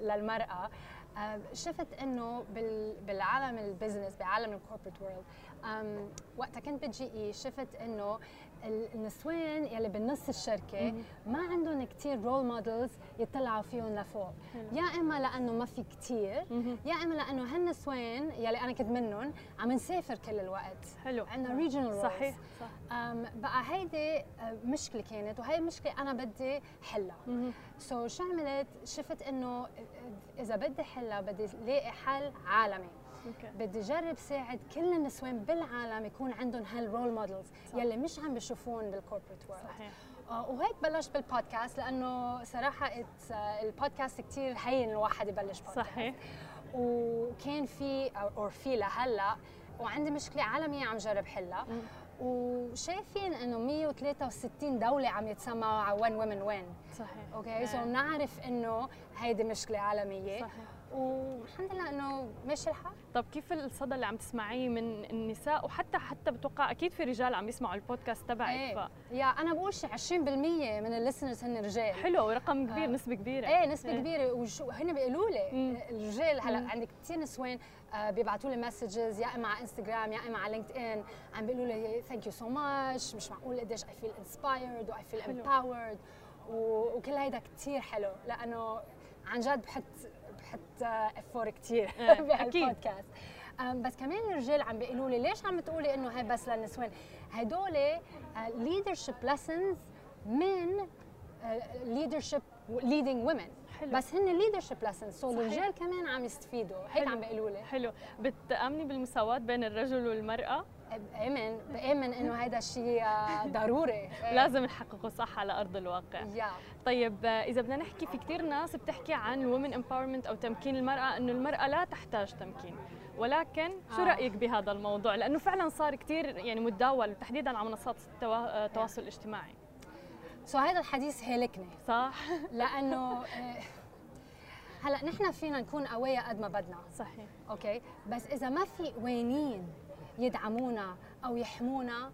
للمرأة آه، شفت إنه بال- بالعالم ال business بعالم ال corporate world وقتها كنت بجي شفت إنه النسوان يلي بالنص الشركة ما عندهم كثير role models يطلعوا فيهم لفوق. يا إما لأنه ما في كثير يا إما لأنه هالنسوان يلي أنا كنت منهم عم نسافر كل الوقت. حلو. عندنا regional صحيح صح. بقى هيدي أه، مشكلة كانت وهي المشكلة أنا بدي حلها. so شو عملت؟ شفت إنه إذا بدي حلها بدي لاقي حل عالمي. okay بدي جرب ساعد كل النسوان بالعالم يكون عندهم هال role models يلي مش عم بشوفون بال corporate world صحيح. وهيك بلشت بالبودكاست لأنه صراحة آه، البودكاست كثير هين الواحد يبلش بودكاست صحيح. وكان في أو أو في لهلأ وعندي مشكلة عالمية عم جرب حلها. وشايفين إنه 163 دولة عم يتسمعوا على وين ومن وين صحيح. okay so آه. بنعرف إنه هيدي مشكلة عالمية. صحيح. والحمد لله إنه ماشي الحال. طب كيف الصدى اللي عم تسمعيه من النساء؟ وحتى حتى بتوقع أكيد في رجال عم يسمعوا البودكاست تبعك إيه. yeah أنا بقول شي 20% من ال listeners هن رجال. فحلو رقم كبير آه. نسبة كبيرة. إيه نسبة كبيرة. وشو هن بيقولوا لي. الرجال هلأ مم. عندي كثير نسوان آه، بيبعتوا لي messages يا إما على انستغرام يا إما على لينكد ان عم بيقولوا لي thank you so much مش معقول قديش I feel inspired و I feel حلو. empowered وكل هيدا كثير حلو. لأنه عن جد بحط بحط effort كثير. بهالبودكاست بس كمان الرجال عم بيقولوا لي ليش عم تقولي إنه هي بس للنسوان هدول leadership lessons من leadership leading women حلو. بس هن leadership lessons so. الرجال كمان عم يستفيدوا هيك. عم بيقولوا لي حلو بتأمني بالمساواة بين الرجل والمرأة بامن بامن إنه هيدا الشيء آه، ضروري. لازم نحققه صح على أرض الواقع. yeah. طيب آه، إذا بدنا نحكي في كثير ناس بتحكي عن ال women empowerment أو تمكين المرأة إنه المرأة لا تحتاج تمكين. ولكن شو آه. رأيك بهذا الموضوع؟ لأنه فعلا صار كثير يعني متداول تحديدا على منصات التوا- التواصل الاجتماعي. so هذا الحديث هلكني. صح؟ لأنه هلأ نحن فينا نكون قوية قد ما بدنا. صحيح. okay بس إذا ما في قوانين يدعمونا أو يحمونا.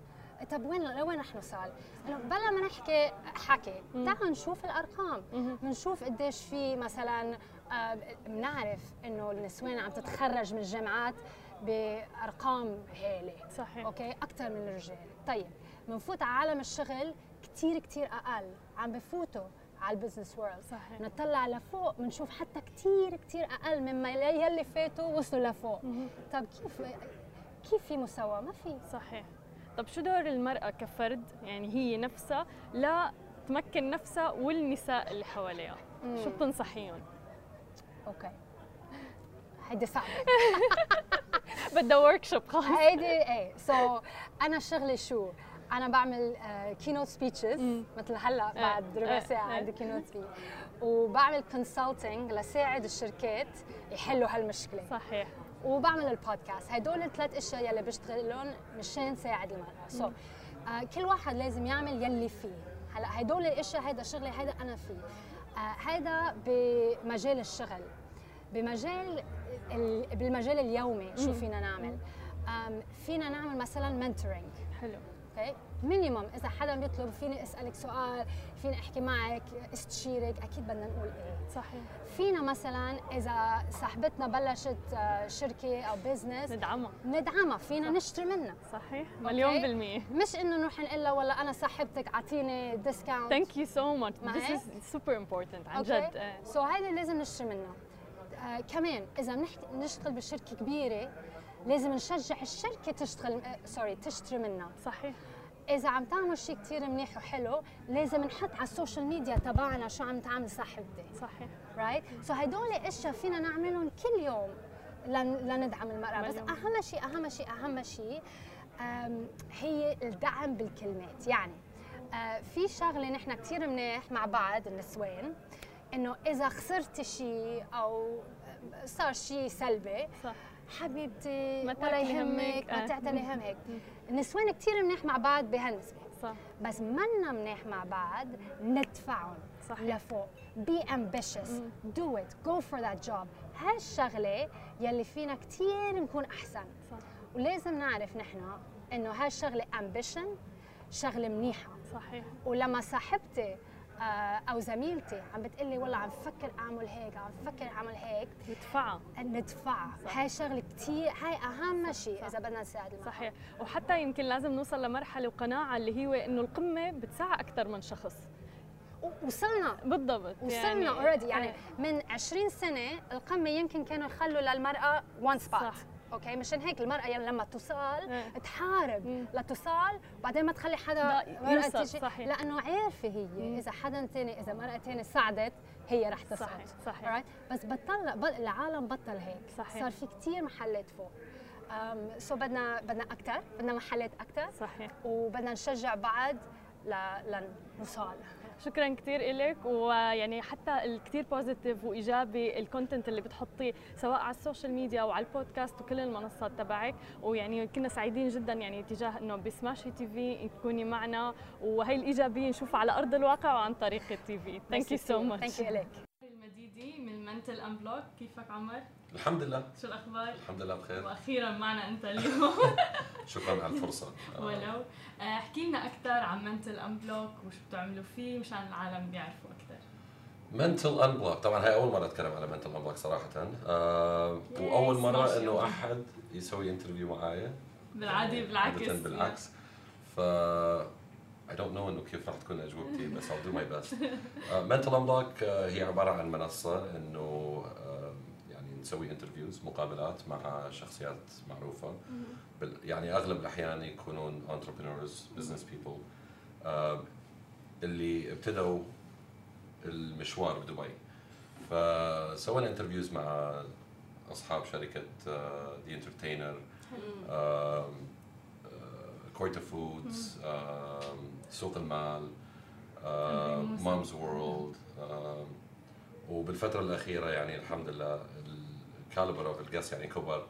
طب وين لوين رح نوصل؟ إنه بلا ما نحكي حكي، تعالوا نشوف الأرقام،. بنشوف قديش في مثلا آه، بنعرف إنه النسوان عم تتخرج من الجامعات بأرقام هائله، صحيح. okay؟ أكثر من الرجال، طيب بنفوت على عالم الشغل كثير كثير أقل، عم بفوتوا على ال business world صحيح. نطلع لفوق بنشوف حتى كثير كثير أقل مما يلي فاتوا وصلوا لفوق. طب كيف كيف في مساواة؟ ما في. صحيح. طب شو دور المرأة كفرد؟ يعني هي نفسها لا تمكن نفسها والنساء اللي حواليها. شو بتنصحيهم؟ okay. هيدي صعبه بدها workshop خاص هيدي إيه. so أنا شغلي شو؟ أنا بعمل keynote speeches مم. مثل هلأ آه، بعد ربع آه، ساعة. عندي keynote speech وبعمل consulting لساعد الشركات يحلوا هالمشكلة. صحيح. وبعمل البودكاست. هدول الثلاث أشياء يلي بشتغلهم مشان ساعد المرأة. so, آه كل واحد لازم يعمل يلي فيه. هلأ هدول الأشياء هيدا شغلي هيدا أنا فيه. آه هيدا بمجال الشغل. بمجال ال- بالمجال اليومي شو فينا نعمل؟ فينا نعمل مثلا mentoring حلو. okay؟ minimum إذا حدا بيطلب فيني أسألك سؤال فيني أحكي معك استشيرك أكيد بدنا نقول إيه. صحيح. فينا مثلا إذا صاحبتنا بلشت آه، شركة أو business ندعمها. ندعمها. فينا نشتري منها. صحيح. مليون بالمية. مش إنه نروح نقول لها والله أنا صاحبتك أعطيني discount thank you so much هيك؟ is super important عن جد. so هيدا لازم نشتري منها. آه كمان إذا بنحكي نشتغل بشركة كبيرة لازم نشجع الشركة تشتغل آه sorry تشتري منها. صحيح. إذا عم تعمل شيء كثير منيح وحلو لازم نحط على ال social media تبعنا شو عم تعمل صاحبتي صحيح. right so هدول إشياء فينا نعملهم كل يوم لن لندعم المرأة. بس. أهم شيء أهم شيء أهم شيء هي الدعم بالكلمات. يعني آه، في شغلة نحن كثير منيح مع بعض النسوان إنه إذا خسرتي شيء أو صار شيء سلبي صح. حبيبتي ما ولا. يهمك ما آه. تعتلي همك. النسوان كثير منيح مع بعض بهالنسبة. صح. بس منا منيح مع بعض ندفعهم صحيح. لفوق. Be ambitious. do it. Go for that job. هالشغلة يلي فينا كثير نكون أحسن. صح. ولازم نعرف نحن إنه هالشغلة ambition شغلة منيحة. صحيح. ولما صاحبتي أو زميلتي عم بتقلي والله عم بفكر أعمل هيك عم بفكر أعمل هيك ندفعها ندفعها. هاي شغلة كثير هاي أهم شيء. إذا بدنا نساعد المرأة. صحيح وحتى يمكن لازم نوصل لمرحلة وقناعة اللي هو إنه القمة بتساعد أكثر من شخص وصلنا بالضبط وصلنا already يعني إيه. من 20 سنة القمة يمكن كانوا يخلوا للمرأة one spot صح. okay مشان هيك المرأة يعني لما توصل إيه. تحارب مم. لتصال وبعدين ما تخلي حدا مرأة تيجي صحيح. لأنه عارفة هي إذا حدا تاني إذا مرأة تاني ساعدت هي رح تصعد صحيح، صحيح. Alright؟ بس بطل ب- العالم بطل هيك صحيح. صار في كثير محلات فوق so بدنا بدنا أكثر بدنا محلات أكثر صحيح وبدنا نشجع بعض. لنوصل شكرا كثير لك ويعني حتى الكثير positive وإيجابي ال content اللي بتحطيه سواء على ال social media أو على البودكاست وكل المنصات تبعك. ويعني كنا سعيدين جدا يعني تجاه إنه ب Smashi TV تكوني معنا. وهي الإيجابية نشوفها على أرض الواقع وعن طريق ال TV. thank you so much thank you لك المديدي من Mental Unblock كيفك عمر؟ الحمد لله. شو الأخبار؟ الحمد لله بخير. وأخيرا معنا أنت اليوم. شكرا على الفرصة. آه، ولو. آه، احكي لنا أكثر عن Mental Unblock وشو بتعملوا فيه مشان العالم يعرفوا أكثر Mental Unblock طبعا هاي أول مرة أتكلم على Mental Unblock صراحة. آه وأول مرة إنه. أحد يسوي interview معايا. بالعادي يعني بالعكس بالعكس. ف I don't know إنه كيف راح تكون أجوبتي بس I'll do my best. Mental Unblock هي عبارة عن منصة إنه نسوي interviews مقابلات مع شخصيات معروفة. بال- يعني أغلب الأحيان يكونون business people. آه، اللي ابتدوا المشوار بدبي. فسوينا interviews مع أصحاب شركة The Entertainer كويتا Foods سوق المال. Mumzworld وبالفترة الأخيرة يعني الحمد لله ال caliber of ال guests يعني كبر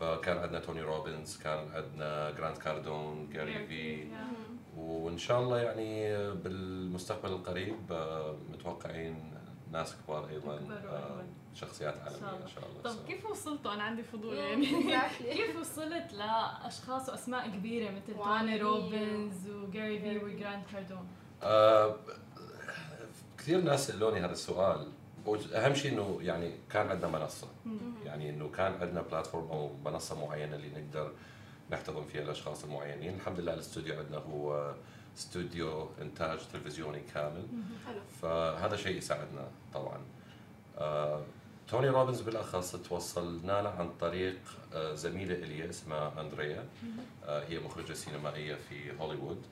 فكان عندنا توني روبنز كان عندنا جرانت كاردون جاري في. وإن شاء الله يعني بالمستقبل القريب آه، متوقعين ناس كبار أيضا آه، وأيضاً. شخصيات إن شاء عالميه الله. إن شاء الله. طب So- كيف وصلتوا؟ أنا عندي فضول يعني. كيف وصلت لأشخاص وأسماء كبيرة مثل توني. روبنز وجاري في وجرانت كاردون؟ آه، كثير ناس سألوني هذا السؤال. واهم شيء إنه يعني كان عندنا منصة. يعني إنه كان عندنا platform أو منصة معينة اللي نقدر نحتضن فيها الأشخاص المعينين. الحمد لله الاستوديو عندنا هو استوديو إنتاج تلفزيوني كامل. فهذا شيء يساعدنا طبعا. آه، توني روبنز بالأخص توصلنا له عن طريق آه، زميلة الي اسمها أندريا. آه، هي مخرجة سينمائية في هوليوود.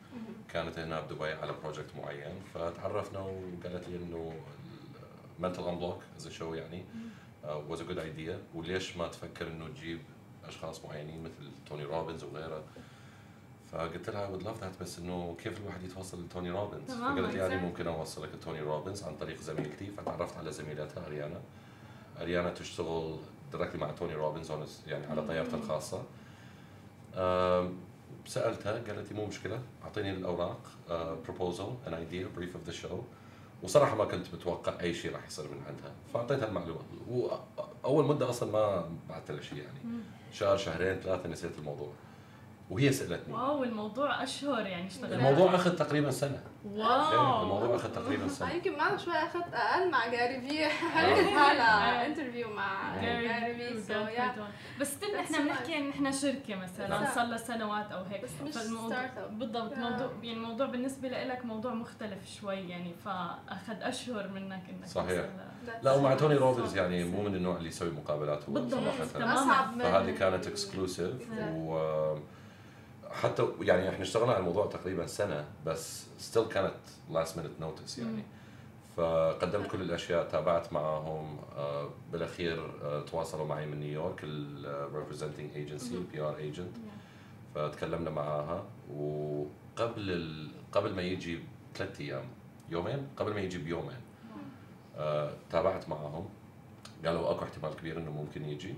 كانت هنا بدبي على project معين. فتعرفنا وقالت لي إنه Mental Unblock as show يعني was a good idea وليش ما تفكر إنه تجيب أشخاص معينين مثل توني روبنز وغيره؟ فقلت لها would love that بس إنه كيف الواحد يتوصل لتوني روبنز؟ فقالت لي يعني. ممكن أوصلك لتوني روبنز عن طريق زميلتي. فتعرفت على زميلتها أريانا. أريانا تشتغل directly مع توني روبنز a- يعني على طيارته الخاصة. سألتها قالت لي مو مشكلة أعطيني الأوراق proposal an idea brief of the show وصراحة ما كنت متوقع أي شيء راح يصير من عندها فأعطيتها المعلومات. واول مدة أصلا ما بعثت لها شيء يعني. شهر شهرين ثلاثة نسيت الموضوع. وهي سألتني wow الموضوع أشهر يعني اشتغل الموضوع أخذ تقريبا سنة إيه، wow الموضوع أخذ تقريبا سنة يمكن معنا شوي أخذت أقل مع جاري في حالها آه. interview مع جاري في. بس That's إحنا بنحكي إن إحنا شركة مثلا. صار لها سنوات أو هيك بس مش فالموضوع. بالضبط. موضوع يعني الموضوع بالنسبة لك موضوع مختلف شوي يعني فأخذ أشهر منك إنك صحيح. لا ومع توني روبنز يعني مو من النوع اللي يسوي مقابلات هو بالضبط. صراحة فهذه كانت exclusive و حتى يعني إحنا اشتغلنا على الموضوع تقريبا سنة بس still كانت last minute notice يعني. فقدمت كل الأشياء تابعت معهم آه، بالأخير آه، تواصلوا معي من نيويورك ال representing agency PR agent فتكلمنا معاها وقبل ال... قبل ما يجي ثلاث أيام يومين؟ قبل ما يجي بيومين آه، تابعت معاهم. قالوا أكو احتمال كبير إنه ممكن يجي.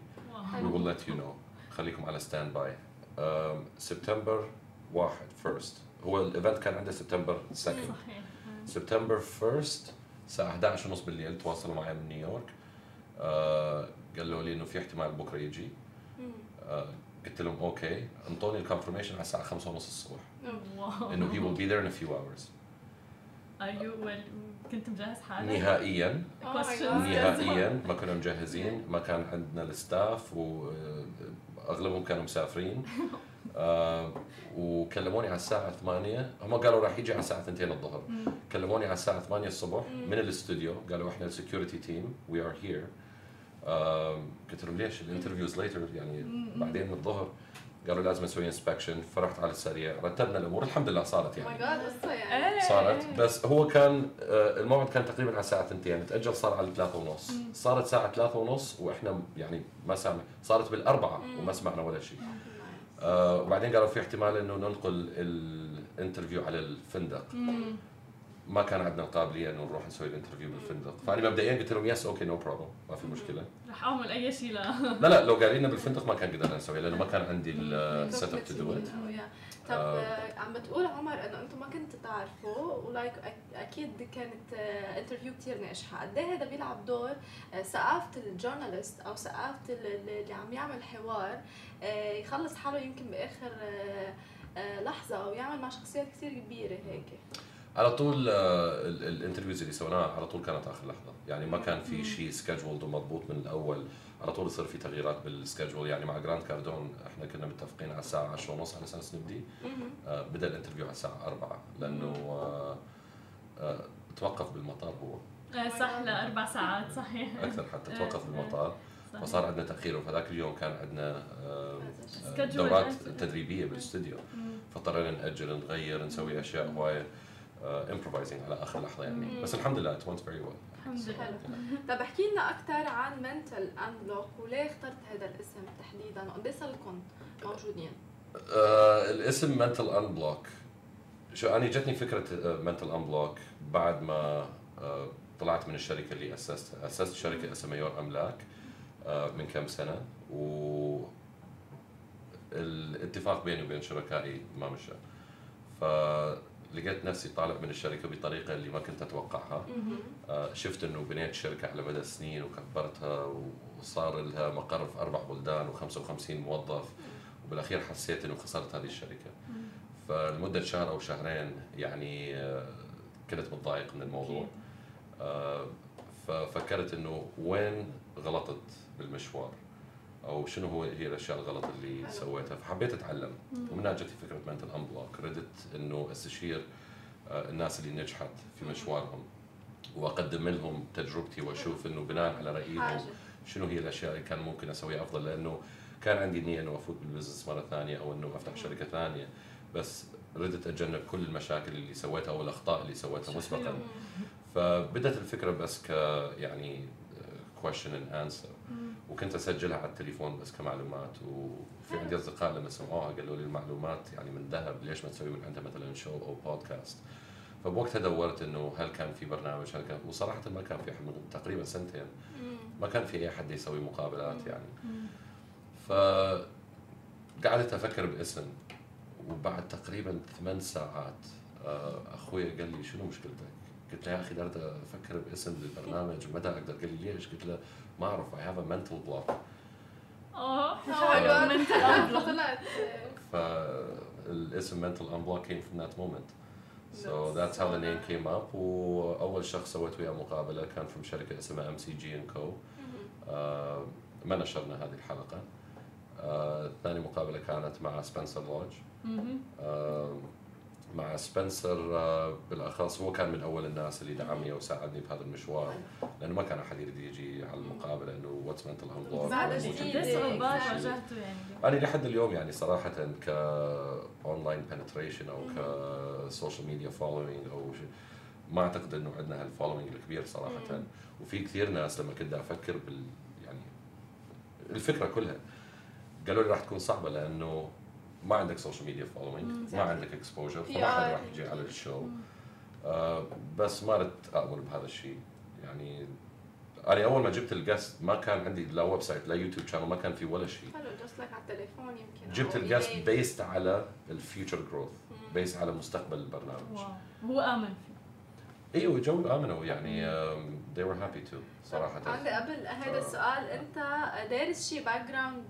we will let you know. خليكم على standby سبتمبر واحد first هو ال event كان عنده سبتمبر 2 صحيح. سبتمبر 1 الساعة 11 ونص بالليل تواصلوا معي من نيويورك. آه قالوا لي إنه في احتمال بكرة يجي. آه قلت لهم okay أنطوني ال confirmation على الساعة 5 ونص الصبح. إنه in a few hours. Are you well كنت مجهز حالك؟ نهائيا. Oh. نهائيا. ما كنا مجهزين. ما كان عندنا ال staff واغلبهم كانوا مسافرين. آه، وكلموني على الساعة 8 هم قالوا راح يجي على الساعة 2 الظهر. كلموني على الساعة 8 الصبح من الاستوديو. قالوا إحنا ال security team we are here قلت لهم ليش؟ ال interview's later يعني بعدين من الظهر. قالوا لازم نسوي inspection فرحت على السريع رتبنا الأمور الحمد لله صارت oh my يعني جاد قصة يعني. إيه. صارت بس هو كان آه، الموعد كان تقريبا على الساعة 2 تأجل صار على 3 ونص. صارت ساعة 3 ونص وإحنا يعني ما سامع صارت بالأربعة وما سمعنا ولا شيء. آه وبعدين قالوا في احتمال إنه ننقل ال interview على الفندق. مم. ما كان عندنا القابلية إنه نروح نسوي ال interview بالفندق. فأنا مبدئيا قلت لهم yes okay no problem ما في مشكلة. رح أعمل أي شيء لا لا لا لو قايلين لنا بالفندق ما كان قدرنا نسوي لأنه ما كان عندي ال setup to do it. طب آه، عم بتقول عمر إنه أنتم ما كنتوا تعرفوا و like أكيد كانت interview كثير ناجحة، قد إيه هذا بيلعب دور آه، ثقافة ال journalist أو ثقافة ال- ال- اللي عم يعمل حوار آه، يخلص حاله يمكن بآخر آه، آه، لحظة أو يعمل مع شخصيات كثير كبيرة هيك؟ على طول آه، ال- ال interviews اللي سويناها على طول كانت آخر لحظة. يعني ما كان في شيء scheduled ومضبوط من الأول. على طول يصير في تغييرات بال schedule يعني مع جرانت كاردون إحنا كنا متفقين على الساعة 10 ونص على أساس نبدي آه، بدأ ال interview على الساعة 4 لأنه آه، آه، توقف بالمطار هو. صح لأربع ساعات صحيح. أكثر حتى توقف بالمطار. فصار عندنا تأخير. وفذاك اليوم كان عندنا دورات. تدريبية بالاستوديو مم. فاضطرينا نأجل نغير نسوي أشياء هواية. improvising على آخر لحظة يعني. بس الحمد لله it went very well الحمد لله. طب احكي لنا أكثر عن Mental Unblock وليه اخترت هذا الاسم تحديدا؟ وقد إيه صار لكم موجودين؟ آه الاسم Mental Unblock show أنا جتني فكرة Mental Unblock بعد ما آه طلعت من الشركة اللي اسستها أسست شركة اسمها ميور أملاك آه من كم سنة. و الاتفاق بيني وبين شركائي ما مشى. فلقيت نفسي طالع من الشركة بطريقة اللي ما كنت أتوقعها. آه، شفت إنه بنيت الشركة على مدى السنين وكبرتها وصار لها مقر في أربع بلدان و55 موظف. وبالأخير حسيت إنه خسرت هذه الشركة. فلمدة شهر أو شهرين يعني آه، كنت متضايق من الموضوع. آه، ففكرت إنه وين غلطت بالمشوار؟ أو شنو هو هي الأشياء الغلط اللي سويتها؟ فحبيت أتعلم. ومنها جتني فكرة Mental Unblock ردت إنه استشير آه، الناس اللي نجحت في مشوارهم وأقدم لهم تجربتي وأشوف إنه بناء على رأيهم شنو هي الأشياء اللي كان ممكن أسويها أفضل. لأنه كان عندي نية إنه أفوت بالبزنس مرة ثانية أو إنه أفتح شركة ثانية. بس ردت أتجنب كل المشاكل اللي سويتها أو الأخطاء اللي سويتها مسبقا. فبدت الفكرة بس ك يعني question and answer. وكنت أسجلها على التليفون بس كمعلومات وفي عندي أصدقاء لما سمعوها قالوا لي المعلومات يعني من ذهب ليش ما تسوي من عندها مثلا شو أو بودكاست فبوقتها دورت إنه هل كان في برنامج هل كان وصراحه ما كان في من تقريبا سنتين. ما كان في أي حد يسوي مقابلات يعني. ف قعدت أفكر باسم وبعد تقريبا ثمان ساعات آه، أخوي قال لي شنو مشكلتك؟ قلت له يا أخي قاعد أفكر باسم للبرنامج متى أقدر؟ قال لي ليش؟ قلت له ما أعرف I have a mental block آه. طلعت. فالاسم mental unblock came from that moment. So that's how the name came up. وأول شخص سويت وياه مقابلة كان في شركة اسمها MCG & Co ما نشرنا هذه الحلقة. آه، ثاني مقابلة كانت مع سبنسر لودج آه، مع سبنسر آه، بالأخص هو كان من أول الناس اللي دعمني وساعدني بهذا المشوار لأنه ما كان أحد يريد يجي على المقابله انه what's Mental صعوبات واجهته يعني. أنا لحد اليوم يعني صراحة ك online penetration أو ك social media following أو شيء ما أعتقد إنه عندنا هال following الكبير صراحة. وفي كثير ناس لما كنت أفكر بال يعني الفكرة كلها قالوا لي راح تكون صعبة لأنه ما عندك social media following ما عندك exposure فما حد راح يجي على ال show آه بس ما ردت اامر بهذا الشيء. يعني أنا أول ما جبت ال guest ما كان عندي لا website لا YouTube channel ما كان في ولا شيء. حلو just like على التليفون يمكن. جبت ال guest. based على ال future growth based على مستقبل البرنامج. واو. هو آمن فيه. أيوه جو آمنوا يعني they were happy to صراحة عندي قبل هذا آه. السؤال أنت دارس شيء background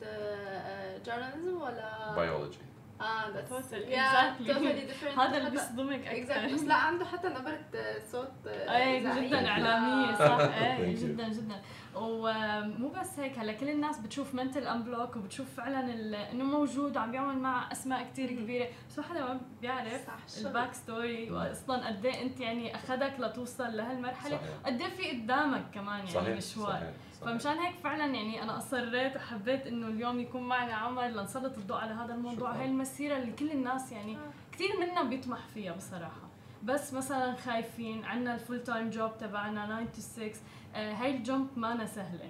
journalism ولا بيولوجي آه exactly. totally different هذا اللي بيصدمك. أكثر بس لا عنده حتى نبرة آه، صوت آه، إيه إذاعية. جدا إعلامية صح إيه Thank you. جدا جدا ومو بس هيك هلا كل الناس بتشوف Mental Unblock وبتشوف فعلا ال- إنه موجود وعم بيعمل مع أسماء كتير كبيرة. بس ما حدا ما بيعرف ال backstory واصلا قد إيه أنت يعني أخذك لتوصل لهالمرحلة. صحيح. قد إيه في قدامك كمان يعني صحيح مشوار. صحيح صحيح. فمشان هيك فعلا يعني أنا أصريت وحبيت إنه اليوم يكون معنا عمر لنسلط الضوء على هذا الموضوع. هاي المسيرة اللي كل الناس يعني كثير منا بيطمح فيها بصراحة. بس مثلا خايفين عنا ال full-time job تبعنا 9 to 6 آه، هاي ال jump ما سهلة.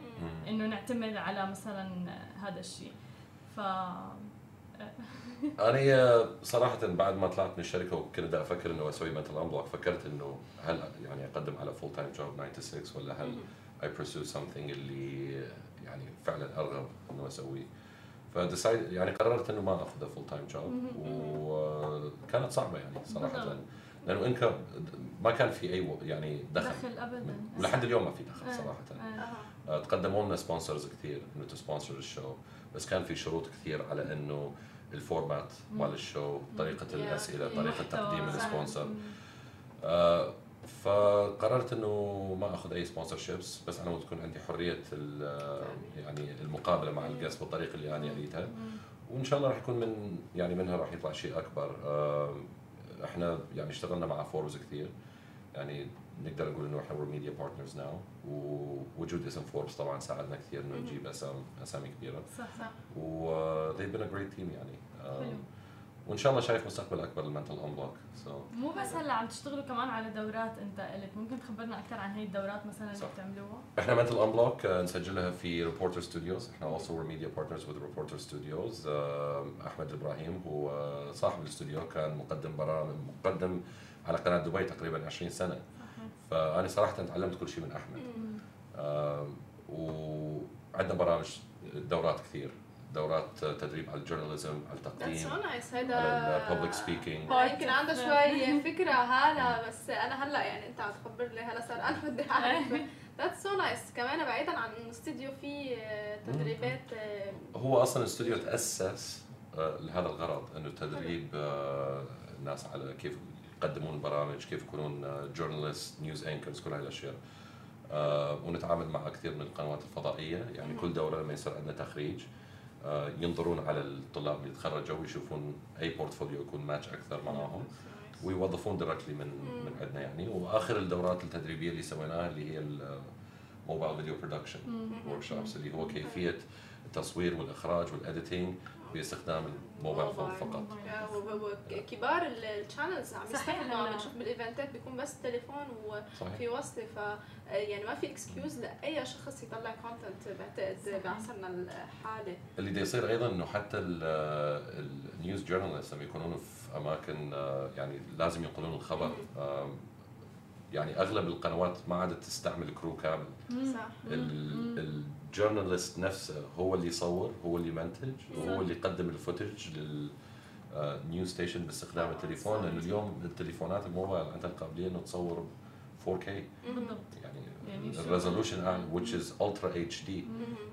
إنه نعتمد على مثلا آه، هذا الشيء. ف أنا صراحة بعد ما طلعت من الشركة وكنت بدي أفكر إنه أسوي Mental Unblock فكرت إنه هل يعني أقدم على full-time job 9 to 6 ولا هل I pursue something اللي يعني فعلا أرغب إنه أسويه. ف decide يعني قررت إنه ما آخذ full-time job وكانت صعبة يعني صراحة. لأنه income ما كان في أي يعني دخل. دخل ابدا. ولحد اليوم ما في دخل آه، صراحة. آه. آه، تقدموا لنا sponsors كثير إنه ت sponsor ال show بس كان في شروط كثير على إنه ال format مال ال show طريقة. الأسئلة طريقة. تقديم. ال sponsor آه، فقررت إنه ما أخذ أي sponsorships بس أنا تكون عندي حرية ال- يعني المقابلة مع ال guest بالطريقة اللي أنا أريدها. وإن شاء الله راح يكون من يعني منها راح يطلع شيء أكبر. آه، إحنا يعني اشتغلنا مع فوربس كثير يعني نقدر نقول إنه إحنا media partners now ووجود اسم فوربس طبعا ساعدنا كثير إنه نجيب اسامي أسامي كبيرة. صح صح. و they've been a great team يعني. حلو. وإن شاء الله شايف مستقبل أكبر لل Mental Unblock so مو بس هلأ عم تشتغلوا كمان على دورات أنت قلت ممكن تخبرنا أكثر عن هي الدورات مثلا اللي. بتعملوها؟ إحنا Mental Unblock نسجلها في Reporter Studios إحنا also we're media partners with Reporter Studios أحمد إبراهيم هو صاحب الاستوديو كان مقدم برامج مقدم على قناة دبي تقريبا 20 سنة. فأنا صراحة تعلمت كل شيء من أحمد. وعندنا برامج دورات كثير. دورات تدريب على ال journalism على That's التقديم so nice هيدا على ال public speaking أنا يمكن عنده شوي فكرة هلا بس أنا هلا يعني أنت عم تخبر لي هلا صار أنا بدي أعرف. That's so nice. كمان بعيدا عن فيه آه، تدريبات آه، هو أصلا الاستوديو تأسس آه، لهذا الغرض إنه تدريب آه، الناس على كيف يقدمون برامج كيف يكونون journalist news anchors كل هاي الأشياء. آه، ونتعامل مع كثير من القنوات الفضائية. يعني كل دورة لما يصير عندنا تخريج. آه، ينظرون على الطلاب اللي تخرجوا ويشوفون أي portfolio يكون ماتش أكثر معاهم. ويوظفون directly من من عندنا يعني. وآخر الدورات التدريبية اللي سويناها اللي هي ال mobile video production workshops اللي هو كيفية التصوير والإخراج وال editing باستخدام ال mobile phone. فقط. كبار ال channels عم يستخدموا عم. نشوف بال eventات بيكون بس تليفون وفي وصلة ف يعني ما في excuse لأي شخص يطلع content بعتقد بعصرنا الحالي اللي دا يصير أيضا إنه حتى ال news journalist لما يكونون في أماكن آه، يعني لازم ينقلون الخبر. يعني أغلب القنوات ما عادت تستعمل crew كامل صح. ال journalist نفسه هو اللي يصور هو اللي يمنتج وهو اللي يقدم ال footage لل news station باستخدام التليفون. لأنه اليوم التليفونات الموبايل عندها القابليه إنه تصور 4K بالضبط. يعني يعني ال resolution أعلى which is ultra HD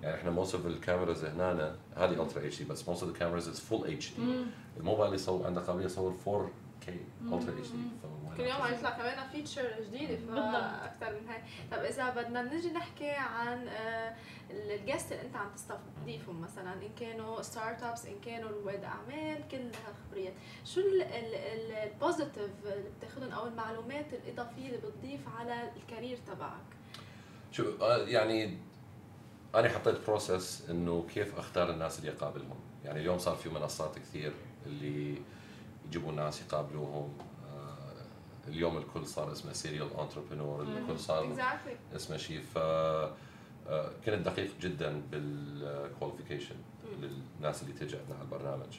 يعني إحنا most of ال cameras هنا هذه ultra HD بس most of the cameras is full HD الموبايل يصور عنده قابلية يصور 4K ultra HD كل يوم عم يطلع كمان feature جديده. فاكثر من هاي. طب إذا بدنا نجي نحكي عن آه، ال guest اللي أنت عم تستضيفهم مثلا إن كانوا startups إن كانوا رواد أعمال كل هالخبريات شو ال positive اللي بتاخذهم أو المعلومات الإضافية اللي بتضيف على ال career تبعك؟ شو آه، يعني أنا حطيت process إنه كيف أختار الناس اللي أقابلهم. يعني اليوم صار في منصات كثير اللي يجيبوا ناس يقابلوهم. اليوم الكل صار اسمه serial entrepreneur الكل صار exactly اسمه شيء ف آه، كنت دقيق جدا بال qualification للناس اللي تجي عندنا على البرنامج.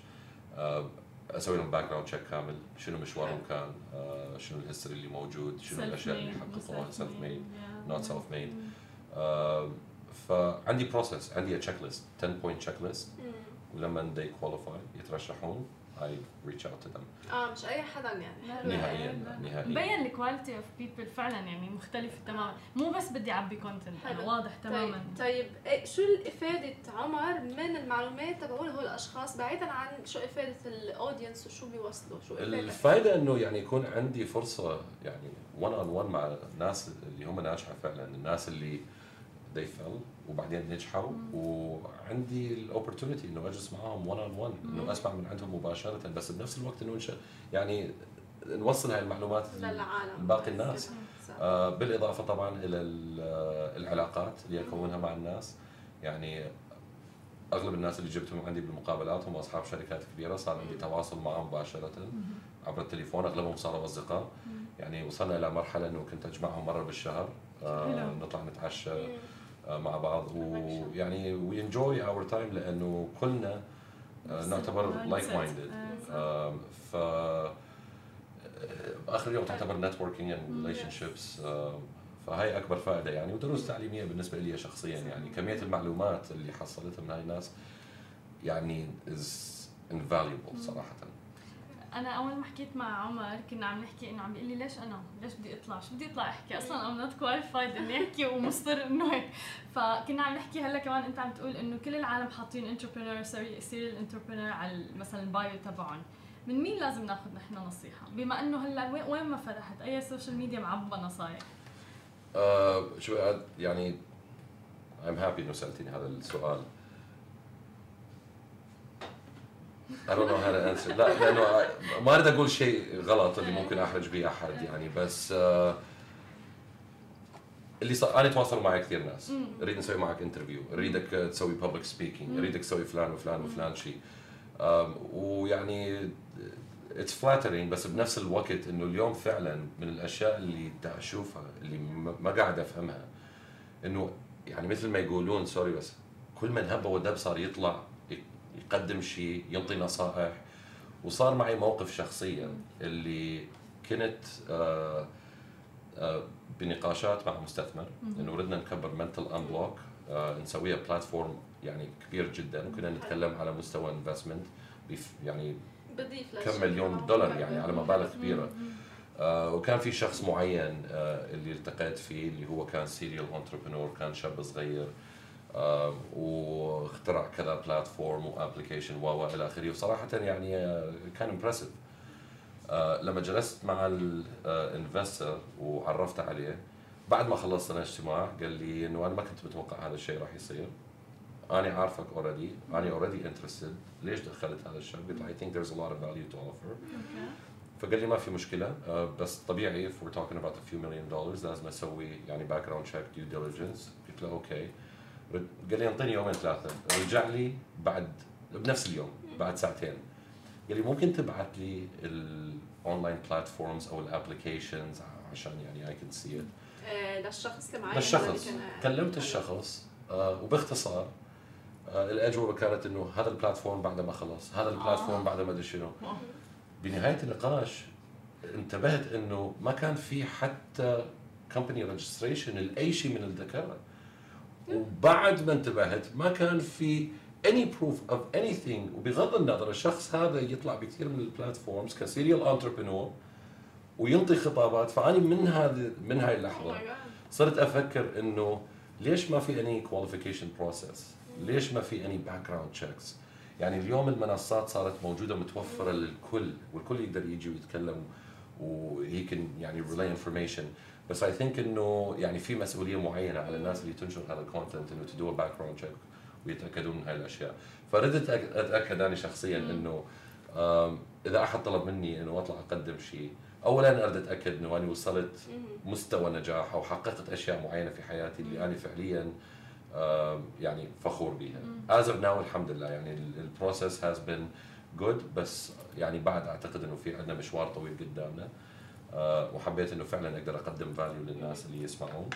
آه، أسوي لهم background check كامل. شنو مشوارهم كان؟ آه، شنو ال history اللي موجود؟ شنو الأشياء اللي حققوها self-made not self-made فعندي process عندي checklist 10 point checklist ولما they qualify يترشحون. I reach out to them. آه مش أي حدا يعني. نهائيا. نهائيا مبين ال quality of people فعلا يعني مختلفه تماما. مو بس بدي أعبي content حلو. واضح تماما. طيب, طيب إيه شو الإفادة عمر من المعلومات؟ تبعول هول الأشخاص بعيدا عن شو إفادة ال audience وشو بيوصلوا شو الفائده إنه يعني يكون عندي فرصة يعني 1 on 1 مع الناس اللي هم ناجحة فعلا الناس اللي they fail وبعدين نجحوا وعندي ال opportunity إنه أجلس معاهم 1 on 1 انه أسمع من عندهم مباشرة بس بنفس الوقت إنه نش- يعني نوصل هاي المعلومات للعالم باقي الناس. آه، بالإضافة طبعا إلى ال- العلاقات اللي اكونها مع الناس. يعني أغلب الناس اللي جبتهم عندي بالمقابلات هم اصحاب شركات كبيرة صار عندي تواصل معهم مباشرة عبر التليفون. أغلبهم صاروا أصدقاء. يعني وصلنا إلى مرحلة إنه كنت أجمعهم مرة بالشهر. آه،. نطلع نتعشى. آه، مع بعض. ويعني we enjoy our time لأنه كلنا آه، نعتبر. like-minded آه، ف باخر اليوم تعتبر networking and relationships فهاي أكبر فائدة يعني. ودروس تعليمية بالنسبة لي شخصيا يعني. كمية المعلومات اللي حصلتها من هاي الناس يعني is invaluable صراحة. أنا أول ما حكيت مع عمر كنا عم نحكي إنه عم بيقول لي ليش أنا؟ ليش بدي أطلع؟ شو بدي أطلع أحكي؟ أصلا I'm not qualified إني أحكي ومصر إنه هيك، فكنا عم نحكي هلأ كمان أنت عم تقول إنه كل العالم حاطين entrepreneur serial entrepreneur على مثلا ال bio تبعهم، من مين لازم ناخذ نحن نصيحة؟ بما إنه هلأ وين- وين ما فتحت أي social media معبى نصايح، آه، شو يعني I'm happy إنه سألتيني هذا السؤال I don't know how to answer. لا لأنه ما أريد أقول شيء غلط اللي ممكن أحرج به أحد يعني بس آه، اللي صار أنا تواصلوا معي كثير ناس. أريد نسوي معك interview أريدك تسوي public speaking أريدك تسوي فلان وفلان وفلان شيء. ويعني it's flattering بس بنفس الوقت إنه اليوم فعلا من الأشياء اللي دا أشوفها اللي ما قاعد أفهمها. إنه يعني مثل ما يقولون sorry بس كل من هب ودب صار يطلع. يقدم شيء يعطي نصائح. وصار معي موقف شخصيا اللي كنت آه آه بنقاشات مع مستثمر. إنه ردنا نكبر Mental Unblock آه نسويها platform يعني كبير جدا. وكنا نتكلم على مستوى investment يعني كم. مليون دولار يعني على مبالغ كبيرة. آه وكان في شخص معين آه اللي التقيت فيه اللي هو كان serial entrepreneur كان شاب صغير. واخترع كذا platform و application و إلى آخره. وصراحه يعني آه كان impressive آه لما جلست مع ال investor وعرفت عليه بعد ما خلصنا الاجتماع قال لي إنه أنا ما كنت متوقع هذا الشيء راح يصير. أنا عارفك already أنا already interested ليش دخلت هذا الشاب قلت له I think there's a lot of value to offer. فقال لي ما في مشكلة آه، بس طبيعي if we're talking about a few million dollars لازم أسوي يعني background check due diligence قلت له okay رد- قال لي انطيني يومين ثلاثة. رجع لي بعد بنفس اليوم بعد ساعتين. قال لي ممكن تبعت لي ال online platforms أو ال applications عشان يعني اي كان see it آه، للشخص اللي معي للشخص كلمت الشخص آه، وباختصار آه، الأجوبة كانت إنه هذا ال platform بعد ما خلص هذا ال platform بعد ما أدري شنو. بنهاية النقاش انتبهت إنه ما كان في حتى company registration لأي شيء من الذكاء وبعد ما انتبهت ما كان في any proof of anything وبغض النظر الشخص هذا يطلع بكثير من ال platforms ك serial entrepreneur وينطي خطابات فأني من هذه من هاي اللحظة صرت أفكر إنه ليش ما في any qualification process؟ ليش ما في any background checks؟ يعني اليوم المنصات صارت موجودة متوفرة للكل والكل يقدر يجي ويتكلم و he can يعني relay information بس I think إنه يعني في مسؤولية معينة على الناس اللي تنشر هذا ال content إنه to do background check ويتأكدون من هاي الأشياء. فردت أتأكد أنا شخصيا إنه إذا أحد طلب مني إنه أطلع أقدم شيء اولا أريد أتأكد إنه أنا وصلت مستوى نجاح أو حققت أشياء معينة في حياتي اللي أنا فعليا يعني فخور بها. As of now الحمد لله يعني ال process has been good بس يعني بعد أعتقد إنه في عندنا مشوار طويل قدامنا. وحبيت إنه فعلا أقدر أقدم value للناس اللي يسمعون.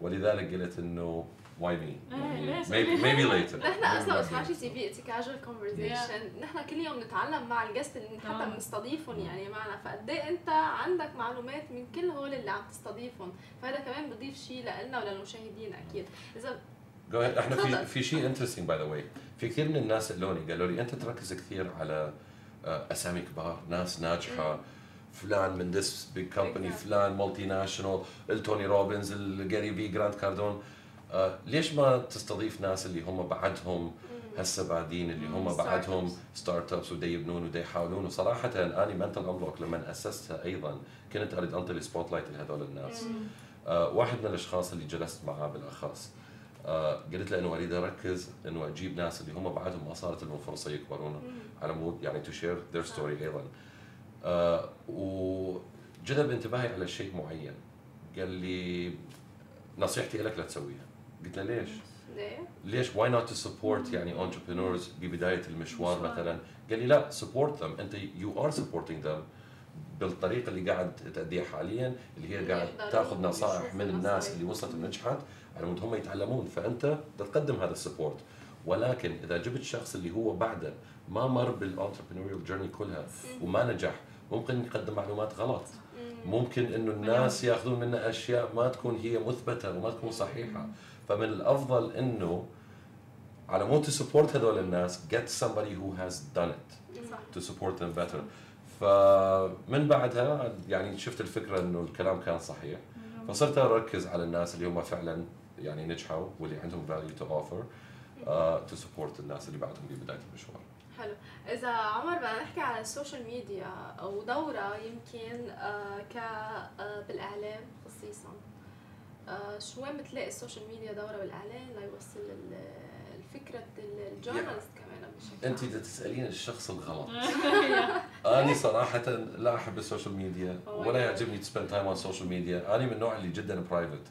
ولذلك قلت إنه why me maybe later. نحن أصلا اسمع TV it's casual conversation نحن كل يوم نتعلم مع ال guest اللي حتى آه. بنستضيفهم يعني معنا. فقد إيه أنت عندك معلومات من كل هول اللي عم تستضيفهم؟ فهذا كمان بضيف شيء لنا وللمشاهدين أكيد. إذا. إحنا في. في شيء interesting by the way في كثير من الناس اللوني قالوا لي أنت تركز كثير على آه، اسامي كبار ناس ناجحة. فلان من this big company. فلان multinational التوني روبنز الجاري في جراند كاردون آه، ليش ما تستضيف ناس اللي هم بعدهم هسه بعدين اللي هم. بعدهم startups ودي يبنون ودي يحاولون؟ وصراحة أنا Mental Unblock لما أسستها أيضا كنت أريد أنطي spotlight لهذول الناس. آه، واحد من الأشخاص اللي جلست معاه بالأخص آه، قلت له إنه أريد أركز إنه أجيب ناس اللي هم بعدهم ما صارت لهم فرصه يكبرون على مود يعني to share their story أيضا. آه، وجذب انتباهي على شيء معين. قال لي نصيحتي لك لا تسويها. قلت له ليش؟ ليش؟ why not to support يعني entrepreneurs ببدايه المشوار مثلا؟ قال لي لا support them. أنت you are supporting them بالطريقة اللي قاعد تأديها حاليا اللي هي قاعد تأخذ نصائح من الناس. اللي وصلت ونجحت على مود هم يتعلمون. فأنت تقدم هذا ال support ولكن إذا جبت شخص اللي هو بعده ما مر بال entrepreneurial journey كلها وما نجح ممكن يقدم معلومات غلط. ممكن إنه الناس ياخذون منه أشياء ما تكون هي مثبتة وما تكون صحيحة. فمن الأفضل إنه على مود to support هذول الناس get somebody who has done it to support them better. فمن بعدها يعني شفت الفكرة إنه الكلام كان صحيح. فصرت أركز على الناس اللي هم فعلا يعني نجحوا واللي عندهم to offer uh, to support الناس اللي بعدهم ببداية المشوار. حلو. إذا عمر بدنا نحكي على ال social media أو دورة يمكن آه ك آه بالإعلام خصيصا. آه شو وين بتلاقي ال social media دورة بالإعلام؟ ليوصل ال- الفكرة ال journalist كمان بشكل أنت؟ إذا تسالين الشخص الغلط. أنا صراحة لا أحب ال social media Oh ولا. يعجبني to spend time on ال social media أنا من النوع اللي جدا private.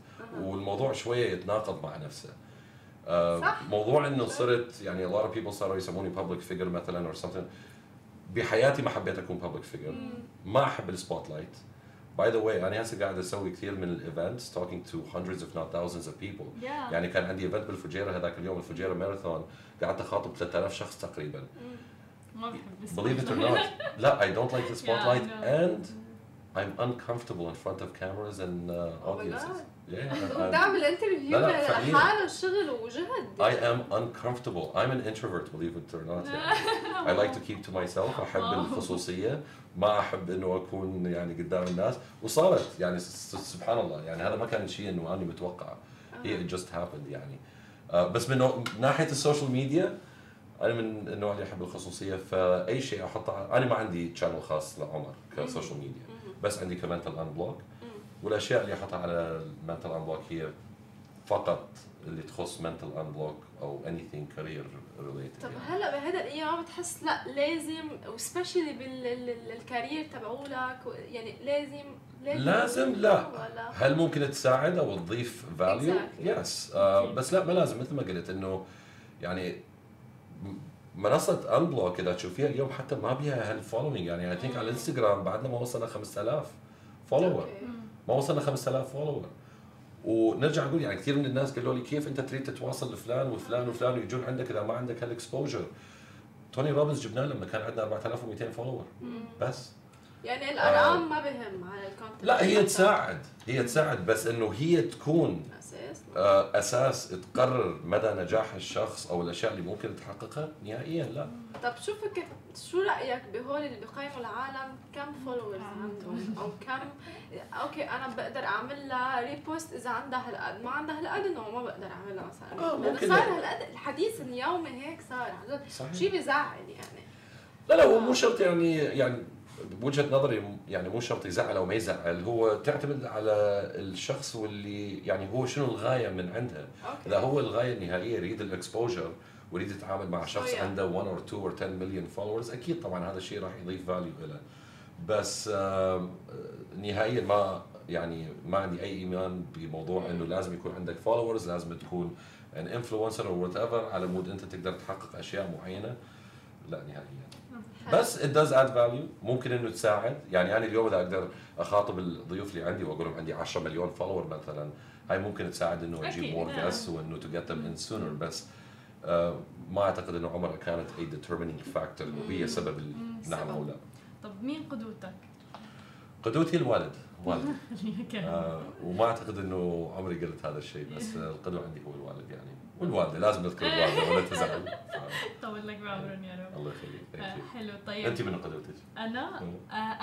والموضوع شوية يتناقض مع نفسه. صح. موضوع انه صرت يعني a lot of people صاروا يسموني public figure مثلا or something بحياتي ما حبيت اكون public figure ما احب ال spotlight by the way أنا هسه قاعد أسوي كثير من ال events talking to hundreds if not thousands of people Yeah. يعني كان عندي event بالفجيره هذاك اليوم الفجيره ماراثون قعدت اخاطب 3000 شخص تقريبا ما بحب believe it or not لا I don't like the spotlight Yeah, and I'm uncomfortable in front of cameras and uh, Oh audiences God. Yeah interview. لحاله شغل وجهد I am uncomfortable. I'm an introvert, believe it or not. يعني. I like to keep to myself. أحب الخصوصية. ما أحب إنه أكون يعني قدام الناس. وصارت يعني سبحان الله يعني هذا ما كان شيء إنه أنا متوقعه. هي it just happened يعني. آه، بس من ناحية ال social media أنا من النوع اللي يحب الخصوصية فأي شيء أحطه أنا ما عندي channel خاص لعمر ك social media. بس عندي ك Mental Unblock. والأشياء اللي أحطها على ال Mental Unblock هي فقط اللي تخص mental unblock أو anything career related طب يعني. هلا بهذا الأيام بتحس لا لازم و especially بال career تبعولك يعني لازم لازم لا ولا هل ممكن تساعد أو تضيف value؟ Exactly. yes آه بس لا ما لازم مثل ما قلت إنه يعني منصة Unblock إذا تشوفيها اليوم حتى ما بيها هال following يعني I think على الانستغرام بعدنا ما وصلنا 5000 follower okay. ما وصلنا 5000 follower ونرجع نقول يعني كثير من الناس قالوا لي كيف أنت تريد تتواصل لفلان وفلان وفلان ويجون عندك إذا ما عندك هال exposure توني روبنز جبناه لما كان عندنا 4200 followers بس. يعني الارقام ما بهم على ال content لا هي تساعد. هي تساعد بس إنه هي تكون أساس. آه، أساس تقرر مدى نجاح الشخص أو الأشياء اللي ممكن تحققها. نهائيا لا. طب شو فكر شو رأيك بهول اللي بيقيموا العالم؟ كم followers عندهم؟ أو كم okay أنا بقدر أعمل لها repost إذا عندها هالقد. ما عندها هالقد إنه ما بقدر أعملها مثلا. آه، ممكن. صار هالقد الحديث اليومي هيك صار. عن. شيء بيزعل يعني. لا لا هو مو شرط يعني يعني بوجهه نظري يعني مو شرط يزعل أو ما يزعل. هو تعتمد على الشخص واللي يعني هو شنو الغاية من عندها. إذا هو الغاية النهائية يريد ال exposure ويريد يتعامل مع شخص. عنده 1 or 2 or 10 مليون followers أكيد طبعا هذا الشيء راح يضيف value له بس آه، نهائيا ما يعني ما عندي أي إيمان بموضوع إنه لازم يكون عندك followers لازم تكون an influencer أو whatever على مود أنت تقدر تحقق أشياء معينة. لا نهائيا. بس it does add value. ممكن إنه تساعد. يعني أنا اليوم إذا أقدر أخاطب الضيوف اللي عندي وأقول لهم عندي 10 مليون followers مثلا هاي ممكن تساعد إنه أجيب more. guests وإنه to get them in sooner بس ما أعتقد إنه عمرها كانت a determining factor انه هي سبب ال- نعم أو لا. طب مين قدوتك؟ قدوتي الوالد. والدي آه وما أعتقد إنه عمري قلت هذا الشيء بس آه، القدوة عندي هو الوالد يعني. والوالده لازم نذكر الوالده ولا تزعل طول لك بعمرهم يا رب الله يخليك. حلو طيب انت من قدوتك أنا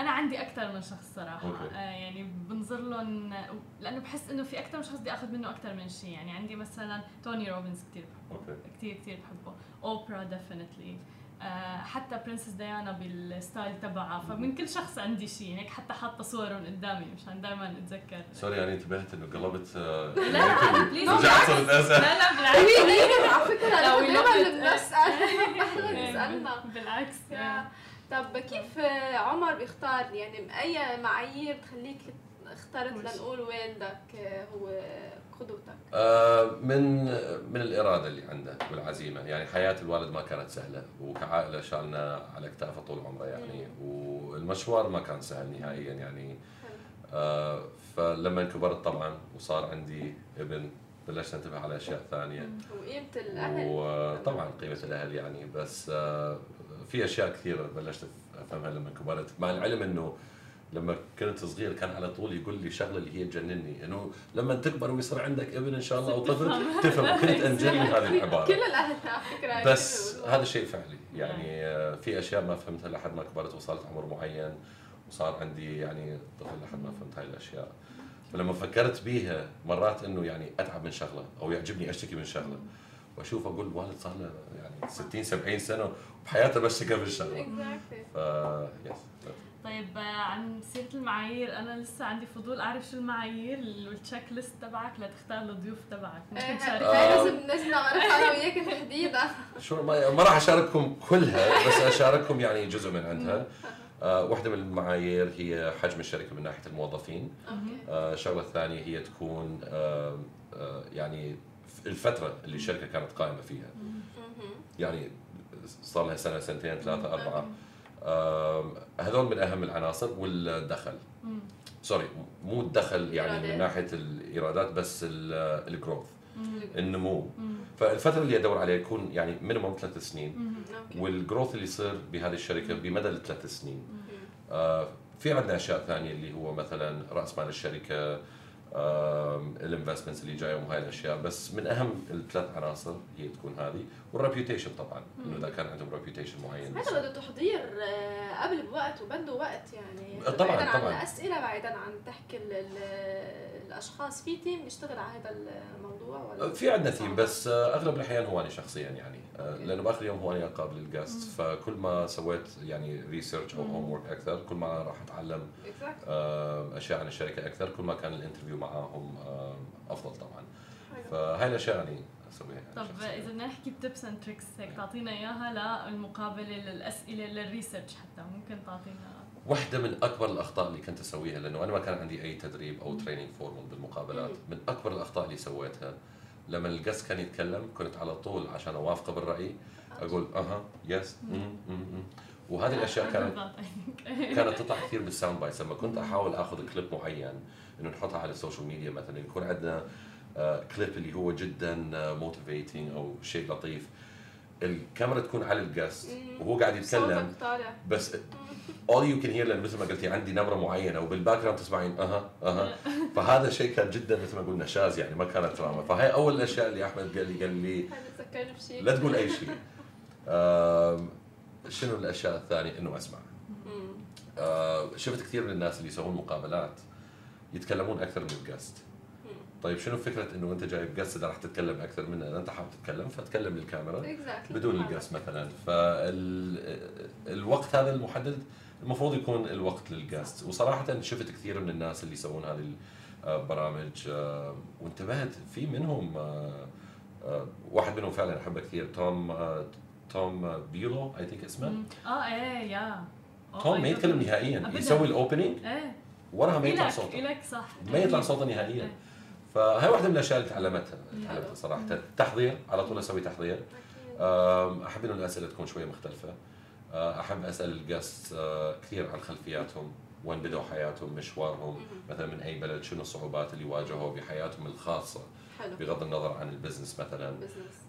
أنا عندي أكثر من شخص صراحة okay. يعني بنظر لهم لأنه بحس انه في أكثر من شخص بدي اخذ منه أكثر من شيء يعني عندي مثلا توني روبنز كثير بحبه كثير كثير بحبه اوبرا definitely حتى Princess ديانا بال style تبعها. فمن كل شخص عندي شيء هيك حتى حاطة صورهم قدامي مشان دائما اتذكر sorry يعني انتبهت إنه قلبت آه، لا،. رجعت صرت اسال لا لا بالعكس. على فكرة دائما بنسال نحن يسالنا بالعكس يا. طب كيف عمر بيختار يعني اي معايير تخليك اخترت لنقول والدك هو قدوتك آه، من من الإرادة اللي عنده والعزيمة. يعني حياة الوالد ما كانت سهلة وكعائلة شالنا على كتافه طول عمره يعني والمشوار ما كان سهل نهائيا يعني. آه، فلما كبرت طبعا وصار عندي ابن بلشت انتبه على أشياء ثانية. وقيمة الأهل. وطبعا قيمة الأهل يعني بس آه، في أشياء كثيرة بلشت أفهمها لما كبرت. مع العلم إنه لما كنت صغير كان على طول يقول لي شغلة اللي هي تجنني. إنه لما تكبر ويصير عندك ابن إن شاء الله أو طفل تفهم. كنت انجلي هذه كل العبارة. الاهل على فكرة بس. هذا شيء فعلي. يعني آه، في أشياء ما فهمتها لحد ما كبرت وصلت عمر معين وصار عندي يعني طفل لحد ما فهمت هاي الأشياء. فلما فكرت بيها مرات إنه يعني أتعب من شغلة أو يعجبني أشتكي من شغلة. وأشوف أقول والد صار له يعني 60 70 سنة وبحياته بشتكى من شغله. ف يس طيب آه، عن سيرة المعايير أنا لسه عندي فضول أعرف شو المعايير والتشيك ليست تبعك لتختار الضيوف تبعك. إيه، ممكن هاي تشارك لازم نجمع مرة أنا وياك تحديدا شو ما, ما راح أشارككم كلها بس أشارككم يعني جزء من عندها. آه، واحدة من المعايير هي حجم الشركة من ناحية الموظفين. آه، الشغلة الثانية هي تكون آه، آه، يعني الفترة اللي الشركة كانت قائمة فيها. يعني صار لها سنة سنتين ثلاثة أربعة. هذول من أهم العناصر والدخل. sorry مو الدخل يعني من إيرادات. ناحية الإيرادات بس ال growth. النمو مم. فالفترة اللي أدور عليها يكون يعني minimum ثلاث سنين وال growth اللي يصير بهذه الشركة بمدى الثلاث سنين. آه في عندنا أشياء ثانية اللي هو مثلا رأس مال الشركة ال investments اللي جاية وهاي الأشياء. بس من أهم الثلاث عناصر هي تكون هذه وال reputation طبعا إنه إذا كان عندهم reputation معين. هذا بده تحضير آه، قبل بوقت وبده وقت يعني. طبعاً، بعيدا عن طبعاً. الأسئلة بعيدا عن تحكي ال- ال- الأشخاص. في team بيشتغل على هذا الموضوع ولا؟ في عندنا team بس آه، أغلب الأحيان هو أنا شخصيا يعني. آه، لأنه بآخر يوم هو أنا قابل ال guest فكل ما سويت يعني research أو homework أكثر كل ما راح أتعلم Exactly. آه، أشياء عن الشركة أكثر كل ما كان ال interview معاهم آه، أفضل طبعا. فهاي الأشياء يعني أسويها يعني طب. إذا بدنا نحكي ب tips and tricks هيك تعطينا إياها للمقابلة للأسئلة لل research حتى ممكن تعطينا؟ واحدة من أكبر الأخطاء اللي كنت أسويها لأنه أنا ما كان عندي أي تدريب أو training formal بالمقابلات، من أكبر الأخطاء اللي سويتها لما ال guest كان يتكلم كنت على طول عشان أوافقه بالرأي أقول أها yes وهذه الأشياء كانت كانت تطلع كثير بال sound bites. لما كنت أحاول آخذ كليب معين إنه نحطها على ال social media مثلا يكون عندنا كليب اللي هو جدا motivating أو شيء لطيف. الكاميرا تكون على ال guest وهو قاعد يتكلم. بس all you can hear لأن مثل ما قلتي عندي نبرة معينة وبال background تسمعين أها أها. فهذا شيء كان جدا مثل ما قلنا شاذ يعني ما كانت دراما فهي أول الأشياء اللي أحمد قال لي قال لي لا تقول أي شيء. شنو الأشياء الثانية؟ إنه أسمع. شفت كثير من الناس اللي يسوون مقابلات يتكلمون أكثر من الجست طيب شنو فكرة إنه انت جايب جست اذا راح تتكلم أكثر منه أنت حابب تتكلم فتكلم للكاميرا Exactly. بدون الجست مثلا. فالوقت هذا المحدد المفروض يكون الوقت للجست وصراحه شفت كثير من الناس اللي يسوون هذه البرامج آه، وانتبهت في منهم آه، آه، واحد منهم فعلا أحبه كثير توم توم بيلو I think اسمه. آه إيه yeah. آه، توم ما. يتكلم نهائيا. يسوي ال opening إيه. وراها ما يطلع صوته. إلك صح. ما يطلع صوته نهائيا. إيه. فهي واحدة من الأشياء اللي تعلمتها تعلمتها صراحة. تحضير على طول أسوي تحضير. أحب إنه الأسئلة تكون شوية مختلفة. أحب أسأل ال guest كثير عن خلفياتهم وين بدوا حياتهم مشوارهم مثلا من أي بلد شنو الصعوبات اللي واجهوا بحياتهم الخاصة. حلو. بغض النظر عن ال business مثلا.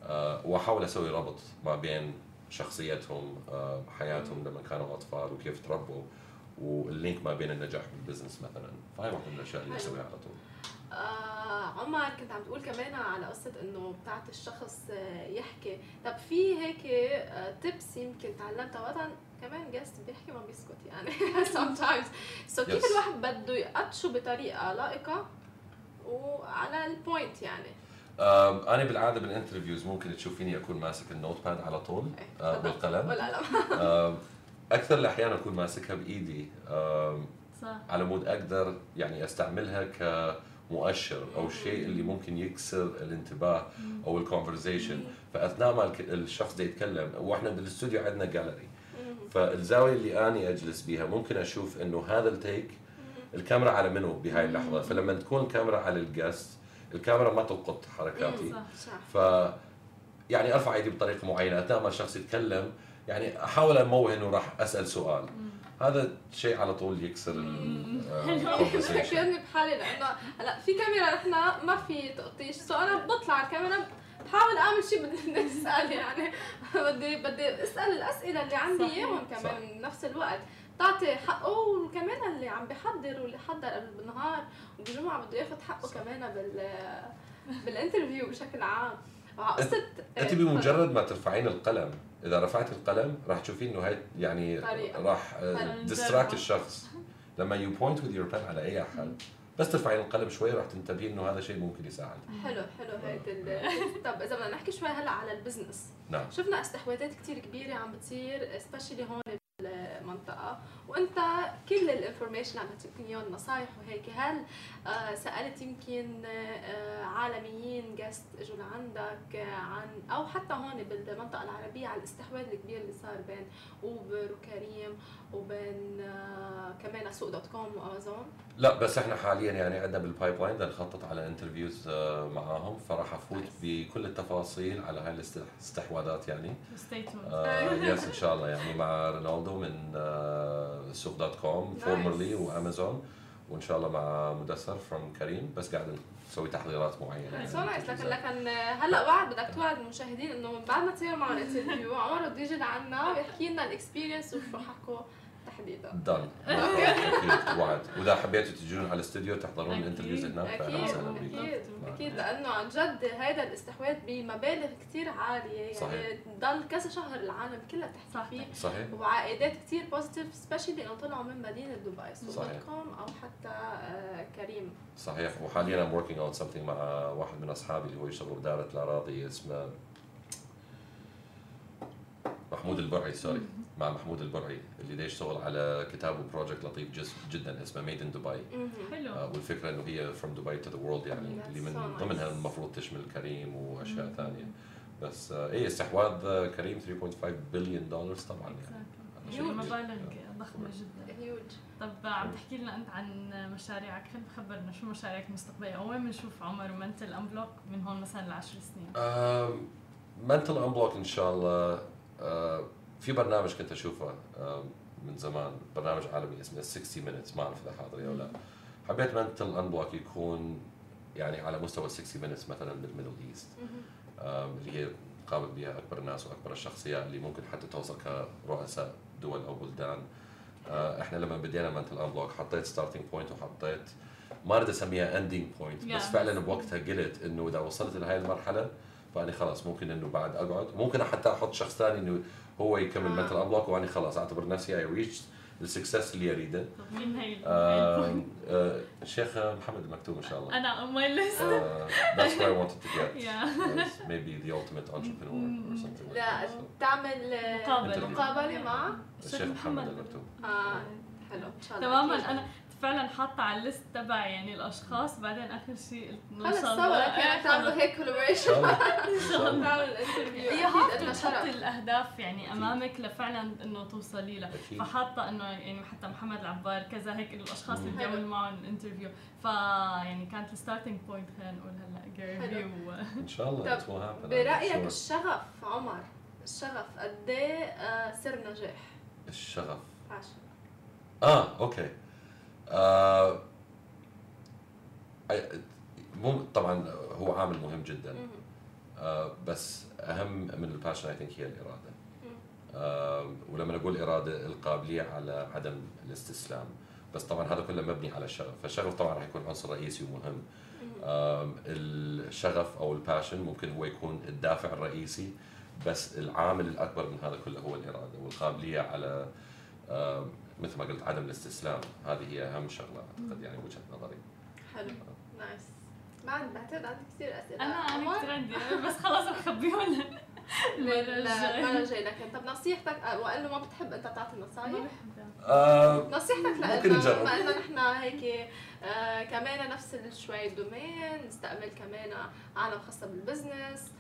أه، وأحاول أسوي ربط ما بين شخصيتهم أه، حياتهم لما كانوا أطفال وكيف تربوا وال link ما بين النجاح بال business مثلا. فهي واحدة من الأشياء اللي. أسويها على طول. آه عمر كنت عم تقول كمان على قصة إنه بتاعت الشخص آه، يحكي، طب في هيك tips يمكن تعلمتها؟ وقتا كمان guest بيحكي ما بيسكت يعني. Sometimes. so so كيف Yes. الواحد بده يقطشه بطريقة لائقة وعلى ال point يعني؟ أنا بالعادة بال interviews ممكن تشوفيني أكون ماسك ال notepad على طول إيه، أه، تفضل. بالقلم. أكثر الأحيان أكون ماسكها بإيدي. صح. على مود أقدر يعني أستعملها كمؤشر أو شيء اللي ممكن يكسر الانتباه أو ال conversation فأثناء ما الشخص ده يتكلم وإحنا بالاستوديو عندنا جاليري فالزاوية اللي أني أجلس بيها ممكن أشوف إنه هذا التيك الكاميرا على منو بهاي اللحظة. فلما تكون الكاميرا على الجست الكاميرا ما تلقط حركاتي. صح ف يعني أرفع إيدي بطريقة معينة أثناء ما الشخص يتكلم. يعني أحاول انوه انه راح أسأل سؤال. هذا شيء على طول يكسر ال آه،. فكرني بحالي لأنه هلا في كاميرا نحن ما في تقطيش سو أنا بطلع على الكاميرا بحاول أعمل شيء بدي أسأل يعني بدي بدي أسأل الأسئلة اللي عندي. إياهم. كمان بنفس الوقت تعطي حقه وكمان اللي عم بيحضر واللي حضر قبل بالنهار وبالجمعه بده ياخذ حقه كمان بال بال interview بشكل عام وعلى قصه أنت بمجرد ما ترفعين القلم إذا رفعت القلم راح تشوفين إنه هي يعني. راح. distract الشخص لما you point with your pen على أي احد بس ترفعين القلم شوي راح تنتبهين إنه هذا شيء ممكن يساعد حلو حلو ال- طب إذا بدنا نحكي شوي هلأ على ال business نعم. شفنا استحواذات كتير كبيرة عم بتصير specially هون بالمنطقة وأنت كل ال information عم تعطيني اياهم نصايح وهيك. هل آه، سألت يمكن آه، عالميين guests اجوا لعندك آه، عن أو حتى هون بالمنطقة العربية على الاستحواذ الكبير اللي صار بين اوبر وكريم وبين كمان سوق دوت كوم وأمازون؟ لا بس إحنا حاليا يعني عندنا بال pipeline نخطط على interviews معاهم. فراح أفوت. بكل التفاصيل على هاي الاستحواذات يعني. ستي آه yes إن شاء الله يعني مع رونالدو من آه سوق دوت كوم. formerly وأمازون وإن شاء الله مع مدثر from كريم. بس قاعد نسوي تحضيرات معينة يعني. so nice لكن لكن هلا بعد بدك توعد المشاهدين إنه من بعد ما تصير معهم interview عمر بده يجي لعنا ويحكي لنا ال experience وشو حكوا. تحديدا done أكيد وعد. وإذا حبيتوا تجون على الاستوديو تحضرون. ال interviews هناك فاهلا أكيد وسهلا بكم أكيد نعم. أكيد لأنه عن جد هذا الاستحواذ بمبالغ كثير عالية. يعني صحيح. ضل كذا شهر العالم كلها تحكي صح. فيه. صحيح. وعائدات كثير positive specially انه طلعوا من مدينة دبي كوم أو حتى آه، كريم. صحيح. وحاليا I'm working on something مع واحد من أصحابي اللي هو يشتغل باداره الأراضي اسمه محمود البرعي sorry مع محمود البرعي اللي دا يشتغل على كتاب و project لطيف جدا اسمه made in دبي حلو. آه، والفكرة إنه هي from Dubai to the world يعني اللي من. ضمنها المفروض تشمل كريم وأشياء ثانية. بس آه، إيه استحواذ آه، كريم 3.5 بليون دولار طبعا يعني. كبير. مبالغ ضخمة جدا. هيوج طب عم تحكي لنا أنت عن مشاريعك. خلينا خبرنا شو مشاريعك المستقبلية؟ أو وين بنشوف عمر و Mental Unblock من هون مثلا لعشر سنين؟ Mental Unblock إن شاء الله في برنامج كنت أشوفه آه، من زمان برنامج عالمي اسمه 60 minutes ما أعرف إذا حاضر أو لا. حبيت Mental Unblock يكون يعني على مستوى 60 minutes مثلا بال Middle East اللي هي قابل بها أكبر الناس وأكبر الشخصيات اللي ممكن حتى توصل كرؤساء دول أو بلدان. آه، إحنا لما بدينا Mental Unblock حطيت starting point وحطيت ما أريد أسميها ending point. بس فعلا بوقتها قلت إنه إذا وصلت لهي المرحلة فأني خلاص ممكن إنه بعد أقعد ممكن حتى أحط شخص ثاني إنه هو يكمل آه. Mental Unblock وأني خلاص أعتبر نفسي I reach ال success اللي أريده مين هي آه، آه، الشيخ محمد المكتوم إن شاء الله أنا on my list Uh, that's where I wanted to get. Yeah. As maybe the ultimate entrepreneur or something like لا that. So, تعمل آه، مقابلة. مقابلة مع الشيخ محمد المكتوم. آه حلو إن شاء الله تماما. أنا فعلا حاطة على ال list تبعي يعني الأشخاص بعدين آخر شيء قلت إن خلص شاء الله. كان إيه، تعملوا خلص. هيك إن شاء الله. ال interview you have تحطي الأهداف يعني أمامك لفعلا إنه توصلي لها. فحاطة إنه يعني حتى محمد العبار كذا هيك الأشخاص اللي مم. بدي اعمل حلو. معهم interview ف يعني كانت ال starting point خلينا نقول هلا جاري إن شاء الله برأيك. الشغف عمر الشغف قد إيه آه، سر نجاح الشغف عشان آه okay آه مو طبعا هو عامل مهم جدا. آه بس أهم من ال passion I think هي الإرادة. مم. آه ولما أقول إرادة القابلية على عدم الاستسلام. بس طبعا هذا كله مبني على الشغف. فالشغف طبعا راح يكون عنصر رئيسي ومهم. آم، الشغف أو ال passion ممكن هو يكون الدافع الرئيسي بس العامل الأكبر من هذا كله هو الإرادة والقابلية على مثل ما قلت عدم الاستسلام. هذه هي أهم شغلة أعتقد يعني وجهة نظري. حلو. nice ما عندي بعتقد عندي كثير أسئلة. أنا أنا؟ كثير عندي. بس خلاص رح اخبيهم المره المره الجايه الجايه لكن طب نصيحتك وقال له ما بتحب أنت تعطي ما نصايح بحبها. آه، نصيحتك ممكن لنا نجرب. بما إنه نحن هيك آه كمان نفس شوي ال domain نستقبل كمان عالم خاصه بال business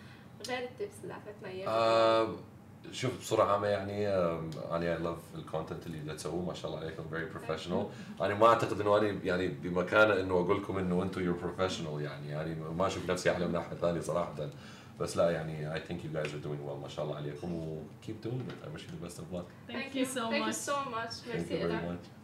غير ال tips اللي أعطيتنا إياها. آه، شوف بصورة عامة يعني أنا I love ال content اللي تسووه ما شاء الله عليكم very professional. أنا ما أعتقد إنه أنا يعني بمكانة إنه أقول لكم إنه أنتم you're professional يعني يعني ما أشوف نفسي أعلى من أحد ثاني صراحة. بس لا يعني I think you guys are doing well ما شاء الله عليكم و keep doing it. I wish you the best of luck. Thank you so Thank you much. so much. Thank ميرسي you very إلك much.